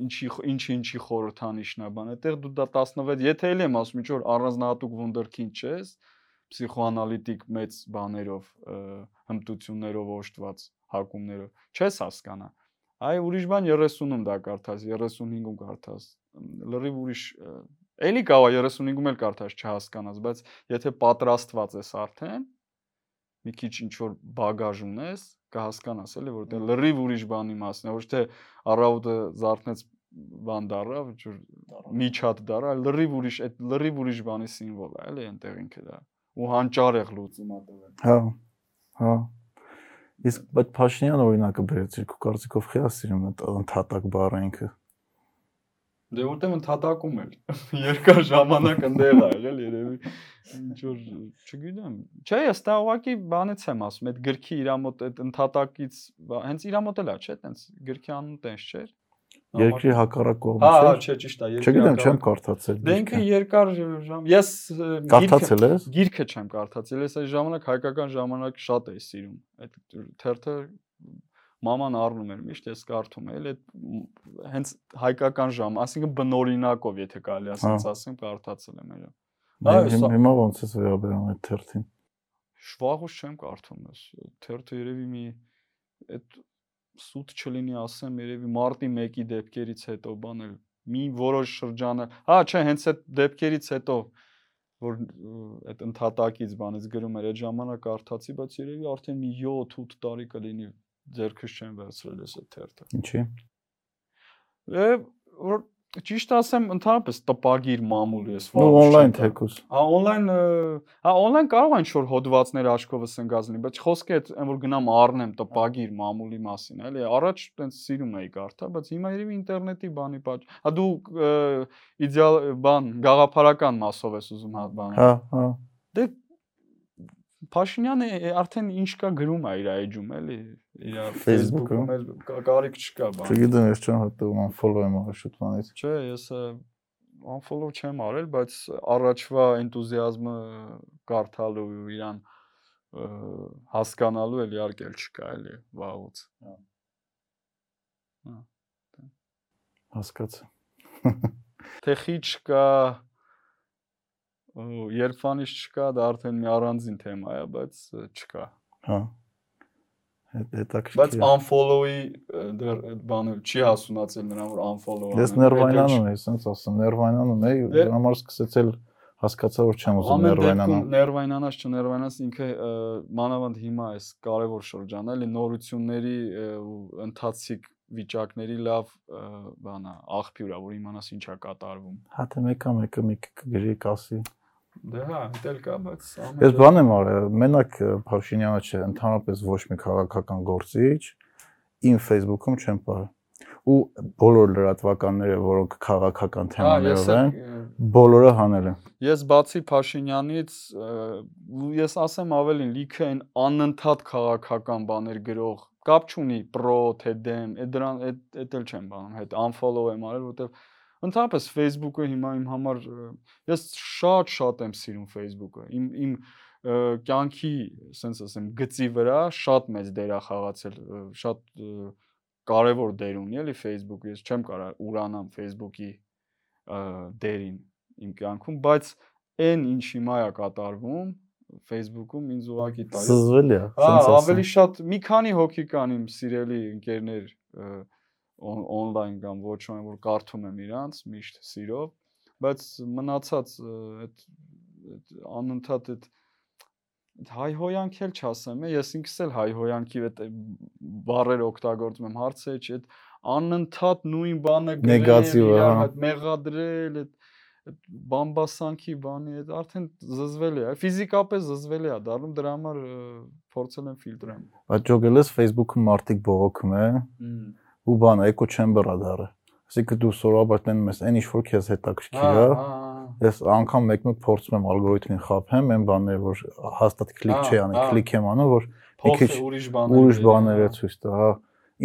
[SPEAKER 3] ինչի ինչի ինչի խորհրդանիշն է բան այդտեղ դու դա 16 եթե էլ եմ ասում ինչ որ առանձնահատուկ վունդերքինդ չես պսիխոանալիտիկ մեծ բաներով հմտություններով օժտված հակումներով չես հասկանա այ ուրիշ բան 30-ում դա կարդաս 35-ում կարդաս լրիվ ուրիշ էլի կավա 35-ում էլ կարդաս չհասկանաս բայց եթե պատրաստված ես արդեն մի քիչ ինչ որ բագաժ ունես կհասկանաս էլի որ դա լրիվ ուրիշ բանի մասն է ոչ թե առավոտը զարթնեց բան ինչ որ միջատ դառա լրիվ ուրիշ այդ լրիվ ուրիշ բանի սիմվոլ է էլի այնտեղ ինքը դա ու հանճարեղ լուծում ա տվել
[SPEAKER 2] հա հա իսկ բայց Փաշինյան օրինակը բերեցի քո կարծիքով խիա սիրում այդ ընդհատակ բառը ինքը
[SPEAKER 3] Դե որտեղ ընդհատակում էլ երկար ժամանակ ընդեղ ա եղել երևի ինչ որ չգիտեմ։ Չէ, ես դա ուղակի բանից եմ ասում, այդ գրքի իր մոտ այդ ընդհատակից հենց իր մոտ էլ է, չէ՞, տենց գրքի անուն տենց չէր։
[SPEAKER 2] Երկրի հակառակ կողմը
[SPEAKER 3] չէ։ Հա, չէ, ճիշտ է,
[SPEAKER 2] երկրի։ Չգիտեմ, չեմ կարդացել։
[SPEAKER 3] Դե ինքը երկար ժամ։ Ես
[SPEAKER 2] կարդացել ես։
[SPEAKER 3] Գիրքը չեմ կարդացել, ես այդ ժամանակ հայկական ժամանակ շատ էի սիրում։ Այդ թերթը մաման առնում էր միշտ ես կարդում եմ, այդ հենց հայկական ժամ, ասինքն բնորինակով, եթե կարելի ասած
[SPEAKER 2] հա։
[SPEAKER 3] ասեմ, կարդացել եմ այո։
[SPEAKER 2] Հիմա հիմա ոնց է վերաբերում այդ թերթին։
[SPEAKER 3] Շվաղուց չեմ կարդում ես։ Թերթը երևի մի այդ սուտ չլինի ասեմ, երևի մարտի 1-ի դեպքերից հետո բանել մի որոշ շրջանը։ Հա, չէ, հենց այդ դեպքերից հետո որ այդ ընդհատակից բանից գրում էր այդ ժամանակ արթացի, բայց երևի արդեն մի 7-8 տարի կլինի ձերքս չեմ վերցրել ես այդ թերթը։
[SPEAKER 2] Ինչի։
[SPEAKER 3] Է որ ճիշտ ասեմ, ընդհանրապես տպագիր մամուլ ես
[SPEAKER 2] վաղ։ Ու on-line թեկուս։
[SPEAKER 3] Հա, on-line, հա, on-line կարող են ինչ-որ հոդվածներ աչքովս ընկած լինի, բայց խոսքը այդ այն որ գնամ առնեմ տպագիր մամուլի մասին, էլի, առաջ տենց սիրում էի կարդա, բայց հիմա երևի ինտերնետի բանի պատճ։ Հա դու իդեալ բան, գաղափարական մասով ես ուզում հա բան։
[SPEAKER 2] Հա, հա։
[SPEAKER 3] Դե Փաշինյանը արդեն ինչ կա գրում է իր էջում էլի իր Facebook-ում կարիք չկա բան։
[SPEAKER 2] Չգիտեմ, ես չեմ հատում unfollow եմ շուտվանից։
[SPEAKER 3] Չէ, ես unfollow չեմ արել, բայց առաջվա энտուզիազմը կարդալու իրան հասկանալու էլ իհարկե չկա էլի վաղուց։ Հա։
[SPEAKER 2] Հա։ Հասկացա։
[SPEAKER 3] Թե խի չկա երբանից չկա, դա արդեն մի առանձին թեմա է, բայց չկա։
[SPEAKER 2] Հա։ հետաքրքիր։
[SPEAKER 3] Բայց unfollow-ի դեռ բանը չի հասունացել նրան, որ unfollow-անը։
[SPEAKER 2] Ես ներվայնանում եմ, ասենց ասեմ, ներվայնանում եմ, դրա համար սկսեցել հասկացա որ չեմ ուզում ներվայնանալ։
[SPEAKER 3] Ներվայնանաս չներվայնաս ինքը մանավանդ հիմա էս կարևոր շրջան է, էլի նորությունների ու ընթացիկ վիճակների լավ բանա, աղբյուր է, որ իմանաս ինչա կատարվում։
[SPEAKER 2] Հա թե մեկը մեկը մի գրի կասի։
[SPEAKER 3] Դե հա, դել կա, բայց
[SPEAKER 2] ամեն Ես բան եմ արել, մենակ Փաշինյանը չէ, ընդհանրապես ոչ մի քաղաքական գործիչ ին Facebook-ում չեմ բարել ու բոլոր լրատվականները, որոնք քաղաքական
[SPEAKER 3] հա,
[SPEAKER 2] թեմաներով են, բոլորը հանել են։
[SPEAKER 3] Ես բացի Փաշինյանից, ես ասեմ ավելին, լիքը այն անընդհատ քաղաքական բաներ գրող կապ չունի պրո թե դեմ, այդ դրան այդ էլ չեմ բանում, հետ unfollow եմ արել, որովհետև ընդհանրապես Facebook-ը հիմա իմ համար ես շատ-շատ եմ սիրում Facebook-ը։ Իմ իմ կյանքի, ասենց ասեմ, գծի վրա շատ մեծ դեր է խաղացել, շատ կարևոր դեր ունի էլի Facebook-ը։ Ես չեմ կարող ուրանամ Facebook-ի դերին իմ կյանքում, բայց այն ինչ հիմա է կատարվում Facebook-ում ինձ ուղակի տալիս։
[SPEAKER 2] Զզվել է։
[SPEAKER 3] Հա, ավելի շատ մի քանի հոգի կան իմ սիրելի ընկերներ on-line կամ ոչ այն որ կարդում եմ իրանց միշտ սիրով, բայց մնացած այդ անընդհատ այդ հայհոյանք էլ չասեմ, ես ինքս էլ հայհոյանքի այդ բառեր օգտագործում եմ, հարցը չէ, այդ անընդհատ նույն բանը
[SPEAKER 2] գրել, նեգատիվը, հա,
[SPEAKER 3] մեղադրել, այդ բամբասանքի բանի այդ արդեն զզվել է, ֆիզիկապես զզվել է դառնում դրա համար փորձել եմ ֆիլտրեմ։
[SPEAKER 2] Բայց ջոգել ես Facebook-ում մարդիկ բողոքում են ու բան էկո չեմբերա դառը։ Այսինքն դու սովորաբար տենում ես այն ինչ որ քեզ հետաքրքիր է։ Ես անգամ մեկ-մեկ փորձում եմ ալգորիթմին խափեմ այն բաները, որ հաստատ կլիկ չի անի, կլիկ եմ անում, որ
[SPEAKER 3] մի քիչ ուրիշ բաներ
[SPEAKER 2] ուրիշ բաներ է ցույց տա, հա։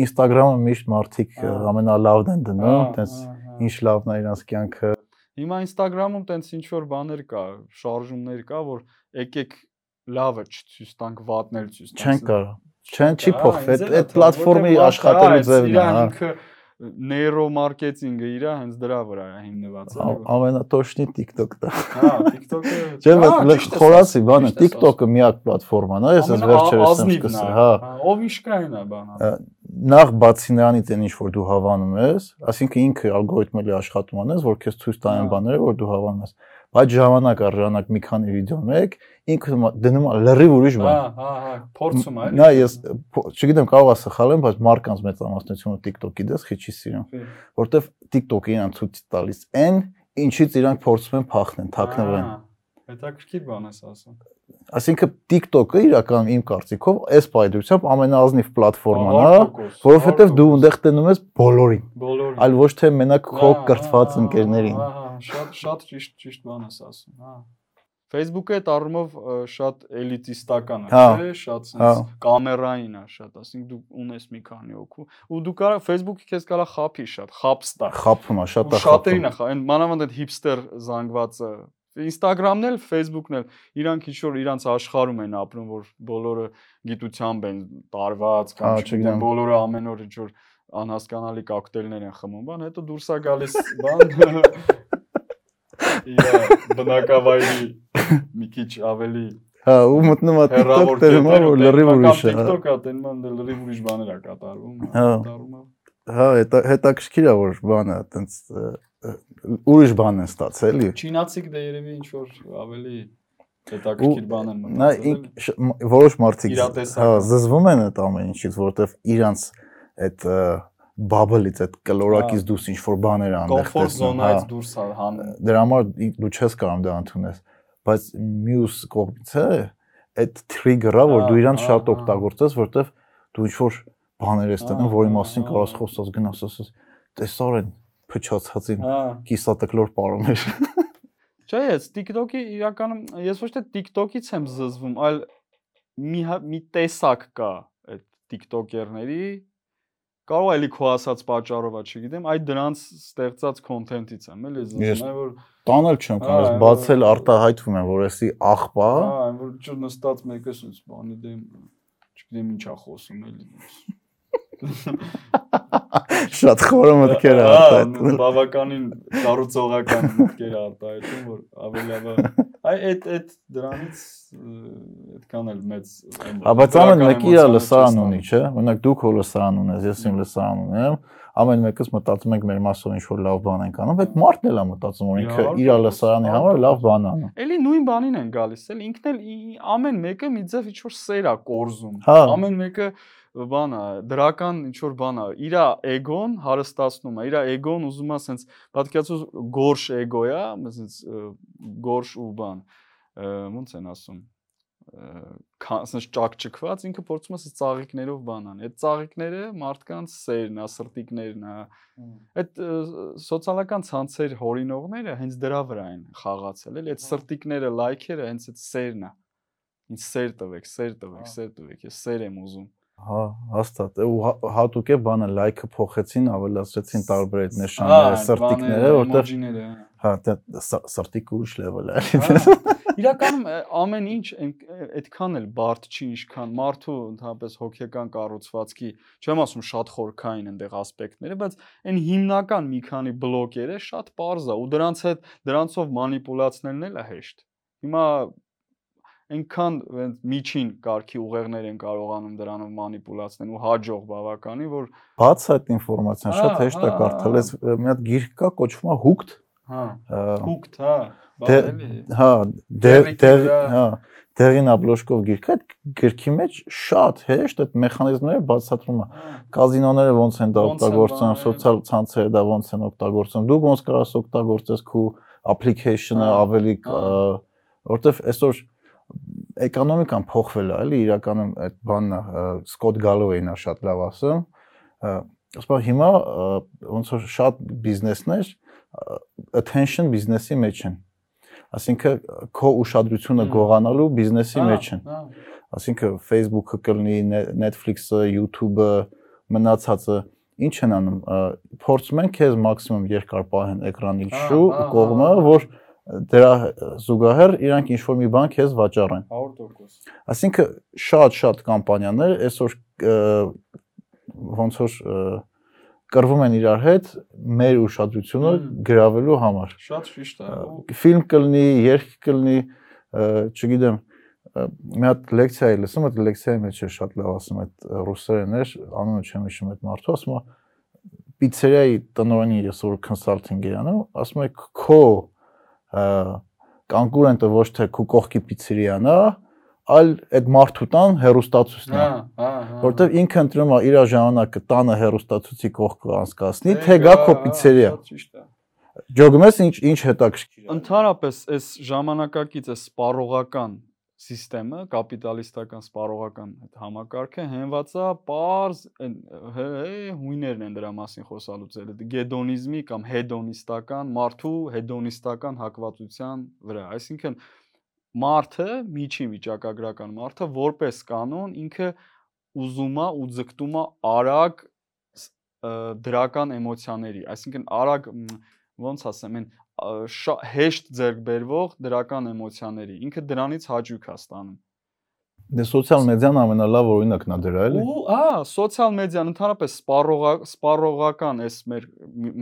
[SPEAKER 2] Instagram-ը միշտ մարդիկ ամենալավն են դնում, տենց ինչ լավն է իրանց կյանքը։
[SPEAKER 3] Հիմա Instagram-ում տենց ինչ որ բաներ կա, շարժումներ կա, որ եկեք լավը չցույց տանք, վատն էլ ցույց
[SPEAKER 2] տանք։ Չեն կարող Չեն չի փոխվել, այդ պլատֆորմի աշխատելու ձևն է, հա։ Ինքը
[SPEAKER 3] նեյրոմարկետինգը իրա հենց դրա վրա է հիմնված,
[SPEAKER 2] Ամենատոշնի TikTok-ն է։
[SPEAKER 3] Հա, TikTok-ը։
[SPEAKER 2] Չէ, խորացի բանը, TikTok-ը միակ պլատֆորման է, ես ես վերջերս եմ սկսել, հա։
[SPEAKER 3] Ով իշկային է բանը։
[SPEAKER 2] Նախ բացի նրանից այն ինչ որ դու հավանում ես, ասինքն ինքը ալգորիթմելի աշխատում անես, որ քեզ ցույց տան բաները, որ դու հավանում ես բայց ժամանակ առ ժամանակ մի քանի վիդեո մեկ ինքը դնում է լրիվ ուրիշ բան։
[SPEAKER 3] Հա, հա, հա, փորձում է։
[SPEAKER 2] Նա ես չգիտեմ կարող է սխալ եմ, բայց մարկանց մեծամասնությունը TikTok-ի դες քիչի սիրում, որտեվ TikTok-ը իրան ցույց տալիս այն, ինչից իրանք փորձում են փախնեն, թաքնվեն։
[SPEAKER 3] Հետաքրքիր բան ես ասում։
[SPEAKER 2] Այսինքն TikTok-ը իրականում իմ կարծիքով այս պայդրությամբ ամենաազնիվ պլատֆորման է, որովհետև դու այնտեղ տենում ես բոլորին։
[SPEAKER 3] Բոլորին։
[SPEAKER 2] Այլ ոչ թե մենակ քո կրթված ընկերներին։
[SPEAKER 3] Հա, շատ շատ ճիշտ ճիշտ բան ես ասում, հա։ Facebook-ը այդ առումով շատ էլիտիստական է,
[SPEAKER 2] հա,
[SPEAKER 3] չէ, շատ sense կամերային է շատ, ասենք դու ունես մի քանի օկու ու դու կարող Facebook-ը քեզ կարա խափի շատ, խապստա։
[SPEAKER 2] Խափում է, շատ է խափում։
[SPEAKER 3] Շատերին է այն մանավանդ այդ հիփստեր զանգվածը Instagram-ն էլ, Facebook-ն էլ իրանք ինչ որ իրանց աշխարհում են ապրում, որ բոլորը գիտությամբ են տարված կամ չգիտեմ, բոլորը ամեն օր ինչ որ անհասկանալի կոկտեյլներ են խմում, բան, հետո դուրս է գալիս բան իր բնակավայրի մի քիչ ավելի
[SPEAKER 2] Հա, ու մտնում է TikTok տերում է որ լրիվ ուրիշ է։
[SPEAKER 3] TikTok-ը տենում է լրիվ ուրիշ բաներ է կատարվում, կատարում է։
[SPEAKER 2] Հա, հետաքրքիր է որ բանը, այտենց ուրիշ բան են ստացել, էլի։
[SPEAKER 3] Չինացիք դե երևի ինչ որ ավելի հետաքրքիր բան են
[SPEAKER 2] մտածել։ Նա որոշ մարդիկ հա զզվում են այդ ամեն ինչից, որովհետև իրանց այդ բաբլից այդ կլորակից դուրս ինչ որ բաներ
[SPEAKER 3] տեսնում։ Կոմֆորտ զոնայից դուրս հանում։
[SPEAKER 2] Դրա համար դու չես կարող դա ընդունես, բայց մյուս կողմից է այդ trigger-ը, որ դու իրան շատ օգտագործես, որովհետև դու ինչ որ բաներ ես տնում, որի մասին կարաս խոսած գնաս, ասես, տեսար են փչացածին կիսատկլոր պարոներ։
[SPEAKER 3] Չէ, ես TikTok-ի իրականում ես ոչ թե TikTok-ից եմ զզվում, այլ մի հա, մի տեսակ կա այդ TikToker-ների, կարող էլի քո ասած պատճառով է, չգիտեմ, այդ դրանց ստեղծած կոնտենտից եմ, էլի զգում եմ, որ
[SPEAKER 2] տանել չեմ կարող, բացել արտահայտվում եմ, որ էսի աղբա։
[SPEAKER 3] Հա, որ ջուր նստած մեկը սուց բանի դեմ, չգիտեմ ինչա խոսում էլի։
[SPEAKER 2] Շատ խորը մտքեր
[SPEAKER 3] արտահայտում։ Բավականին կառուցողական մտքեր արտահայտում, որ ավելի լավ Այ այդ այդ դրանից այդքան էլ մեծ
[SPEAKER 2] Հա, բայց ամեն մեկը իր լսարան ունի, չէ՞։ Օրինակ դուք հո լսարան ունես, ես իմ լսարան ունեմ, ամեն մեկս մտածում ենք մեր մասով ինչ որ լավ բան ենք անում, բայց մարդն էլ է մտածում որ ինքը իր լսարանի համար լավ բան անում։
[SPEAKER 3] Էլի նույն բանին են գալիս, էլ ինքն էլ ամեն մեկը մի ձև ինչ որ սեր է կորզում։
[SPEAKER 2] Հա։
[SPEAKER 3] Ամեն մեկը բանա դրական ինչ որ բանա իր էգոն հարստացնում է իր էգոն ուզում է սենց պատկերացու գորշ էգո է սենց գորշ ու բան ոնց են ասում սենց ճակճկված ինքը փորձում է ծաղիկներով բանան այդ ծաղիկները մարդկանց սերն է սրտիկներն է այդ սոցիալական ցանցեր հորինողները հենց դրա վրա են խաղացել էլի այդ սրտիկները լայքերը հենց այդ սերն է ինձ սեր տվեք սեր տվեք սեր տվեք ես սեր եմ ուզում
[SPEAKER 2] Հա, հաստատ։ Ու հա- հատուկ է բանը լայքը փոխեցին, ավելացրեցին տարբեր այդ նշանները, սրտիկները, որտեղ հա, դա սրտիկ ուրիշ level է։
[SPEAKER 3] Իրականում ամեն ինչ այդքան էլ բարդ չի, ինչքան մարդու ընդհանրապես հոգեկան կառուցվածքի, չեմ ասում շատ խորքային այնտեղ ասպեկտները, բայց այն հիմնական մի քանի բլոկերը շատ པարզ է ու դրանց հետ դրանցով մանիպուլացնելն էլ է հեշտ։ Հիմա այնքան միջին կարգի ուղեղներ են կարողանում դրանով մանիպուլացնել ու հաջող բավականի, որ
[SPEAKER 2] բաց այդ ինֆորմացիան շատ հեշտ է կարդալ։ Ես մի հատ գիրք կա, կոչվում է Hooked։
[SPEAKER 3] Հա։ Hooked, հա։
[SPEAKER 2] Հա, դեր հա դերին աբլոշկով գիրքը այդ գրքի մեջ շատ հեշտ այդ մեխանիզմները բացատրում է կազինոները ոնց են դա օգտագործում սոցիալ ցանցերը դա ոնց են օգտագործում դու ոնց կարաս օգտագործես քո application-ը ավելի որտեվ այսօր էկոնոմիկան փոխվել է, էլի իրականում այդ բանն է Սկոտ Գալովեյն է շատ լավ ասում։ Ասում հիմա ոնց որ շատ բիզնեսներ attention բիզնեսի մեջ են։ Այսինքն քո ուշադրությունը գողանալու բիզնեսի մեջ են։ Այսինքն Facebook-ը կլինի, Netflix-ը, YouTube-ը, մնացածը ինչ են անում փորձում են քեզ մաքսիմում երկար պահեն էկրանի շու կողմը որ դրա զուգահեռ իրանք ինչ որ մի բան քեզ վաճառեն
[SPEAKER 3] 100%
[SPEAKER 2] այսինքն շատ-շատ կամպանիաներ այսօր ոնց որ կռվում են իրար հետ մեր ուշադրությունը գրավելու համար
[SPEAKER 3] շատ ճիշտ է
[SPEAKER 2] ֆիլմ կլինի երգ կլինի չգիտեմ մի հատ լեկցիա էի լսում, այդ լեկցիայի մեջ է շատ լավ ասում այդ ռուսերեն էր, անունը չեմ հիշում այդ մարդու, ասում է պիցերիայի տնօրենի ես որ կոնսալտինգ անում, ասում է քո կոնկուրենտը ոչ թե քու կողքի պիցերիան է, այլ այդ մարդու տան հերոստացուցն է։
[SPEAKER 3] Հա, հա, հա։
[SPEAKER 2] Որտեվ ինքը ընտրում է իր ժամանակը տանը հերոստացուցի կողքը անցկացնի, թե գա քո պիցերիա։
[SPEAKER 3] Ճիշտ է։
[SPEAKER 2] Ջոգմես ինչ ինչ հետաքրքիր է։
[SPEAKER 3] Ընդհանրապես այս ժամանակակից է սպառողական համակարգը, կապիտալիստական սպառողական այդ համակարգը հենված է པարզ հույներն են դրա մասին խոսալուց էլ գեդոնիզմի կամ հեդոնիստական մարդու հեդոնիստական հակվածության վրա այսինքն մարդը միջին վիճակագրական մարդը որպես կանոն ինքը ուզում է ու ձգտում է արագ դրական էմոցիաների այսինքն արագ ոնց ասեմ այն հեշտ ձեռք բերվող դրական էմոցիաների։ Ինքը դրանից հաճույք է ստանում։
[SPEAKER 2] Դե սոցիալ մեդիան ամենալավ օրինակն է դրա, էլի։
[SPEAKER 3] Ու, հա, սոցիալ մեդիան ընդհանրապես սպառողա սպառողական էս մեր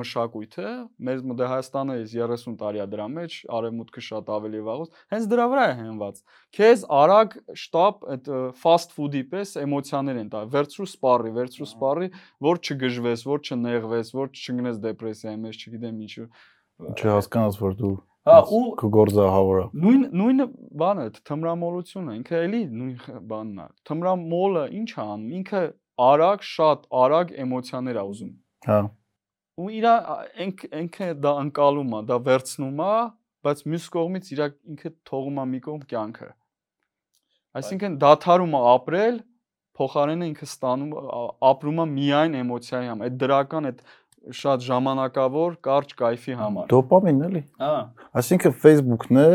[SPEAKER 3] մշակույթը, մեր դե Հայաստանը էս 30 տարի է դրա մեջ, արևմուտքը շատ ավելի վաղուց, հենց դրա վրա է հենված։ Քեզ արագ շտապ այդ fast food-ի պես էմոցիաներ են տա։ Վերցրու սպառի, վերցրու սպառի, որ չգժվես, որ չնեղվես, որ չգնես դեպրեսիայի մեջ, չգիտեմ ինչու
[SPEAKER 2] չհասկանաս որ դու
[SPEAKER 3] հա ու
[SPEAKER 2] քո գործը հավորա
[SPEAKER 3] նույն նույնը բանը թմրամոլությունը ինքը էլի նույն բանն է թմրամոլը ինչ է անում? Ինքը արագ շատ արագ էմոցիաներ է ուզում
[SPEAKER 2] հա
[SPEAKER 3] ու իրա ինքը դա անցալում է դա վերցնում է բայց մյուս կողմից իրա ինքը թողում է մի կողմ կյանքը այսինքն դաթարում է ապրել փոխարենը ինքը ստանում ապրում է միայն էմոցիայի համար այդ դրական այդ շատ ժամանակավոր կարճ կայֆի համար։
[SPEAKER 2] Դոպամին էլի։
[SPEAKER 3] Հա։
[SPEAKER 2] Այսինքն Facebook-ն է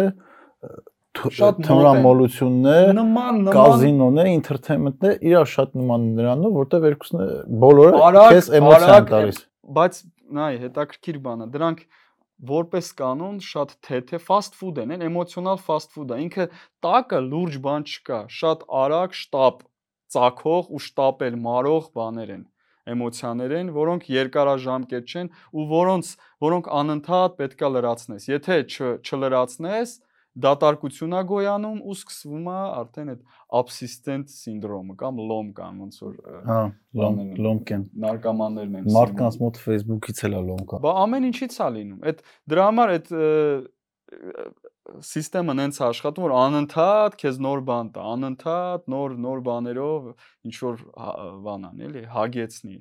[SPEAKER 3] շատ
[SPEAKER 2] թմրամոլությունն է,
[SPEAKER 3] նման նման
[SPEAKER 2] կազինոն է, entertainment-ն է, իրար շատ նման նրանով, որտեղ երկուսն է բոլորը քեզ էմոցիա են տալիս։
[SPEAKER 3] Բայց նայ, հետաքրքիր բան է, դրանք որպես կանոն շատ թեթե fast food են, են էմոցիոնալ fast food է։ Ինքը տակը լուրջ բան չկա, շատ արագ շտապ ծակող ու շտապել մարող բաներ են էմոցիաներ են, որոնք երկարաժամկետ չեն ու որոնց որոնք անընդհատ պետքա լրացնես։ Եթե չլրացնես, դատարկություն է գոյանում ու սկսվում է արդեն այդ absistent սինդրոմը կամ LOM կամ ոնց որ
[SPEAKER 2] Հա, լոմկեն։
[SPEAKER 3] նարկոմաններն են։
[SPEAKER 2] Մարդկանց մոտ Facebook-ից էլ է լոմկա։
[SPEAKER 3] Բա ամեն ինչից է լինում։ Այդ դրա համար այդ սիստեմը նենց է աշխատում, որ անընդհատ քեզ նոր բան տա, անընդհատ նոր նոր բաներով ինչ որ բան անի, էլի, հագեցնի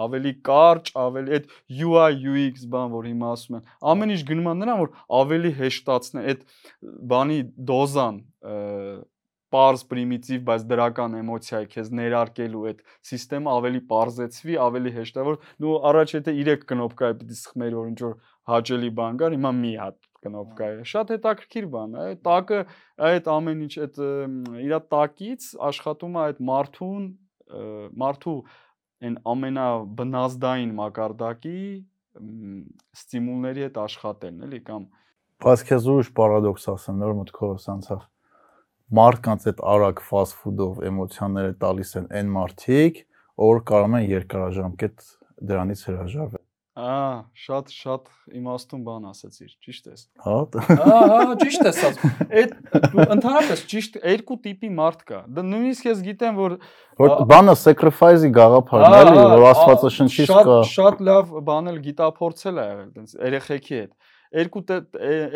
[SPEAKER 3] ավելի կարճ, ավելի այդ UI UX բան, որ հիմա ասում են, ամեն ինչ գնում է նրան, որ ավելի հեշտացնե այդ բանի դոզան պարզ պրիմիտիվ, բայց դրական էմոցիա է քեզ ներարկելու այդ համակարգը ավելի པարզեցվի, ավելի հեշտ է, որ նու առաջ եթե 3 կնոպկա է պիտի սխմեր, որ ինչ որ հաճելի բան կար, հիմա մի հատ կնոպկա է։ Շատ հետաքրքիր բան է, տակը, այդ ամեն ինչ այդ իր տակից աշխատում է այդ մարդուն, մարդու այն ամենաբնազդային մակարդակի ստիմուլների հետ աշխատելն էլի կամ
[SPEAKER 2] բայց քեզ ուրիշ պարադոքս ասեմ նոր մտքով անցավ մարդկանց այդ արագ fast food-ով էմոցիաները տալիս են այն մարդիկ, որ կարող են երկարաժամկետ դրանից հրաժարվել։
[SPEAKER 3] Ահա, շատ շատ իմաստուն բան ասացիր, ճիշտ ես։
[SPEAKER 2] Հա։
[SPEAKER 3] Հա, հա, ճիշտ ես ասում։ Այդ ընդհանրապես ճիշտ երկու տիպի մարդ կա։ Դա նույնիսկ ես գիտեմ, որ
[SPEAKER 2] որ բանը sacrifice-ի գաղափարն էլի, որ Աստվածը շնչից կա։
[SPEAKER 3] Շատ շատ լավ բան էլ գիտափորձել է եղել, տենց երեխեքի հետ երկու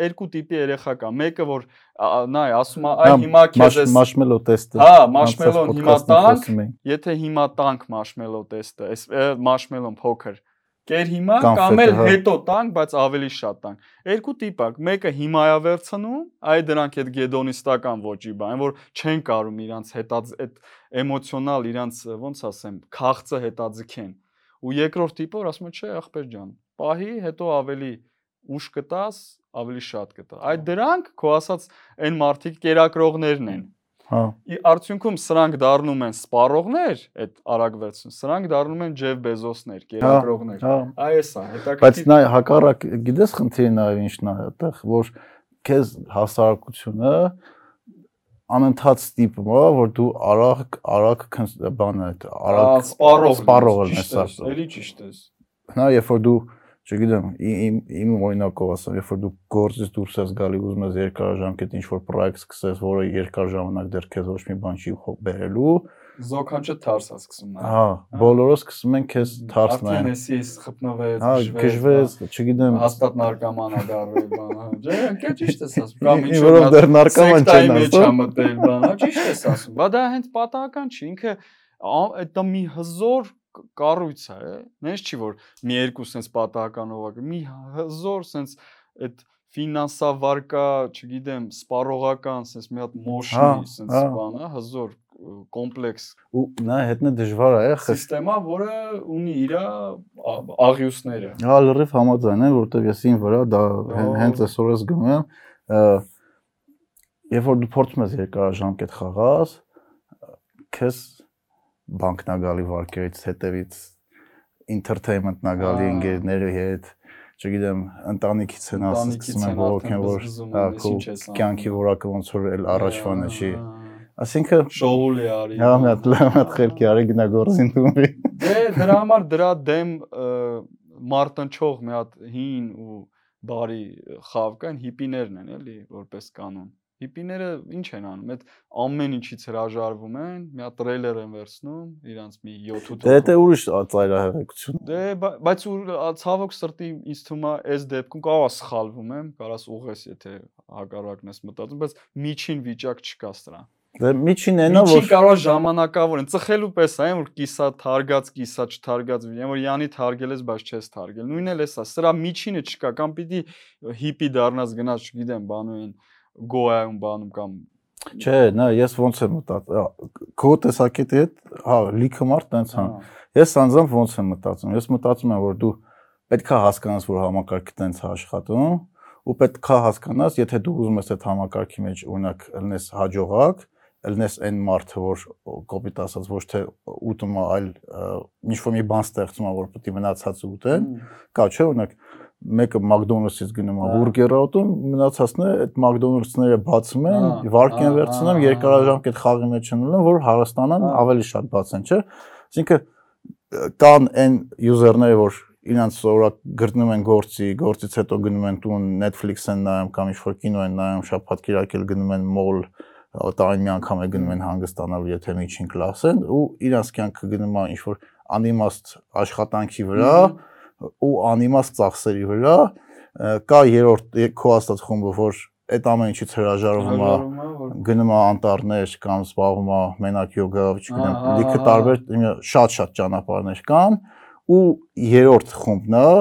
[SPEAKER 3] երկու տիպի երեխա կա։ Մեկը որ նայ ասում է, այ հիմա քեզ
[SPEAKER 2] էս մաշմելո տեստը։
[SPEAKER 3] Հա, մաշմելոն հիմա տանք, եթե հիմա տանք մաշմելո տեստը, այս մաշմելոն փոքր Կեր հիմա կամ էլ
[SPEAKER 2] հա։
[SPEAKER 3] հետո տանք, բայց ավելի շատ տանք։ Երկու տիպ է, մեկը հիմա է վերցնում, այ դրանք այդ գեդոնիստական ոճի բան, որ չեն կարում իրանց հետած այդ էմոցիոնալ իրանց ոնց ասեմ, քաղցը հետաձգեն։ Ու երկրորդ տիպը որ ասում է, չէ, ախպեր ջան, պահի, հետո ավելի ուշ կտաս, ավելի շատ կտա։ Այդ դրանք քո ասած այն մարդիկ կերակրողներն են
[SPEAKER 2] Հա։
[SPEAKER 3] Արդյունքում սրանք դառնում են սպառողներ, այդ արագ վերցուն, սրանք դառնում են Ջեֆ Բեզոսներ,
[SPEAKER 2] հա,
[SPEAKER 3] կերակրողներ։
[SPEAKER 2] հա։
[SPEAKER 3] Այս է, հետաքրքիր։
[SPEAKER 2] Բայց նա հակառակ գիտես խնդիրը նաև ինչն է այդտեղ, որ քեզ հասարակությունը անընդհատ ստիպում է, որ դու արագ արագ բանը այդ արագ
[SPEAKER 3] սպառող
[SPEAKER 2] սպառող ես,
[SPEAKER 3] էլի ճիշտ ես։
[SPEAKER 2] Նա երբ որ դու չգիտեմ, իմ իմ օրինակով ասեմ, երբ որ դու գործից դուրս ես գալի ուզում ես երկարաժամկետ ինչ որ պրոյեկտ սկսես, որը երկար ժամանակ դեռ քեզ ոչ մի բան չի բերելու,
[SPEAKER 3] զոքանչը թարս է սկսում նա։
[SPEAKER 2] Հա, բոլորը սկսում են քեզ թարս նայել։
[SPEAKER 3] Արդեն էսի էս խփնվեց,
[SPEAKER 2] Հա, գժվեց, չգիտեմ,
[SPEAKER 3] հաստատ նարկոման է դառել բան, հա։ Ջե, կե ճիշտ ես ասում։ Կամ ինչ
[SPEAKER 2] որ դեռ նարկոման չեն
[SPEAKER 3] ասում։ մտել բան, հա, ճիշտ ես ասում։ Բա դա հենց պատահական չի, ինքը դա մի հզոր կառույց է, նենց չի որ մի երկու sense պատահականով է, մի հզոր sense այդ ֆինանսավարկա, չգիտեմ, սպառողական sense մի հատ մոշնի sense բան է, հզոր կոմպլեքս
[SPEAKER 2] ու նա հետն է դժվար է
[SPEAKER 3] սիստեմա, որը ունի իր աղյուսները։
[SPEAKER 2] Հա, լրիվ համաձայն եմ, որովհետև ես ին վրա դա հենց այսօր ես գնում եմ, երբ որ դու փորձում ես երկարաժամկետ խաղաս, քեզ բանկն է գալի վարկերից հետևից entertainment-ն է գալի ընկերների հետ չգիտեմ ընտանիքից են ասում սկսում են ողոքեն որ հա կյանքի որակը ոնց որ էլ առաջվանը չի ասինքն
[SPEAKER 3] շոուլի արի
[SPEAKER 2] հա մի հատ լավ խելքի արի գնա գործին դումի
[SPEAKER 3] դե դրա համար դրա դեմ մարտնչող մի հատ հին ու բարի խավ կան հիպիներն են էլի որպես կանոն Հիպիները ինչ են անում։ Այդ ամեն ինչից հրաժարվում են, մի հատ տրեյլեր են վերցնում, իրանց մի 7-8
[SPEAKER 2] Դե դա ուրիշ ծայրահեղություն։
[SPEAKER 3] Դե բայց ցավոք սրտի ինձ թվում է այս դեպքում կարող է սխալվում եմ, կարաս ուղես եթե հակառակն ես մտածում, բայց միջին վիճակ չկա սրա։
[SPEAKER 2] Դե միջին այնա որ
[SPEAKER 3] Միջին կարող ժամանակավոր են ծխելու պես այն որ կիսա թարգած, կիսա չթարգած, այն որ յանի թարգել ես, բայց չես թարգել։ Նույնն էլ էսա, սրա միջինը չկա, կամ պիտի հիպի դառնաս գնաս, չգիտեմ, բանուին գոյայում բանում կամ
[SPEAKER 2] Չէ, նա ես ոնց եմ մտածում։ Քո տեսակետի հետ, հա, լիքը մարդ տենց հա։ Ես անձամբ ոնց եմ մտածում։ Ես մտածում եմ, որ դու պետքա հասկանաս, որ համակարգը տենց է աշխատում, ու պետքա հասկանաս, եթե դու ուզում ես այդ համակարգի մեջ օրինակ ելնես հաջողակ, ելնես այն մարդը, որ կոպիտ ասած ոչ թե ուտում է, այլ ինչ որ մի բան ստեղծում է, որ պետք է մնացածը ուտեն, կա չէ, օրինակ մեկը McDonald's-ից գնում է բուրգեր ուտում, մնացածն է այդ McDonald's-ները բացում են, վարկ են վերցնում, երկարաժամկետ խաղի մեջ են ունում, որ հարստանան ավելի շատ բացեն, չէ՞։ Այսինքն կան այն user-ները, որ իրանց սովորակ գտնում են գործի, գործից հետո գնում են տուն, Netflix են նայում կամ ինչ-որ կինո են նայում, շաբաթ կիրակել գնում են մոլ, տարին մի անգամ է գնում են հանգստանալու, եթե միջին կլաս են ու իրանց կյանքը գնում է ինչ-որ անիմաստ աշխատանքի վրա ու անիմաստ ծախսերի վրա կա երրորդ քո աստած խումբը, որ այդ ամեն ինչից հրաժարվում է գնում է անտառներ կամ զբաղվում է մենակ յոգա, չգիտեմ, լիքը տարբեր շատ-շատ ճանապարհներ կան ու երրորդ խումբն է,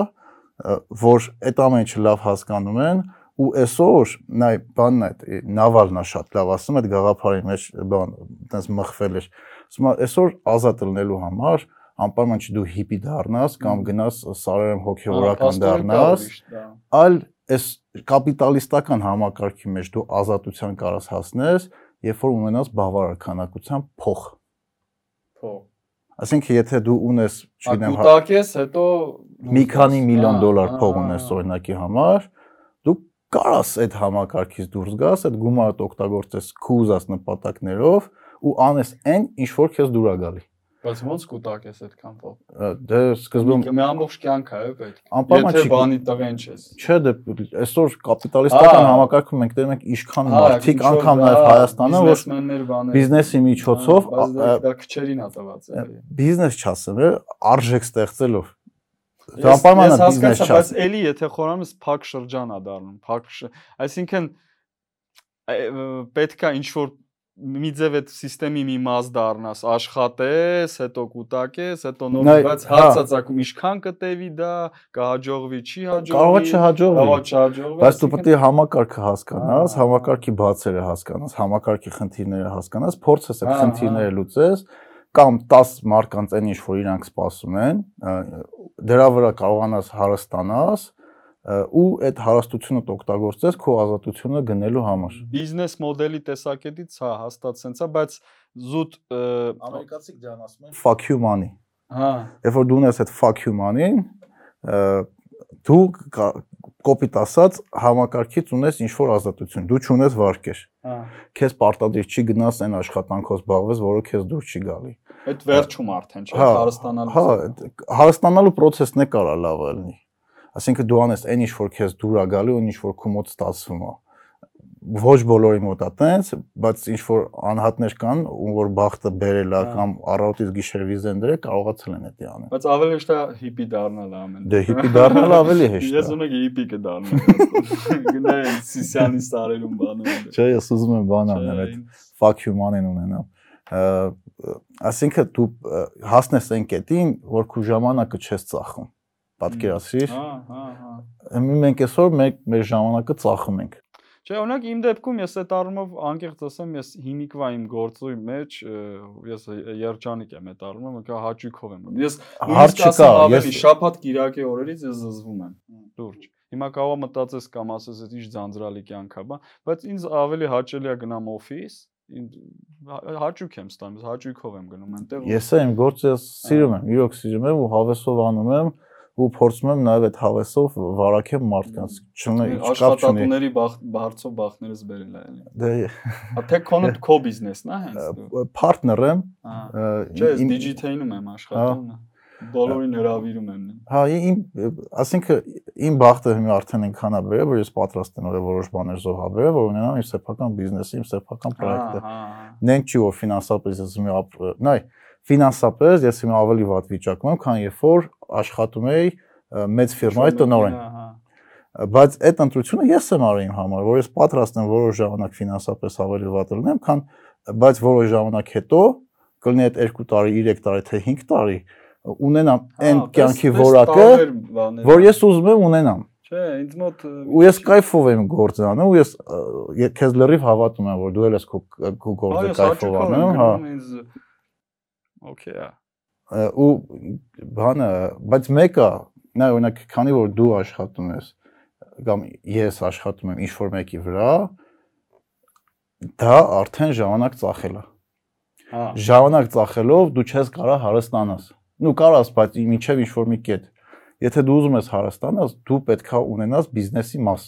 [SPEAKER 2] որ այդ ամեն ինչը լավ հասկանում են ու այսօր նայ բանն է նավալն է շատ լավ ասում այդ գաղափարի մեջ բան այտենց մխվել էր ասում է այսօր ազատ լինելու համար անպայման չի դու հիպի դառնաս կամ գնաս սարերեմ հոգեորական դառնաս այլ այս կապիտալիստական համակարգի մեջ դու ազատության կարաս հասնես, երբ որ ունենաս բավարար քանակությամբ փող։
[SPEAKER 3] Փող։
[SPEAKER 2] Այսինքն եթե դու ունես,
[SPEAKER 3] չգիտեմ, հա ես հետո
[SPEAKER 2] մի քանի միլիոն դոլար փող ունես օրինակի համար, դու կարաս այդ համակարգից դուրս գաս, այդ գումարը օգտագործես քու ուզած նպատակներով ու անես այն, ինչ որ քեզ դուր է գալի։
[SPEAKER 3] Բայց ո՞նց կուտակ ես այդքան փող։
[SPEAKER 2] Դե սկզբում
[SPEAKER 3] մի ամբողջ կյանք է, պետք։ Անպայման չի բանի տղեն չես։
[SPEAKER 2] Չէ, դե այսօր կապիտալիստական համակարգում մենք դեռ մենք ինչքան մարդիկ անգամ նաև Հայաստանը որ բիզնեսի միջոցով
[SPEAKER 3] դա քչերին է տված։
[SPEAKER 2] Բիզնես չասեմ, արժեք ստեղծելով Դա անպայման է բիզնես չա։
[SPEAKER 3] Բայց էլի եթե խորանում ես փակ շրջան է դառնում, փակ այսինքն պետքա ինչ որ մի ձև այդ համակարգի մի մաս դառնաս, աշխատես, հետո կուտակես, հետո նոր բայց
[SPEAKER 2] հա։
[SPEAKER 3] հարցածակում ինչքան կտևի դա, կհաջողվի, չի հաջողվի։
[SPEAKER 2] Կարող է չհաջողվի։
[SPEAKER 3] Կարող չհաջողվի։
[SPEAKER 2] Բայց դու պետք է համակարգը հասկանաս, համակարգի բացերը հասկանաս, համակարգի խնդիրները հասկանաս, փորձես այդ խնդիրները լուծես կամ 10 մարկանց այն ինչ որ իրանք սպասում են, դրա վրա կարողանաս հարստանաս, ու այդ հարստությունը օգտագործես քո ազատությունը գնելու համար։
[SPEAKER 3] Բիզնես մոդելի տեսակետից հա հաստատ sense-ա, բայց զուտ
[SPEAKER 2] ամերիկացիք դրան ասում են fuck you money։
[SPEAKER 3] Հա։
[SPEAKER 2] Երբ որ դու ունես այդ fuck you money-ին, դու կոպիտ ասած համակարգից ունես ինչ որ ազատություն։ Դու չունես վարկեր։
[SPEAKER 3] Հա։
[SPEAKER 2] Քեզ պարտադիր չի գնաս այն աշխատանքով զբաղվես, որը քեզ դուր չի գալի։
[SPEAKER 3] Այդ վերջում արդեն չէ,
[SPEAKER 2] հա,
[SPEAKER 3] հարստանալու։
[SPEAKER 2] Հա, հարստանալու process-ն է կարա լավ լինի Այսինքն դու անես այն ինչ որ քեզ դուր է գալի ու ինչ որ քո մոտ ստացվում է ոչ բոլորի մոտ է տենց, բայց ինչ որ անհատներ կան, ում որ բախտը բերել է
[SPEAKER 3] հա։
[SPEAKER 2] կամ առավոտից գիշեր վիզեն դրել, կարողացել են դա անել։
[SPEAKER 3] Բայց ավելի հեշտ է հիպի դառնալ ամեն։
[SPEAKER 2] Դե հիպի դառնալ ավելի հեշտ է։
[SPEAKER 3] Ես ունենք հիպի կդառնամ։ Գնա Սիսյանի սարերում բանում։
[SPEAKER 2] Չէ, ես ուզում եմ բան անել, այդ fuck you man-ին ունենամ։ Այսինքն դու հասնես այն կետին, որ քո ժամանակը չես ծախում պատկերացրիր։
[SPEAKER 3] Հա, հա, հա։
[SPEAKER 2] Մենք այսօր մեր մեր ժամանակը ծախում ենք։
[SPEAKER 3] Չէ, օրինակ իմ դեպքում ես այդ առումով անկեղծ ասեմ, ես հիմիկվա իմ գործի մեջ ես երջանիկ եմ այդ առումով, ինքա հաճույքով եմ։ Ես
[SPEAKER 2] հարց չկա,
[SPEAKER 3] ես շաբաթ կիրակի օրերից ես զզվում եմ։ Լուրջ։ Հիմա կարող մտածես կամ ասես այդ ինչ ձանձրալի կյանք է, բայց ինձ ավելի հաճելի է գնամ օֆիս, հաճույք եմ ստանում, հաճույքով եմ գնում այնտեղ։
[SPEAKER 2] Ես եմ գործը սիրում եմ, իրոք սիրում եմ ու հավեսով անում եմ ու փորձում եմ նաև այդ հավեսով վարակեմ մարդկանց։
[SPEAKER 3] Չունի աշխատատուների բարձով բախներս բերել էլի։
[SPEAKER 2] Դե
[SPEAKER 3] Հա թե քոնը քո բիզնեսն է հենց
[SPEAKER 2] Պարտներ եմ։
[SPEAKER 3] Չէ, դիջիթեյնում եմ աշխատում։ Բոլորին հravirում եմ։
[SPEAKER 2] Հա, իմ, ասինքն իմ բախտը հիմա արդեն այնքան է բերել, որ ես պատրաստ եմ որոշ բաներ զոհաբերել, որ ունենամ իմ սեփական բիզնեսը, իմ սեփական պրոյեկտը։ Նենք չի որ ֆինանսապես ես մի նայ, ֆինանսապես ես հիմա ավելի վատ վիճակում եմ, քան երբ որ աշխատում էի մեծ ֆիրմայի տնօրեն։ Բայց այդ ընտրությունը ես եմ արել իմ համար, որ ես պատրաստ եմ որոշ ժամանակ ֆինանսապես ավելի վատ լինեմ, քան բայց որոշ ժամանակ հետո կլինի այդ 2 տարի, 3 տարի, թե 5 տարի ունենամ այն կյանքի որակը, որ ես ուզում եմ ունենամ։
[SPEAKER 3] Չէ, ինձ մոտ
[SPEAKER 2] ու ես кайֆով եմ գործ անում, ու ես քեզ լրիվ հավատում եմ, որ դու ելես քո գործը кайֆով անում, հա։ Այո,
[SPEAKER 3] Okay, ա։
[SPEAKER 2] Ու բանը, բայց մեկը, նա օրինակ, քանի որ դու աշխատում ես կամ ես աշխատում եմ ինչ-որ մեկի վրա, դա արդեն ժամանակ ծախել է։
[SPEAKER 3] Հա։
[SPEAKER 2] Ժամանակ ծախելով դու չես կարա հարստանաս։ Նու կարաս, բայց միջև ինչ-որ մի կետ։ Եթե դու ուզում ես հարստանաս, դու պետքա ունենաս բիզնեսի մաս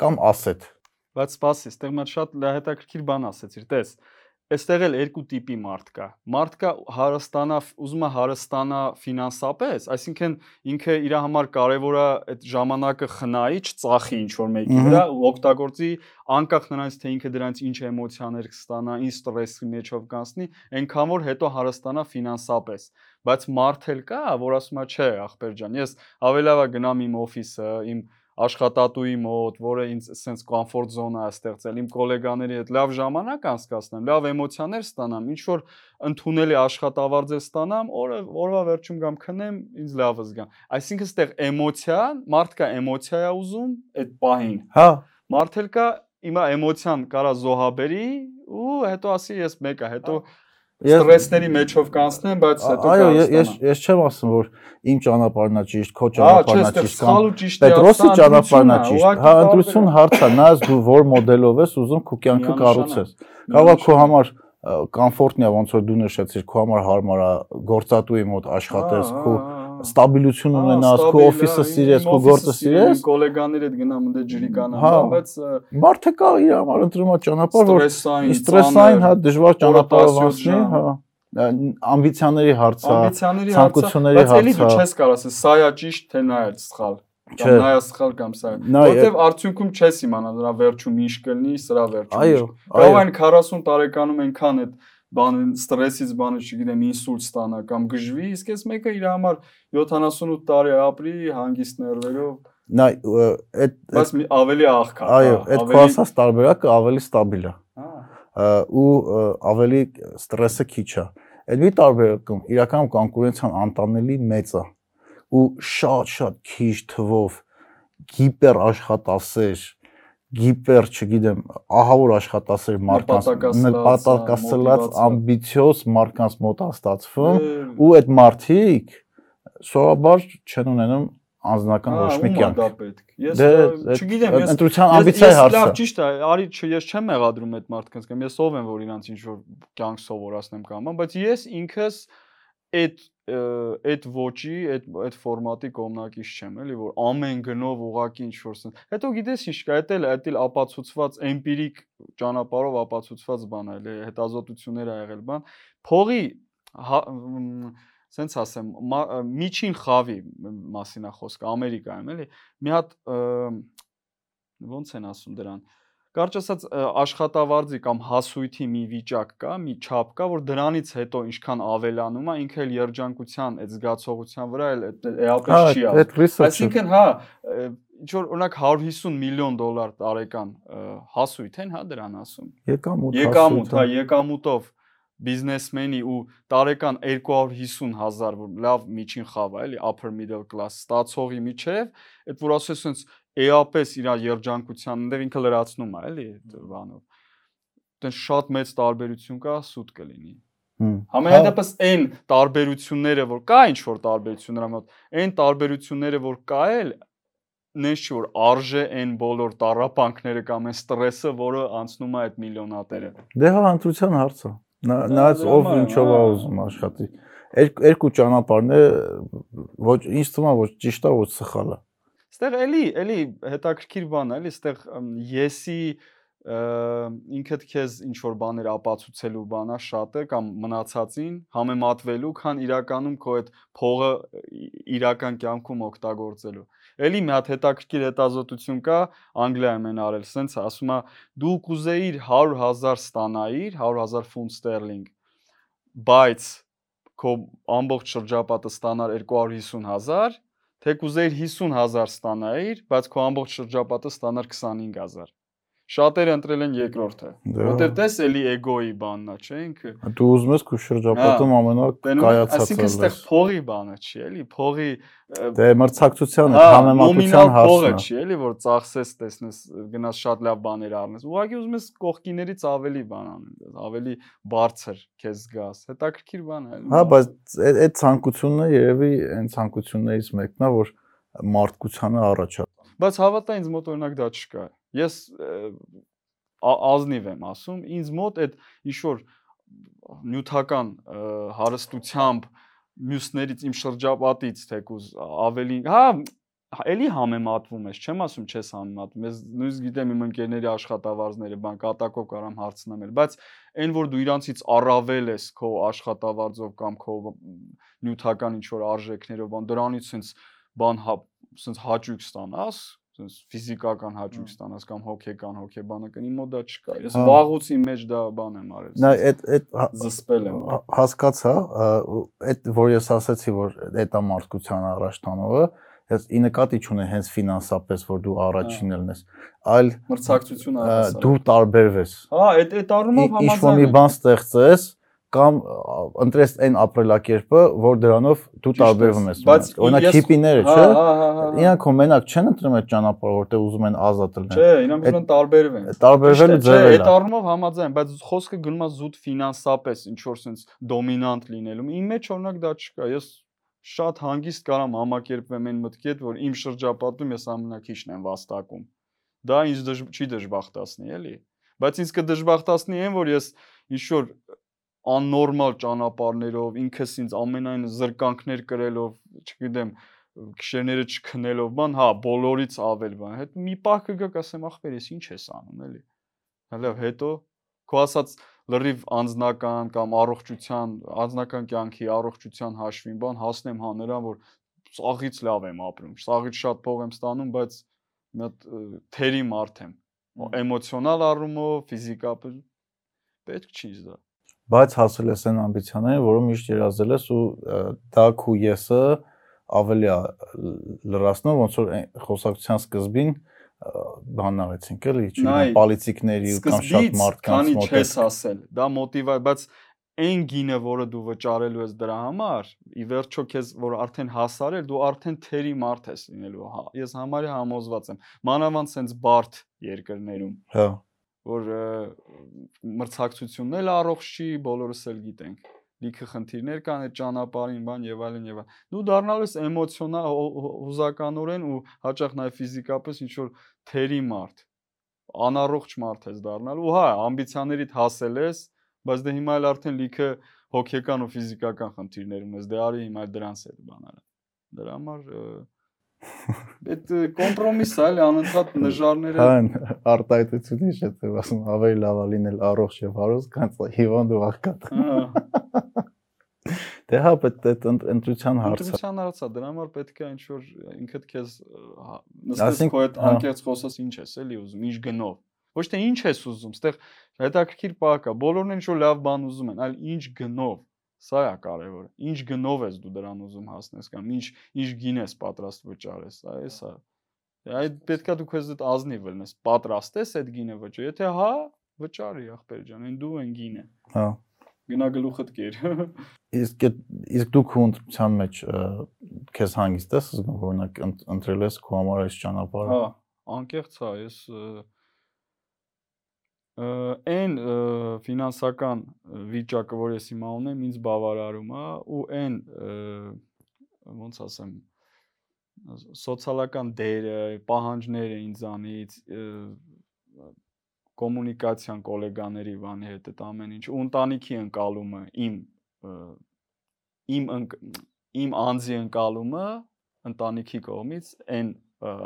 [SPEAKER 2] կամ ասետ։
[SPEAKER 3] Բայց սպասի, այստեղ մա շատ հետաքրքիր բան ասեցիր, տես այստեղ էլ երկու տիպի մարդ կա։ Մարդ կա հարստանա, ուզում է հարստանա ֆինանսապես, այսինքն ինքը իր համար կարևոր է այդ ժամանակը խնայի, չծախի ինչ որ մեկի վրա, օգտագործի անկախ նրանից թե ինքը դրանից ինչ էմոցիաներ կստանա, ինչ ստրեսի մեջով կանցնի, այնքան որ հետո հարստանա ֆինանսապես բայց մարդ էլ կա, որ ասում է, չէ, ախպեր ջան, ես ավելի լավ է գնամ իմ օֆիսը, իմ աշխատատուի մոտ, որը ինձ սենց կոմֆորտ զոնա է ստեղծել, իմ գոլեգաների հետ լավ ժամանակ անցկացնեմ, լավ էմոցիաներ ստանամ, ինչ որ ընդունելի աշխատավարձեր ստանամ, օրը օրվա վերջում գամ քնեմ, ինձ լավը զգամ։ Այսինքն ստեղ էմոցիա, մարդ կա էմոցիա է ուզում այդ պահին։
[SPEAKER 2] Հա,
[SPEAKER 3] Մարդ էլ կա իմա էմոցիան կարա զոհաբերի ու հետո ասի ես մեկը, հետո ստրեսների մեջով կանցնեմ, բայց հետո
[SPEAKER 2] Այո, ես ես չեմ ասում, որ իմ ճանապարհն է ճիշտ, քո ճանապարհն է ճիշտ
[SPEAKER 3] կամ
[SPEAKER 2] Պետրոսի ճանապարհն է ճիշտ։ Հա, ընտրություն հարց է, նայած դու որ մոդելով ես ուզում քո կյանքը կառուցես։ Կարող է քո համար կոմֆորտնի է, ոնց որ դու նշեցիր, քո համար հարմար է գործատուի մոտ աշխատես, քո ստաբիլություն ունենաս, քո օֆիսը սիրես, քո գործը սիրես,
[SPEAKER 3] գոլեգաների հետ գնամ դե ջրի կանամ, բայց
[SPEAKER 2] մարդը կա իր համար ընտրում է ճանապարհ, որ ստրեսային, հա, դժվար ճանապարհով անցնի, հա ամբիցիաների հարց է, ցանկությունների հարց է։
[SPEAKER 3] Բայց էլի դու չես կարող ասես, սա է ճիշտ, թե նա է սխալ կամ նայա սխալ կամ սա։ Որտեվ արդյունքում չես իմանա դրա վերջում ինչ կլինի, սրա վերջում։
[SPEAKER 2] Այո,
[SPEAKER 3] կարող են 40 տարեկանում այնքան այդ բան ստրեսից բանը, չգիտեմ, ինսուլտ ստանա կամ գժվի, իսկ այս մեկը իր համար 78 տարի ապրի հանգիստ ներվերով։
[SPEAKER 2] Նա այդ
[SPEAKER 3] բայց ավելի աղքատ։
[SPEAKER 2] Այո, այդ քո ասած տարբերակը ավելի ստաբիլ է։ Ու ավելի ստրեսը քիչ է։ Այդ մի տարբերակում իրական կոնկուրենցիան անտանելի մեծ է ու շատ-շատ քիչ թվով հիպեր աշխատասեր գիպեր, չգիտեմ, ահավոր աշխատասեր մարկանց նպատակասլաց ամբիցիոզ մարկանց մոտ է ստացվում ու այդ մարդիկ սովորաբար չեն ունենում անձնական ոչ մի կյանք։
[SPEAKER 3] Դա պետք։ Ես
[SPEAKER 2] Դե,
[SPEAKER 3] չգիտեմ, ես
[SPEAKER 2] ընտրության ամբիցիայի հարցը։
[SPEAKER 3] Լավ ճիշտ է, արի ես չեմ մեղադրում այդ մարդկանց կամ ես ով եմ որ իրանց ինչ որ կյանք սովորացնեմ կամ, բայց ես ինքս այդ այդ ոճի, այդ այդ ֆորմատի կողմնակից չեմ, էլի որ ամեն գնով ուղակի ինչ որ սենց։ Հետո գիտես ինչ կա, դա էլ դա էլ ապացուցված էմպիրիկ ճանապարհով ապացուցված բան է, էլի հետազոտություններ ա եղել բան։ Փողի սենց ասեմ, միջին խավի մասին է խոսքը Ամերիկայում, էլի։ Մի հատ ոնց են ասում դրան, Կարճ ասած աշխատավարձի կամ հասույթի մի վիճակ կա, մի չափ կա, որ դրանից հետո ինչքան ավելանում է, ինքը էլ երջանկության այդ զգացողության վրա էլ էապես չի
[SPEAKER 2] ասում։
[SPEAKER 3] Այսինքն, հա, ինչ որ օրինակ 150 միլիոն դոլար տարեկան հասույթ են, հա, դրան ասում։
[SPEAKER 2] Եկամուտ,
[SPEAKER 3] եկամուտ, հա, եկամուտով բիզնեսմենի ու տարեկան 250 հազար որ լավ միջին խավ է, էլի upper middle class ստացողի միջև, այդ որ ասես sense էապես իր երջանկության ընդեր ինքը լրացնում է, էլի բանով։ Դեն շատ մեծ տարբերություն կա, սուտ կլինի։ Համենայնդեպս այն տարբերությունները, որ կա ինչ որ տարբերություն նրա մոտ, այն տարբերությունները, որ կա էլ նենց չի որ արժե այն բոլոր տարապանքները կամ այն ստրեսը, որը անցնում է այդ միլիոնատերը։
[SPEAKER 2] Դե հա, ընտրության հարցը։ Նայած ով ինչով է ուզում աշխատի։ Երկու ճանապարհն է, ոչ ինձ թվում է ոչ ճիշտ է, ոչ սխալ է։
[SPEAKER 3] Ստեղ էլի, էլի հետաքրքիր բան է, էլի ստեղ եսի ինքդ քեզ ինչ որ բաներ ապացուցելու բանա շատ է կամ մնացածին համեմատվելու, քան իրականում քո այդ փողը իրական կյանքում օգտագործելու։ Էլի մի հատ հետաքրքիր հետազոտություն կա Անգլիայում են արել, սենց ասում է դու կուզեիր 100.000 ստանայիր, 100.000 ֆունտ ստերլինգ, բայց քո ամբողջ շրջապատը ստանար 250.000 թե կուզեիր 50000 ստանայիր, բայց քո ամբողջ շրջապատը ստանար 25000։ Շատերը ընտրել են երկրորդը, որտեվ տես էլի էգոյի բանն է, չէ՞ ինքը։
[SPEAKER 2] Դու ուզում ես քո շրջապատում ամենակայացածը։
[SPEAKER 3] Այսինքն այստեղ փողի բանը չի, էլի, փողի
[SPEAKER 2] Դե մրցակցության է, համեմատության հարցն է։
[SPEAKER 3] Փողը չի, էլի, որ ծախսես, տեսնես, գնաս շատ լավ բաներ առնես։ Ուղղակի ուզում ես կողքիներից ավելի բան անես, ավելի բարձր քեզ զգաս։ Հետաքրքիր բան է։
[SPEAKER 2] Հա, բայց այդ ցանկությունն է երևի այն ցանկություններից մեկն է, որ մարդկությանը առաջ
[SPEAKER 3] Բայց հավատա ինձ մոտ օրինակ դա չկա։ Ես ազնիվ եմ ասում, ինձ մոտ այդ ինչ որ նյութական հարստությամբ մյուսներից իմ շրջապատից թեկուզ ավելի, հա, էլի համեմատվում ես, չեմ ասում չես համեմատվում։ Ես նույնիսկ գիտեմ իմ ընկերների աշխատավարձները, բան կատակով կարամ հարցնեմ, բայց այն որ դու իրանցից առավել ես քո աշխատավարձով կամ քո նյութական ինչ որ արժեքներով, բան դրանից sense բան հա sense հաճույք ստանաս, sense ֆիզիկական հաճույք ստանաս կամ հոգեկան հոգեբանական իմ մոտ դա չկա։ Ես վաղուց իմ մեջ դա բան եմ արել։
[SPEAKER 2] Նա այդ այդ
[SPEAKER 3] զսպել եմ։
[SPEAKER 2] Հասկացա, այդ որ ես ասացի, որ դա մարդկության առաջ տանողը, ես ի նկատի չունեմ հենց ֆինանսապես, որ դու առաջին ելնես, այլ
[SPEAKER 3] մրցակցություն առաս։
[SPEAKER 2] Դու տարբերվես։
[SPEAKER 3] Հա, այդ այդ առումով
[SPEAKER 2] համաձայն եմ։ Ինչ-որ մի բան ստեղծես, կամ ընտրես այն ապրելակերպը, որ դրանով դու տարբերվում ես։ Օրինակ հիպիները, չէ՞։ Իրանք ու մենակ չեն ընտրում այդ ճանապարհը, որտեղ ուզում են ազատել լինել։
[SPEAKER 3] Չէ, իրանք ուզում են տարբերվեն։
[SPEAKER 2] Տարբերվելու ձևը։
[SPEAKER 3] Չէ, այդ առումով համաձայն, բայց խոսքը գնում է զուտ ֆինանսապես, ինչ որ sense դոմինանտ լինելու։ Իմ մեջ օրինակ դա չկա։ Ես շատ հանգիստ կարամ համակերպվեմ այն մտքի հետ, որ իմ շրջապատում ես ամենակիչն եմ վաստակում։ Դա ինձ չի դժբախտացնի, էլի։ Բայց ինձ կդժբախտացնի այն, որ ես ինչ որ աննորմալ ճանապարհներով, ինքս ինձ ամենայն զրկանքներ կրելով, չգիտեմ, քշերները չքնելով, բան, հա, բոլորից ավել բան։ Հետ մի պահ կգաք ասեմ, ախպեր, ես ինչ ես անում, էլի։ Հələ հետո քո ասած լրիվ անձնական կամ առողջության, անձնական կյանքի առողջության հաշվին բան հասնեմ հա նրան, որ սաղից լավ եմ ապրում, սաղից շատ փող եմ ստանում, բայց մի հատ թերի մարդ եմ։ Էմոցիոնալ առումով, ֆիզիկապես պետք չի դա
[SPEAKER 2] բայց հասել ես այն ամբիցիաներին, որը միշտ երազել ես ու դա քու եսը ավելի լրացնում, ոնց որ խոսակցության սկզբին բան արեցինք էլի, չգիտեմ, պոլիտիկների կամ շատ մարդկանց
[SPEAKER 3] մոտ։ Քանի չես ասել, դա մոտիվա, բայց այն գինը, որը դու վճարելու ես դրա համար, ի վերջո քեզ որ արդեն հասար էր, դու արդեն թերի մարդ ես լինելու։ հա, Ես համարի համոզված եմ։ Մանավանդ sense բարդ երկրներում։
[SPEAKER 2] Հա
[SPEAKER 3] որ մրցակցությունն էլ առողջ չի, բոլորս էլ գիտենք լիքը խնդիրներ կան այդ ճանապարհին, բան եւ այլն եւ այլն։ Դու դառնալու ես էմոցիոնալ հուզականորեն ու հաճախ նաեւ ֆիզիկապես ինչ որ թերի մարդ, անառողջ մարդ ես դառնալու։ Ու հա, ամբիցիաներիդ հասել ես, բայց դե հիմա էլ արդեն լիքը հոգեկան ու ֆիզիկական խնդիրներ ունես։ Դե արի հիմա դրանց էլ բան արա։ Դրա համար Այդ կոմպրոմիս է, էլի անընդհատ նժարները։
[SPEAKER 2] Հա, արտահայտությունի շետ եմ ասում, ավելի լավ է լինել առողջ եւ հարուստ, քան հիվանդ ու աղքատ։ Դե հա, պետք է ընտրության հարցը։
[SPEAKER 3] Ընտրության հարցը, դրա համար պետք է ինչ-որ ինքդ քեզ հա, նստես քո հետ անկեղծ խոսես ինչ ես, էլի ուզում, ինչ գնով։ Ոչ թե ինչ ես ուզում, ստեղ հետաքրքիր բան կա, բոլորն են ինչ-որ լավ բան ուզում են, այլ ինչ գնով Սա է կարևորը։ Ինչ գնով ես դու դրան ուզում հասնես կամ ինչ ինչ գին ես պատրաստ վճարես, դա է սա։ Այդ պետքա դու քեզ այդ ազնիվ լինես, պատրաստ ես այդ գինը վճարել։ Եթե հա, վճարի ախպեր ջան, այն դու այն գինը։
[SPEAKER 2] Հա։
[SPEAKER 3] Գնա գլուխդ կեր։
[SPEAKER 2] Իսկ իսկ դու քո ընտրության մեջ քեզ հանգիստ ես զգում, օրինակ ընտրել ես քո համար այս ճանապարհը։
[SPEAKER 3] Հա, անկեղծ հա, ես այն ֆինանսական վիճակը, որ ես հիմա ունեմ, ինձ բավարարում է ու այն ոնց ասեմ սոցիալական դերը, պահանջները ինձանից կոմունիկացիան գոլեգաների բանի հետ այդ ամեն ինչ ու ընտանիքի ընկալումը իմ իմ իմ անձի ընկալումը ընտանիքի կողմից այն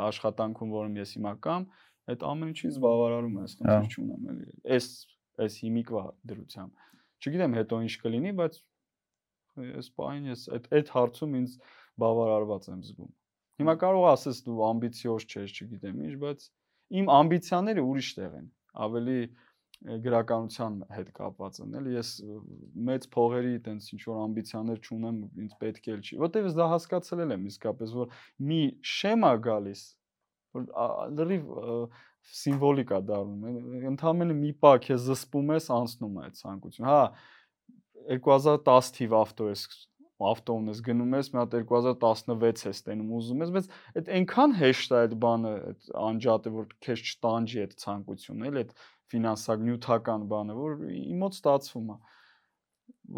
[SPEAKER 3] աշխատանքում, որում ես հիմա կամ այդ ամեն ինչից բավարարում է, ասեմ, քիչ չունեմ էլի։ Այս այս հիմիկվա դրությամբ։ Չգիտեմ հետո ինչ կլինի, բայց այս բանը ես այդ այդ հարցում ինձ բավարարված եմ զգում։ Հիմա կարող ասես դու ամբիցիոզ չես, չգիտեմ ինչ, բայց իմ ամբիցիաները ուրիշ տեղ են։ Ավելի գրականության հետ կապված են, էլի ես մեծ փողերի տենց ինչ որ ամբիցիաներ չունեմ, ինձ պետք էլ չի։ Որտեւ ես դա հասկացել եմ իսկապես, որ մի շեմա գալիս, որ լրիվ սիմվոլիկ է դառնում։ Ընդհանրապես մի պա քեզ զսպում ես, անցնում է ցանկություն։ Հա 2010 թիվ ավտո ես ավտոն ես գնում ես, մի հատ 2016 ես տենում ուզում ես, բայց այդ այնքան հեշտ է այդ բանը, այդ անջատը, որ քեզ չտանջի այդ ցանկությունը, էլ այդ ֆինանսակ նյութական բանը, որ իմոց ստացվում է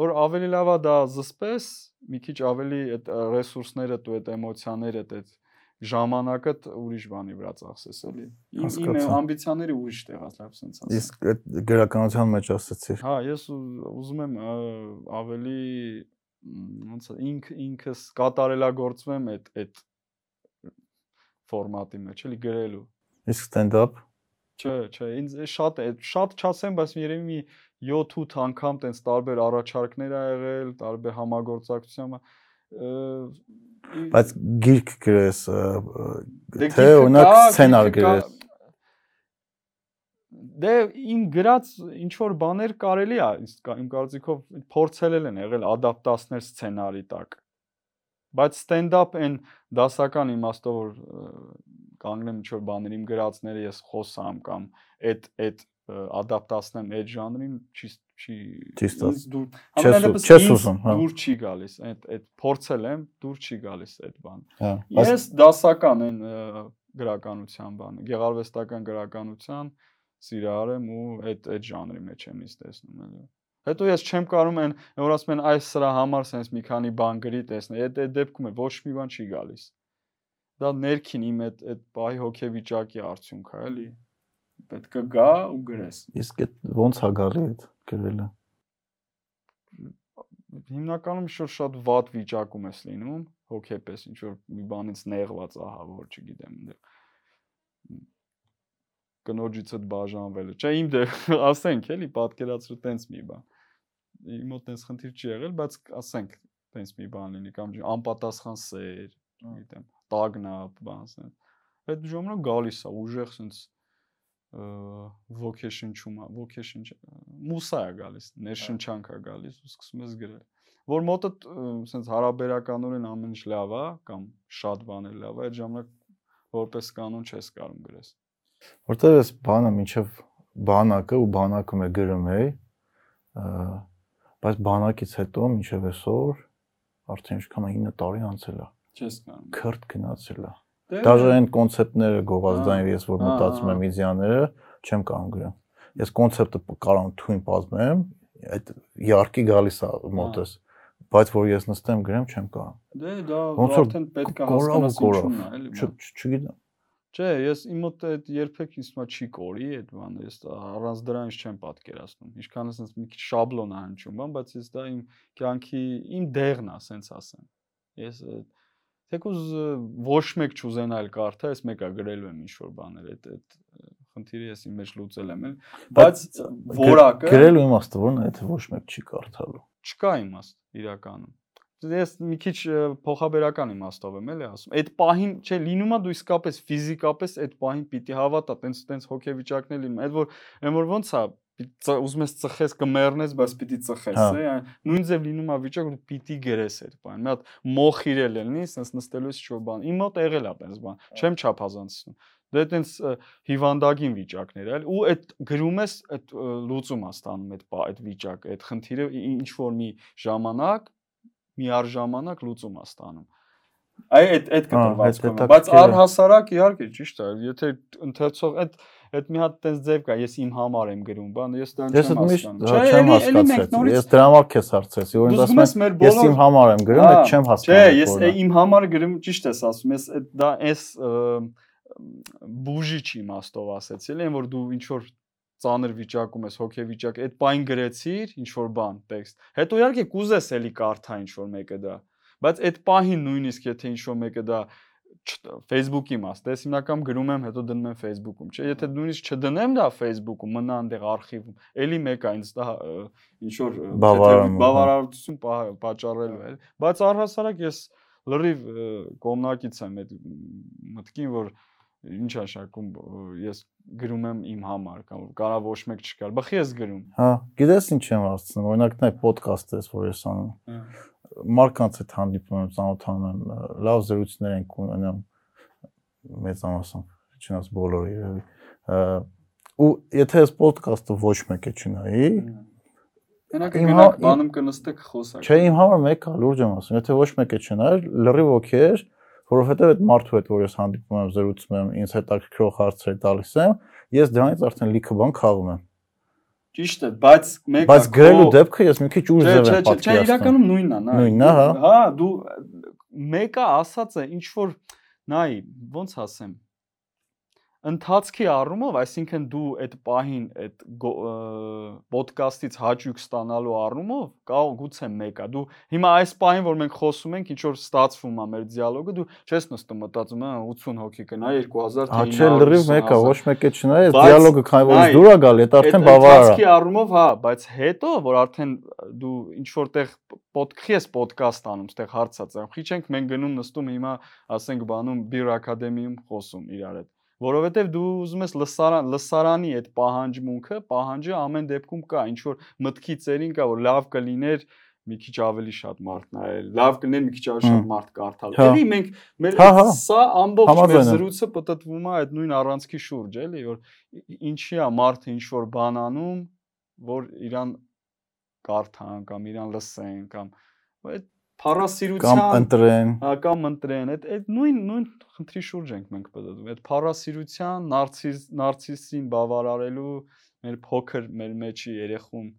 [SPEAKER 3] որ ավելի լավ է դա զսպես, մի քիչ ավելի այդ ռեսուրսները, դու այդ էմոցիաները, այդ ժամանակը ուրիշ բանի վրա ծախսես էլի։ Իմ ամբիցիաները ուրիշ տեղած լավ sense ասած։
[SPEAKER 2] Իսկ այդ գրականության մեջ ասացիր։
[SPEAKER 3] Հա, ես ուզում եմ ավելի ոնց ինք ինքս կատարելագործվեմ այդ այդ ֆորմատի մեջ, էլի գրելու։
[SPEAKER 2] Իսկ stand-up
[SPEAKER 3] Չէ, չէ, ինձ շատ է, շատ չասեմ, բայց երևի մի 7-8 անգամ տենց տարբեր առաջարկներ ա եղել, տարբեր համագործակցություն
[SPEAKER 2] բայց գիրք գրես
[SPEAKER 3] Դե
[SPEAKER 2] թե օրինակ սցենար գրես
[SPEAKER 3] Դե իմ գրած ինչ որ բաներ կարելի է իմ կարծիքով փորձել են եղել ադապտացնել սցենարի տակ բայց stand-up այն դասական իմաստով որ կանգնեմ ինչ որ բաներ իմ գրածները ես խոսամ կամ այդ այդ ադապտացնեմ այդ ժանրին չի չի ինձ դուր
[SPEAKER 2] չես ուզում, հա։
[SPEAKER 3] դուր չի գալիս այդ այդ փորձել եմ դուր չի գալիս այդ բան
[SPEAKER 2] հա
[SPEAKER 3] Ես դասական ը, գրականության բանը, գեղարվեստական գրականության սիրահար եմ ու այդ այդ ժանրի մեջ եմ ինձ տեսնում էլի։ Հետո ես չեմ կարում այն որ ասում են այս սրա համար sense մի քանի բան գրի տեսնել։ Այդ այդ դեպքում է ոչ մի բան չի գալիս։ Դա ներքին իմ այդ այդ բայ հոգեվիճակի արդյունք է էլի։ Պետք է գա ու գրես։
[SPEAKER 2] իսկ այդ ո՞նց է գալի այդ գրելը
[SPEAKER 3] Հիմնականում որ շատ վատ վիճակում ես լինում, հոգեպես ինչ որ մի բանից նեղված, ահա, որ չգիտեմ, այնտեղ կնոջից այդ բաժանվելը։ Չէ, իմ դե ասենք էլի պատկերացրու տենց մի բան։ Իմ մոտ տենց խնդիր չի եղել, բայց ասենք տենց մի բան լինի կամ անպատասխան սեր, չգիտեմ, տագնապ, բան ասեն։ Այդ ժամանակ գալիս է ուժեղ sense vocation-ում, vocation մուսա է գալիս, ներշնչանք է գալիս ու սկսում ես գրել։ Որ մոտը sense հարաբերականորեն ամեն ինչ լավ է կամ շատ բաներ լավ է, այդ ժամանակ որպես կանոն չես կարող գրես։
[SPEAKER 2] որտեղ էս բանը մինչև բանակը ու բանակում է գրում էի բայց բանակից հետո մինչև այսօր արդեն ինչքան է 9 տարի անցել է
[SPEAKER 3] Չես կարող։
[SPEAKER 2] քրտ գնացել է
[SPEAKER 3] Դե
[SPEAKER 2] Դաժե այն կոնցեպտները գովազդային ես որ մտածում եմ իդեաները չեմ կարող գրեմ։ Ես կոնցեպտը կարող եմ թույն պատմեմ, այդ իարքի գալիս է մոտս, բայց որ ես նստեմ գրեմ չեմ կարող։
[SPEAKER 3] Դե դա արդեն պետք է հասկանաս ինչու՞ն է, էլի։
[SPEAKER 2] Չգիտեմ։
[SPEAKER 3] Չէ, ես իմ մոտ այդ երբեք ինձ մոտ չի կորի այդ բանը, ես առանց դրա ինչ չեմ պատկերացնում։ Ինչքան ասես մի քիչ շաբլոն է հնչում, բայց ես դա իմ կյանքի իմ դեղն է, ասենց ասեմ։ Ես այդ թեկուզ ոչ մեկ չուզենա այլ կարդա, ես մեկա գրելու եմ ինչ որ բաներ, այդ այդ խնդիրը ես իմ մեջ լուծել եմ, բայց որակը
[SPEAKER 2] գրելու իմաստը որն է, եթե ոչ մեկ չի կարդալու։
[SPEAKER 3] չկա իմաստ իրականում։ Ես մի քիչ փոխաբերական իմաստով եմ էլի ասում։ Այդ պահին, չէ, լինում է դու իսկապես ֆիզիկապես այդ պահին պիտի հավատա, տենց տենց հոգեվիճակներ լինում։ Այդ որ այն որ ոնց է, ուզում ես ծխես, կմեռնես, բայց պիտի ծխես,
[SPEAKER 2] Հա։
[SPEAKER 3] է, այն նույն ձև լինում է վիճակ, որ պիտի գրես այդ բան։ Մի հատ մոխ իրել լինի, sense նստելու ես ինչ-որ բան։ Իմ մոտ եղել է տենց բան։ Չեմ չափազանցնում։ Դե տենց ը, հիվանդագին վիճակներ էլ ու այդ գրում ես այդ լուծում է ստանում այդ այդ վիճակը, այդ խնդիրը ինչ որ մի ժամանակ միառժամանակ լուծում է ստանում։ Այ այդ այդ
[SPEAKER 2] Հա,
[SPEAKER 3] կտրվածքում
[SPEAKER 2] այդ
[SPEAKER 3] է, բայց առհասարակ իհարկե ճիշտ է, եթե ընթերցող այդ այդ մի հատ տես ձև կա, ես իմ համար եմ գրում, բան, ես դա
[SPEAKER 2] Ես
[SPEAKER 3] չեմ հասկանում։
[SPEAKER 2] հա, չեմ հասկացել։ Ես դրա համար քեզ հարցրեցի, որ ինձ ասում
[SPEAKER 3] ես
[SPEAKER 2] են, ես իմ համար եմ գրում, այդ չեմ
[SPEAKER 3] Չէ,
[SPEAKER 2] հասկանում։
[SPEAKER 3] ես
[SPEAKER 2] որն է։
[SPEAKER 3] իմ համար գրում ճիշտ ես ասում, ես այդ դա էս բուժիչ իմաստով ասեցի, այն որ դու ինչ որ ծանր վիճակում ես, հոգեվիճակ, այդ պայն գրեցիր ինչ որ բան, տեքստ։ Հետո իհարկե կուզես էլի կարդա ինչ որ մեկը դա։ Բայց այդ պահին նույնիսկ եթե ինչ որ մեկը դա Facebook-ի մաս, դες հիմնականում գրում եմ, հետո դնում եմ Facebook-ում, չէ՞։ Եթե նույնիսկ չդնեմ դա Facebook-ում, մնա այնտեղ արխիվում, էլի մեկ է ինձ դա ինչ որ
[SPEAKER 2] հա։
[SPEAKER 3] բավարարություն պատճառելու է։ Բայց առհասարակ ես լրիվ ը, կողմնակից եմ այդ մտքին, որ ինչ աշակում ես գրում եմ իմ համար կամ կարա ոչ մեկ չկար։ Բախի ես գրում։
[SPEAKER 2] Հա, գիտես ինչ եմ ասում, օրինակ նա ոդկաստ էս, որ ես անում։ Մարկանց հետ հանդիպում եմ, ծանոթանում եմ, լավ զրույցներ ենք ունենում մեծ ամասում, չնայած բոլորը երևի։ Ու եթե այս ոդկասթը ոչ մեկ է չնայի,
[SPEAKER 3] Մենակ
[SPEAKER 2] Իմ
[SPEAKER 3] գնաք
[SPEAKER 2] հա-
[SPEAKER 3] բանում կնստեք խոսակ։
[SPEAKER 2] չէ իմ համար մեկ է, լուրջ եմ ասում, եթե ոչ մեկ է չնայր, լրիվ օքեյ էր, որովհետև այդ մարդու հետ, որ ես հանդիպում եմ, զրուցում եմ, ինձ հետաքրքրող հարցեր տալիս եմ, ես դրանից արդեն լիքը բան խաղում եմ։
[SPEAKER 3] Ճիշտ է, բայց մեկ
[SPEAKER 2] Բայց գրելու դեպքը ես մի քիչ ուժ ձև եմ
[SPEAKER 3] չէ, չէ,
[SPEAKER 2] պատկերացնում։
[SPEAKER 3] իրականում նույնն է, նա։
[SPEAKER 2] Նույնն է, հա։
[SPEAKER 3] Հա, դու մեկը ասած է ինչ որ նայ, ոնց ասեմ։ ընթացքի առումով, այսինքն դու այդ պահին այդ ոդկասթից հաճույք ստանալու առումով կա գուցե մեկա։ Դու հիմա այս պահին, որ մենք խոսում ենք, ինչ որ ստացվում է մեր դիալոգը, դու չես նստում մտածում, հա 80 հոգի կնա 2000
[SPEAKER 2] թե 900։ Հա, չէ, լրիվ մեկա, ոչ մեկը չնայ, այս դիալոգը քանի որ դուր է գալ, դա արդեն բավարար է։
[SPEAKER 3] Ընթացքի առումով, հա, բայց հետո, որ արդեն դու ինչ որտեղ ոդքի ես ոդկաստ անում, ստեղ հարցած եմ։ Խի չենք մենք գնում նստում հիմա, ասենք բանում Beer Academy-ում խոսում իրար հետ որովհետև դու ուզում ես լսարան լսարանի այդ պահանջմունքը, պահանջը ամեն դեպքում կա, ինչ որ մտքի ծերին կա, որ լավ կլիներ մի քիչ ավելի շատ մարդ նայել, լավ կլիներ մի քիչ ավելի շատ մարդ կարդալ։ Էլի մենք մեր սա ամբողջ մեր զրույցը պատտվում է այդ նույն առանցքի շուրջ, էլի, որ ինչի է մարդը ինչ որ բան անում, որ իրան կարդան կամ իրան լսեն կամ այդ փառասիրության
[SPEAKER 2] կամ ընտրեն
[SPEAKER 3] հա կամ ընտրեն այդ այդ նույն նույն խնդրի շուրջ ենք մենք պատտվում այդ փառասիրության նարցիս նարցիսին բավարարելու մեր փոքր մեր մեջի երեխուն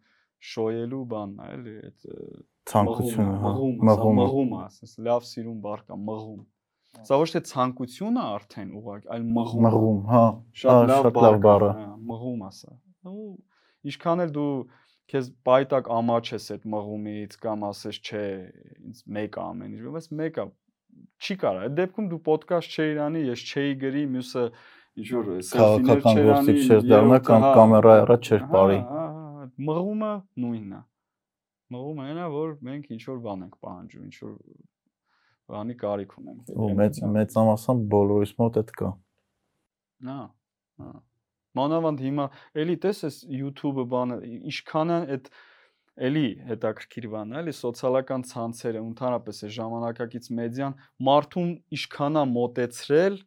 [SPEAKER 3] շոյելու բանն է էլի այդ
[SPEAKER 2] ցանկությունը հա
[SPEAKER 3] մղում մղում է ասես լավ սիրուն բառ կա մղում Սա ոչ թե ցանկություն է արդեն ուղղակի, այլ մղում։
[SPEAKER 2] Մղում, հա։ Շատ լավ բառ է։
[SPEAKER 3] Մղում ասա։ Ու ինչքան էլ դու քեզ պայտակ ամաչես այդ մղումից կամ ասես չէ ինձ մեկը ամեն ինչ բայց մեկը չի կարա այդ դեպքում դու ոդկաստ չէի իրանի ես չէի գրի մյուսը ինչ որ
[SPEAKER 2] սելֆիներ չերանի չէր դառնա կամ կամերա առաջ չէր բարի
[SPEAKER 3] մղումը նույնն է մղումը այնա որ մենք ինչ որ բան ենք պահանջում ինչ որ բանի կարիք ունենք
[SPEAKER 2] ու մեծ մեծամասամբ բոլորիս մոտ այդ կա
[SPEAKER 3] հա հա Մանավանդ հիմա էլի տես էս YouTube-ը բանը ինչքան են այդ էլի հետաքրքիր բան է, էլի սոցիալական ցանցերը, ընդհանրապես է ժամանակակից մեդիան մարդուն ինչքան է մոտեցրել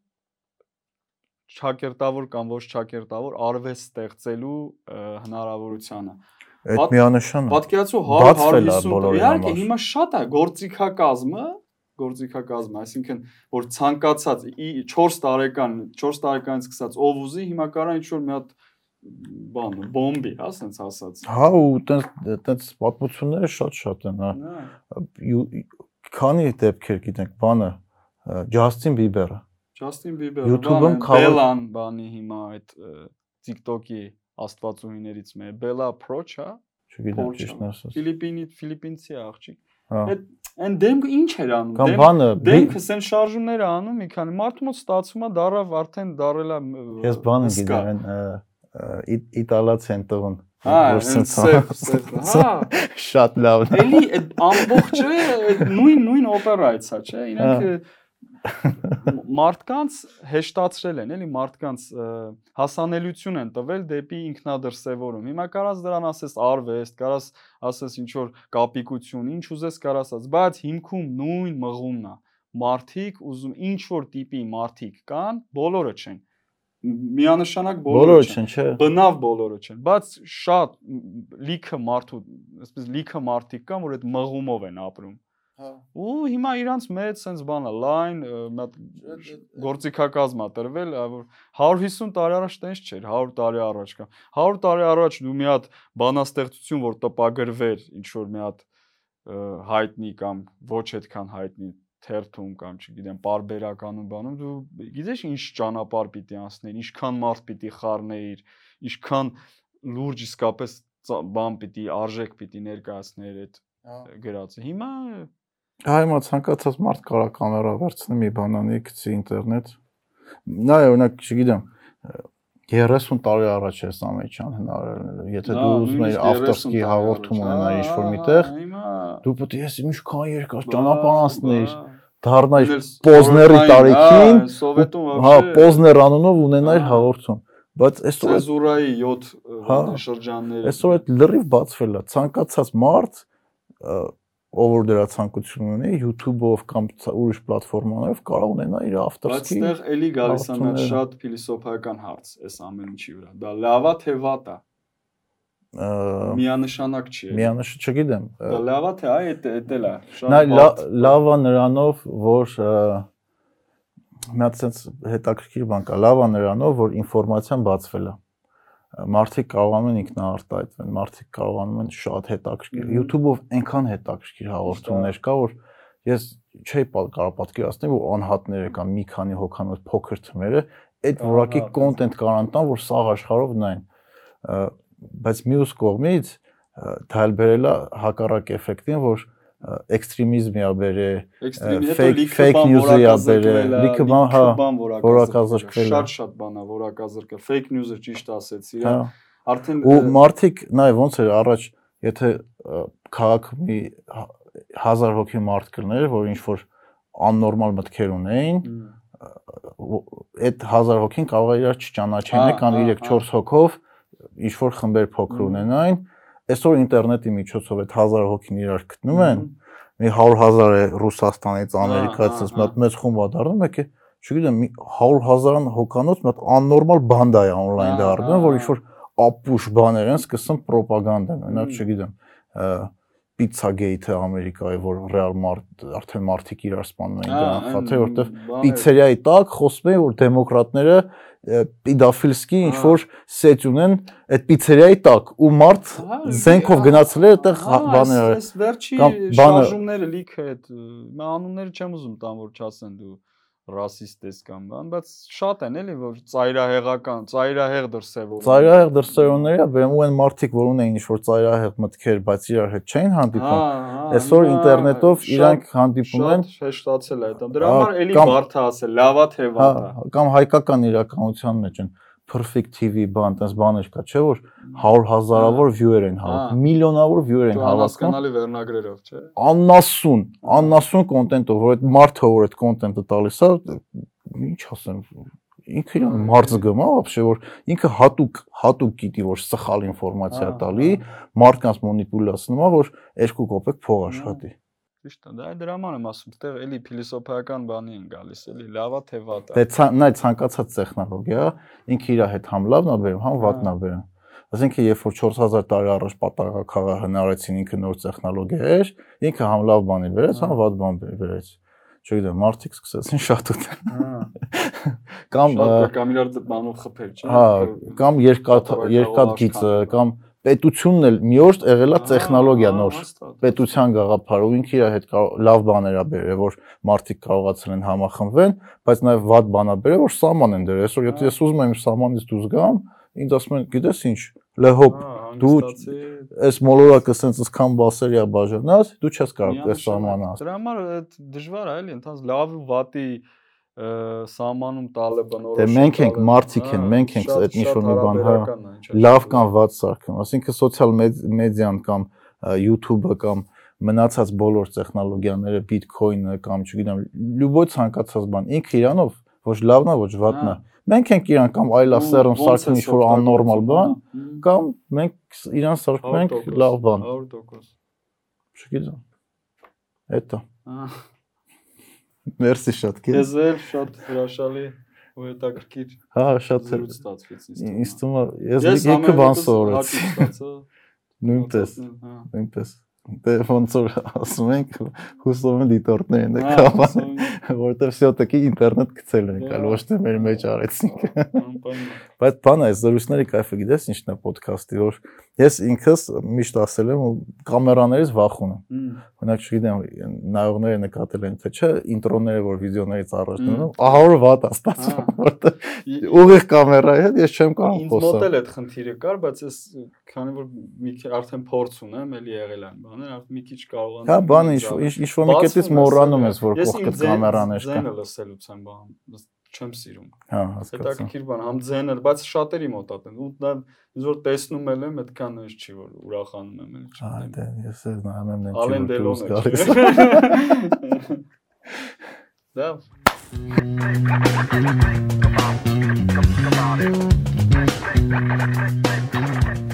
[SPEAKER 3] ճակերտավոր կամ ոչ ճակերտավոր արվեստ ստեղծելու հնարավորությանը։
[SPEAKER 2] Այդ միանշան
[SPEAKER 3] պատկերացու 100-150 իհարկե հիմա շատ է գործիքակազմը գործիքակազմը, այսինքն որ ցանկացած 4 տարեկան, 4 տարեկանից սկսած ով ուզի հիմա կարա ինչ որ մի հատ բան, բոմբի, հա, ասենց ասած։
[SPEAKER 2] Հա, ու տենց տենց պատմությունները շատ-շատ են, հա։ Քանի դեպքեր գիտենք, բանը Ջասթին Բիբերը։
[SPEAKER 3] Ջասթին Բիբերը,
[SPEAKER 2] YouTube-ում
[SPEAKER 3] Բելան բանի հիմա այդ TikTok-ի աստվածուհիներից մեկը, Bella Approach, հա։
[SPEAKER 2] Չգիտեմ ճիշտն ասած։
[SPEAKER 3] Ֆիլիպինի Ֆիլիպինցի աղջիկ։
[SPEAKER 2] Հա։
[SPEAKER 3] Այդ Այն դեմքը ինչ էր անում։
[SPEAKER 2] բանը
[SPEAKER 3] դեմքը սեն շարժումներ է անում, մի քանի մարդու մոտ ստացվում է դարավ արդեն դարել է
[SPEAKER 2] Ես բանը գիտեմ, իտալաց են տղուն։
[SPEAKER 3] Հա, հա։
[SPEAKER 2] Շատ լավն
[SPEAKER 3] է։ Էլի ամբողջը նույն նույն օպերայից է, չէ՞։ Իրենք մարդկանց հեշտացրել են, էլի մարդկանց հասանելիություն են տվել դեպի ինքնադրսևորում։ Հիմա կարաս դրան ասես արվեստ, կարաս ասես ինչ որ կապիկություն, ինչ ուզես կարաս ասած, բայց հիմքում նույն մղումն է։ Մարդիկ ուզում ինչ որ տիպի մարդիկ կան, բոլորը չեն միանշանակ
[SPEAKER 2] բոլորը չեն, չէ։
[SPEAKER 3] Բնավ բոլորը չեն, բայց շատ լիքը մարդու, այսպես լիքը մարդիկ կան, որ այդ մղումով են ապրում
[SPEAKER 2] Հա։
[SPEAKER 3] Ու հիմա իրանց մեծ sense բանա լայն մատ գործիքակազմ է տրվել, որ 150 տարի առաջ տենց չէր, 100 տարի առաջ կամ 100 տարի առաջ դու մի հատ բանաստեղծություն որ տպագրվեր, ինչ որ մի հատ հայտնի կամ ոչ այդքան հայտնի թերթում կամ չգիտեմ, բարբերականում բանում դու գիտես ինչ ճանապարհ պիտի անցներ, ինչքան մարդ պիտի խառնեիր, ինչքան լուրջ իսկապես բան պիտի արժեք պիտի ներկայացներ այդ
[SPEAKER 2] հա։
[SPEAKER 3] գրածը։ Հիմա
[SPEAKER 2] Հա հիմա ցանկացած մարդ կարա կամերա վերցնի մի բանանի, գցի ինտերնետ։ Նա օրինակ, չգիտեմ, 30 տարի առաջ էս ամեջան հնարել։ Եթե դու ուզում ես ավտորսկի հաղորդում ունենալ ինչ-որ միտեղ, դու պետք է ես ինչքան երկար ճանապարհ անցնեիր դառնայր Պոզների տարիքին, հա, Պոզներ անունով ունենայր հաղորդում բայց այսօր
[SPEAKER 3] ցեզուրայի 7 շրջաններ
[SPEAKER 2] այսօր այդ լրիվ բացվել է ցանկացած մարդ ով որ դրա ցանկություն ունի YouTube-ով կամ ուրիշ պլատֆորմաներով կարող ունենա իր ավտորսկի
[SPEAKER 3] Բայց այդտեղ էլի գալիս է մի շատ փիլիսոփայական հարց այս ամեն ինչի վրա։ Դա լավա թե վատա։ Միանշանակ չի։
[SPEAKER 2] Միանշ չգիտեմ։
[SPEAKER 3] Դա լավա թե այ էդ էլ է։
[SPEAKER 2] Նա լավա նրանով, որ մի հատ sense հետաքրքիր բան կա։ Լավա նրանով, որ ինֆորմացիան բացվել է մարդիկ կարողանում են ինքնաարտահայտվել, մարդիկ կարողանում են շատ հետաքրքիր YouTube-ով այնքան հետաքրքիր հաղորդումներ կա, որ ես չէի կարող պատկերացնել, որ անհատները կամ մի քանի հոգանոց փոքր թմերը այդ որակի կոնտենտ կարան տան, որ սաղ աշխարհով նային։ Ա, Բայց մյուս կողմից դա էլ բերել է հակառակ էֆեկտին, որ էքստրեմիզմի ա բերե,
[SPEAKER 3] Էքստրեմի հետո
[SPEAKER 2] fake-
[SPEAKER 3] լիքը
[SPEAKER 2] fake
[SPEAKER 3] բան
[SPEAKER 2] news-ը ա
[SPEAKER 3] որակազրկվել
[SPEAKER 2] բերել,
[SPEAKER 3] ա,
[SPEAKER 2] լիքը բան, հա,
[SPEAKER 3] բան
[SPEAKER 2] որակազրկվել ա։
[SPEAKER 3] Շատ-շատ բան ա որակազրկել։ Fake news-ը ճիշտ ասեցի,
[SPEAKER 2] հա։
[SPEAKER 3] արդեն
[SPEAKER 2] Ու մարդիկ նայ ոնց էր առաջ, եթե քաղաք մի ա, 1000 հոգի մարդ կլներ, որ ինչ որ աննորմալ մտքեր ունեին, այդ 1000 հոգին կարող է իրար չճանաչեն, կան
[SPEAKER 3] ահա,
[SPEAKER 2] 3-4 հոգով ինչ որ խմբեր փոքր ունենային, այսօր ինտերնետի միջոցով այդ 1000 հոգին իրար գտնում են, մի 100.000 է Ռուսաստանից, Ամերիկայից, մի հատ մեծ խումբ ա դառնում, եկե, չգիտեմ, մի 100.000 հոկանոց մի հատ աննորմալ բանդա է
[SPEAKER 3] Ահա,
[SPEAKER 2] դառնում, որ ինչ որ ապուշ բաներ են, սկսում ռոպագանդան, օրինակ, չգիտեմ, Pizzagate-ը Ամերիկայի, որ ռեալ մարդ արդեն մարդիկ իրար սպանում էին դրան խաթեր, որտեվ պիցերիայի տակ խոսում էին, որ դեմոկրատները պիդաֆիլսկի ինչ որ սեծ ունեն այդ պիցերիայի տակ ու մարդ զենքով գնացել էր այդտեղ բաներ արել։
[SPEAKER 3] Այս վերջի շարժումները լիքը այդ անունները չեմ ուզում տամ որ չասեն դու ռասիստ ես կամ բան, բայց շատ են էլի որ ծայրահեղական, ծայրահեղ դրսևորում։
[SPEAKER 2] Ծայրահեղ բերում ու այն մարդիկ, որ ունեն ինչ որ ծայրահեղ մտքեր, բայց իրար հետ չէին հանդիպում։ Այսօր ինտերնետով իրանք հանդիպում են,
[SPEAKER 3] շատ հեշտացել է դա։ Դրա
[SPEAKER 2] Հա,
[SPEAKER 3] համար էլի բարդ է ասել, լավա թե վատա։
[SPEAKER 2] կամ հայկական իրականության մեջ են perfect TV բան, այնպես բաներ կա, չէ՞ որ 100 հազարավոր viewer են
[SPEAKER 3] Հա։
[SPEAKER 2] հավաքում, միլիոնավոր viewer են
[SPEAKER 3] Դու
[SPEAKER 2] հավաքում։
[SPEAKER 3] անհասկանալի վերնագրերով, չէ՞։
[SPEAKER 2] աննասուն, աննասուն կոնտենտով, որ այդ մարդը որ այդ կոնտենտը տալիս է, ինչ ասեմ, ինքը իրան մարդ զգում է, вообще որ ինքը հատուկ հատուկ գիտի, որ սխալ ինֆորմացիա
[SPEAKER 3] Ահա,
[SPEAKER 2] տալի, մարդկանց մանիպուլյացնում է, որ 2 կոպեկ փող աշխատի։
[SPEAKER 3] Ճիշտ է, դա դրա համար եմ ասում, այդտեղ էլի փիլիսոփայական բանի են գալիս, էլի լավա թե վատա։
[SPEAKER 2] Դե ցան- նա ցանկացած տեխնոլոգիա, ինքը իր հետ համ լավն է բերում, համ վատն է բերում։ Այսինքն երբ որ 4000 տարի առաջ պատահական հնարեցին ինքը նոր տեխնոլոգիա էր, ինքը համ լավ բան էր բերեց, համ վատ բան բերեց։ Չգիտեմ, մարդիկ սկսեցին շատ ուտել։
[SPEAKER 3] Հա,
[SPEAKER 2] Կամ
[SPEAKER 3] կամ իրար բանով խփել, չէ՞։
[SPEAKER 2] Հա, կամ երկաթ երկաթ գիծը, կամ պետությունն էլ մի օր եղելա տեխնոլոգիա նոր։ Պետության գաղափար ու ինքը իր հետ լավ բաներ ա բերել, որ մարդիկ կարողացել են համախմբվեն, բայց նաև վատ բան ա բերել, որ սահման են դրել։ Այսօր եթե ես ուզում եմ սահմանից դուրս գամ, ինձ ասում են, գիտես ինչ, լեհոպ, դու այս մոլորակը սենց ասքան բասերի ա բաժանած, դու չես կարող այս սահմանը
[SPEAKER 3] Դրա համար դժվար է էլի, ընդհանուր լավ ու վատի սահմանում տալը բնորոշ։
[SPEAKER 2] Դե մենք ենք, մարդիկ են, մենք ենք այդ ինչ-որ մի բան, հա, լավ կամ վատ սարքում, ասինքն սոցիալ մեդիան կամ YouTube-ը կամ մնացած բոլոր տեխնոլոգիաները, Bitcoin-ը կամ չգիտեմ, լյուբոյ ցանկացած բան, ինքը իրանով ոչ լավն է, ոչ վատն է։ Մենք ենք իրան կամ այլասերում սարքում ինչ-որ աննորմալ բան, կամ մենք իրան սարքում ենք լավ բան,
[SPEAKER 3] 100%։
[SPEAKER 2] չգիտեմ։ Էտա։
[SPEAKER 3] Ահա,
[SPEAKER 2] Մերսի շատ քեզ։
[SPEAKER 3] Քեզ էլ շատ հրաշալի ու հետաքրքիր
[SPEAKER 2] Հա, շատ է։
[SPEAKER 3] զրույց ստացվեց ինձ։
[SPEAKER 2] Ինձ թվում է, ես եկը բան սովորեցի։
[SPEAKER 3] ստացա։
[SPEAKER 2] Նույնպես,
[SPEAKER 3] Հա։
[SPEAKER 2] նույնպես։ Դե ոնց որ ասում ենք, հուսով եմ դիտորդներն
[SPEAKER 3] Հա,
[SPEAKER 2] եկավ,
[SPEAKER 3] հուսով եմ։
[SPEAKER 2] որտեվ всё-таки ինտերնետ գցել են,
[SPEAKER 3] Դե,
[SPEAKER 2] կալ ոչ թե մեր մեջ արեցինք։
[SPEAKER 3] Անպայման։
[SPEAKER 2] Բայց բանը այս զրույցների կայֆը գիտես ինչն է ոդքասթի, որ ես ինքս միշտ ասել եմ ու կամերաներից վախում եմ։ Օրինակ, չգիտեմ, նայողները նկատել են թե չէ, ինտրոները, որ վիդեոներից առաջ դնում, ահա որ վատ է ստացվում, որտեղ ուղիղ կամերայի հետ ես չեմ կարող
[SPEAKER 3] Ինձ մոտ
[SPEAKER 2] խոսալ։
[SPEAKER 3] էլ այդ խնդիրը կար, բայց ես քանի որ մի քիչ արդեն փորձ ունեմ, էլի եղել են բաներ, արդեն մի քիչ կարողանում
[SPEAKER 2] Հա, բանը ինչ ինչ որ մի կետից մոռանում ես, որ կողքդ կամերաներ կա։
[SPEAKER 3] Ձենը լսելուց եմ բան, չեմ սիրում։
[SPEAKER 2] Հա, հասկացա։
[SPEAKER 3] Հետաքրքիր բան, համ ձենը, բայց շատերի մոտ է տեն։ Ու դա ինձ որ տեսնում էլ եմ, այդքան էս չի որ ուրախանում եմ էլ
[SPEAKER 2] Հա,
[SPEAKER 3] չգիտեմ։
[SPEAKER 2] դե ես էլ նայում եմ որ
[SPEAKER 3] Դելոն
[SPEAKER 2] դուրս գալիս։
[SPEAKER 3] Դա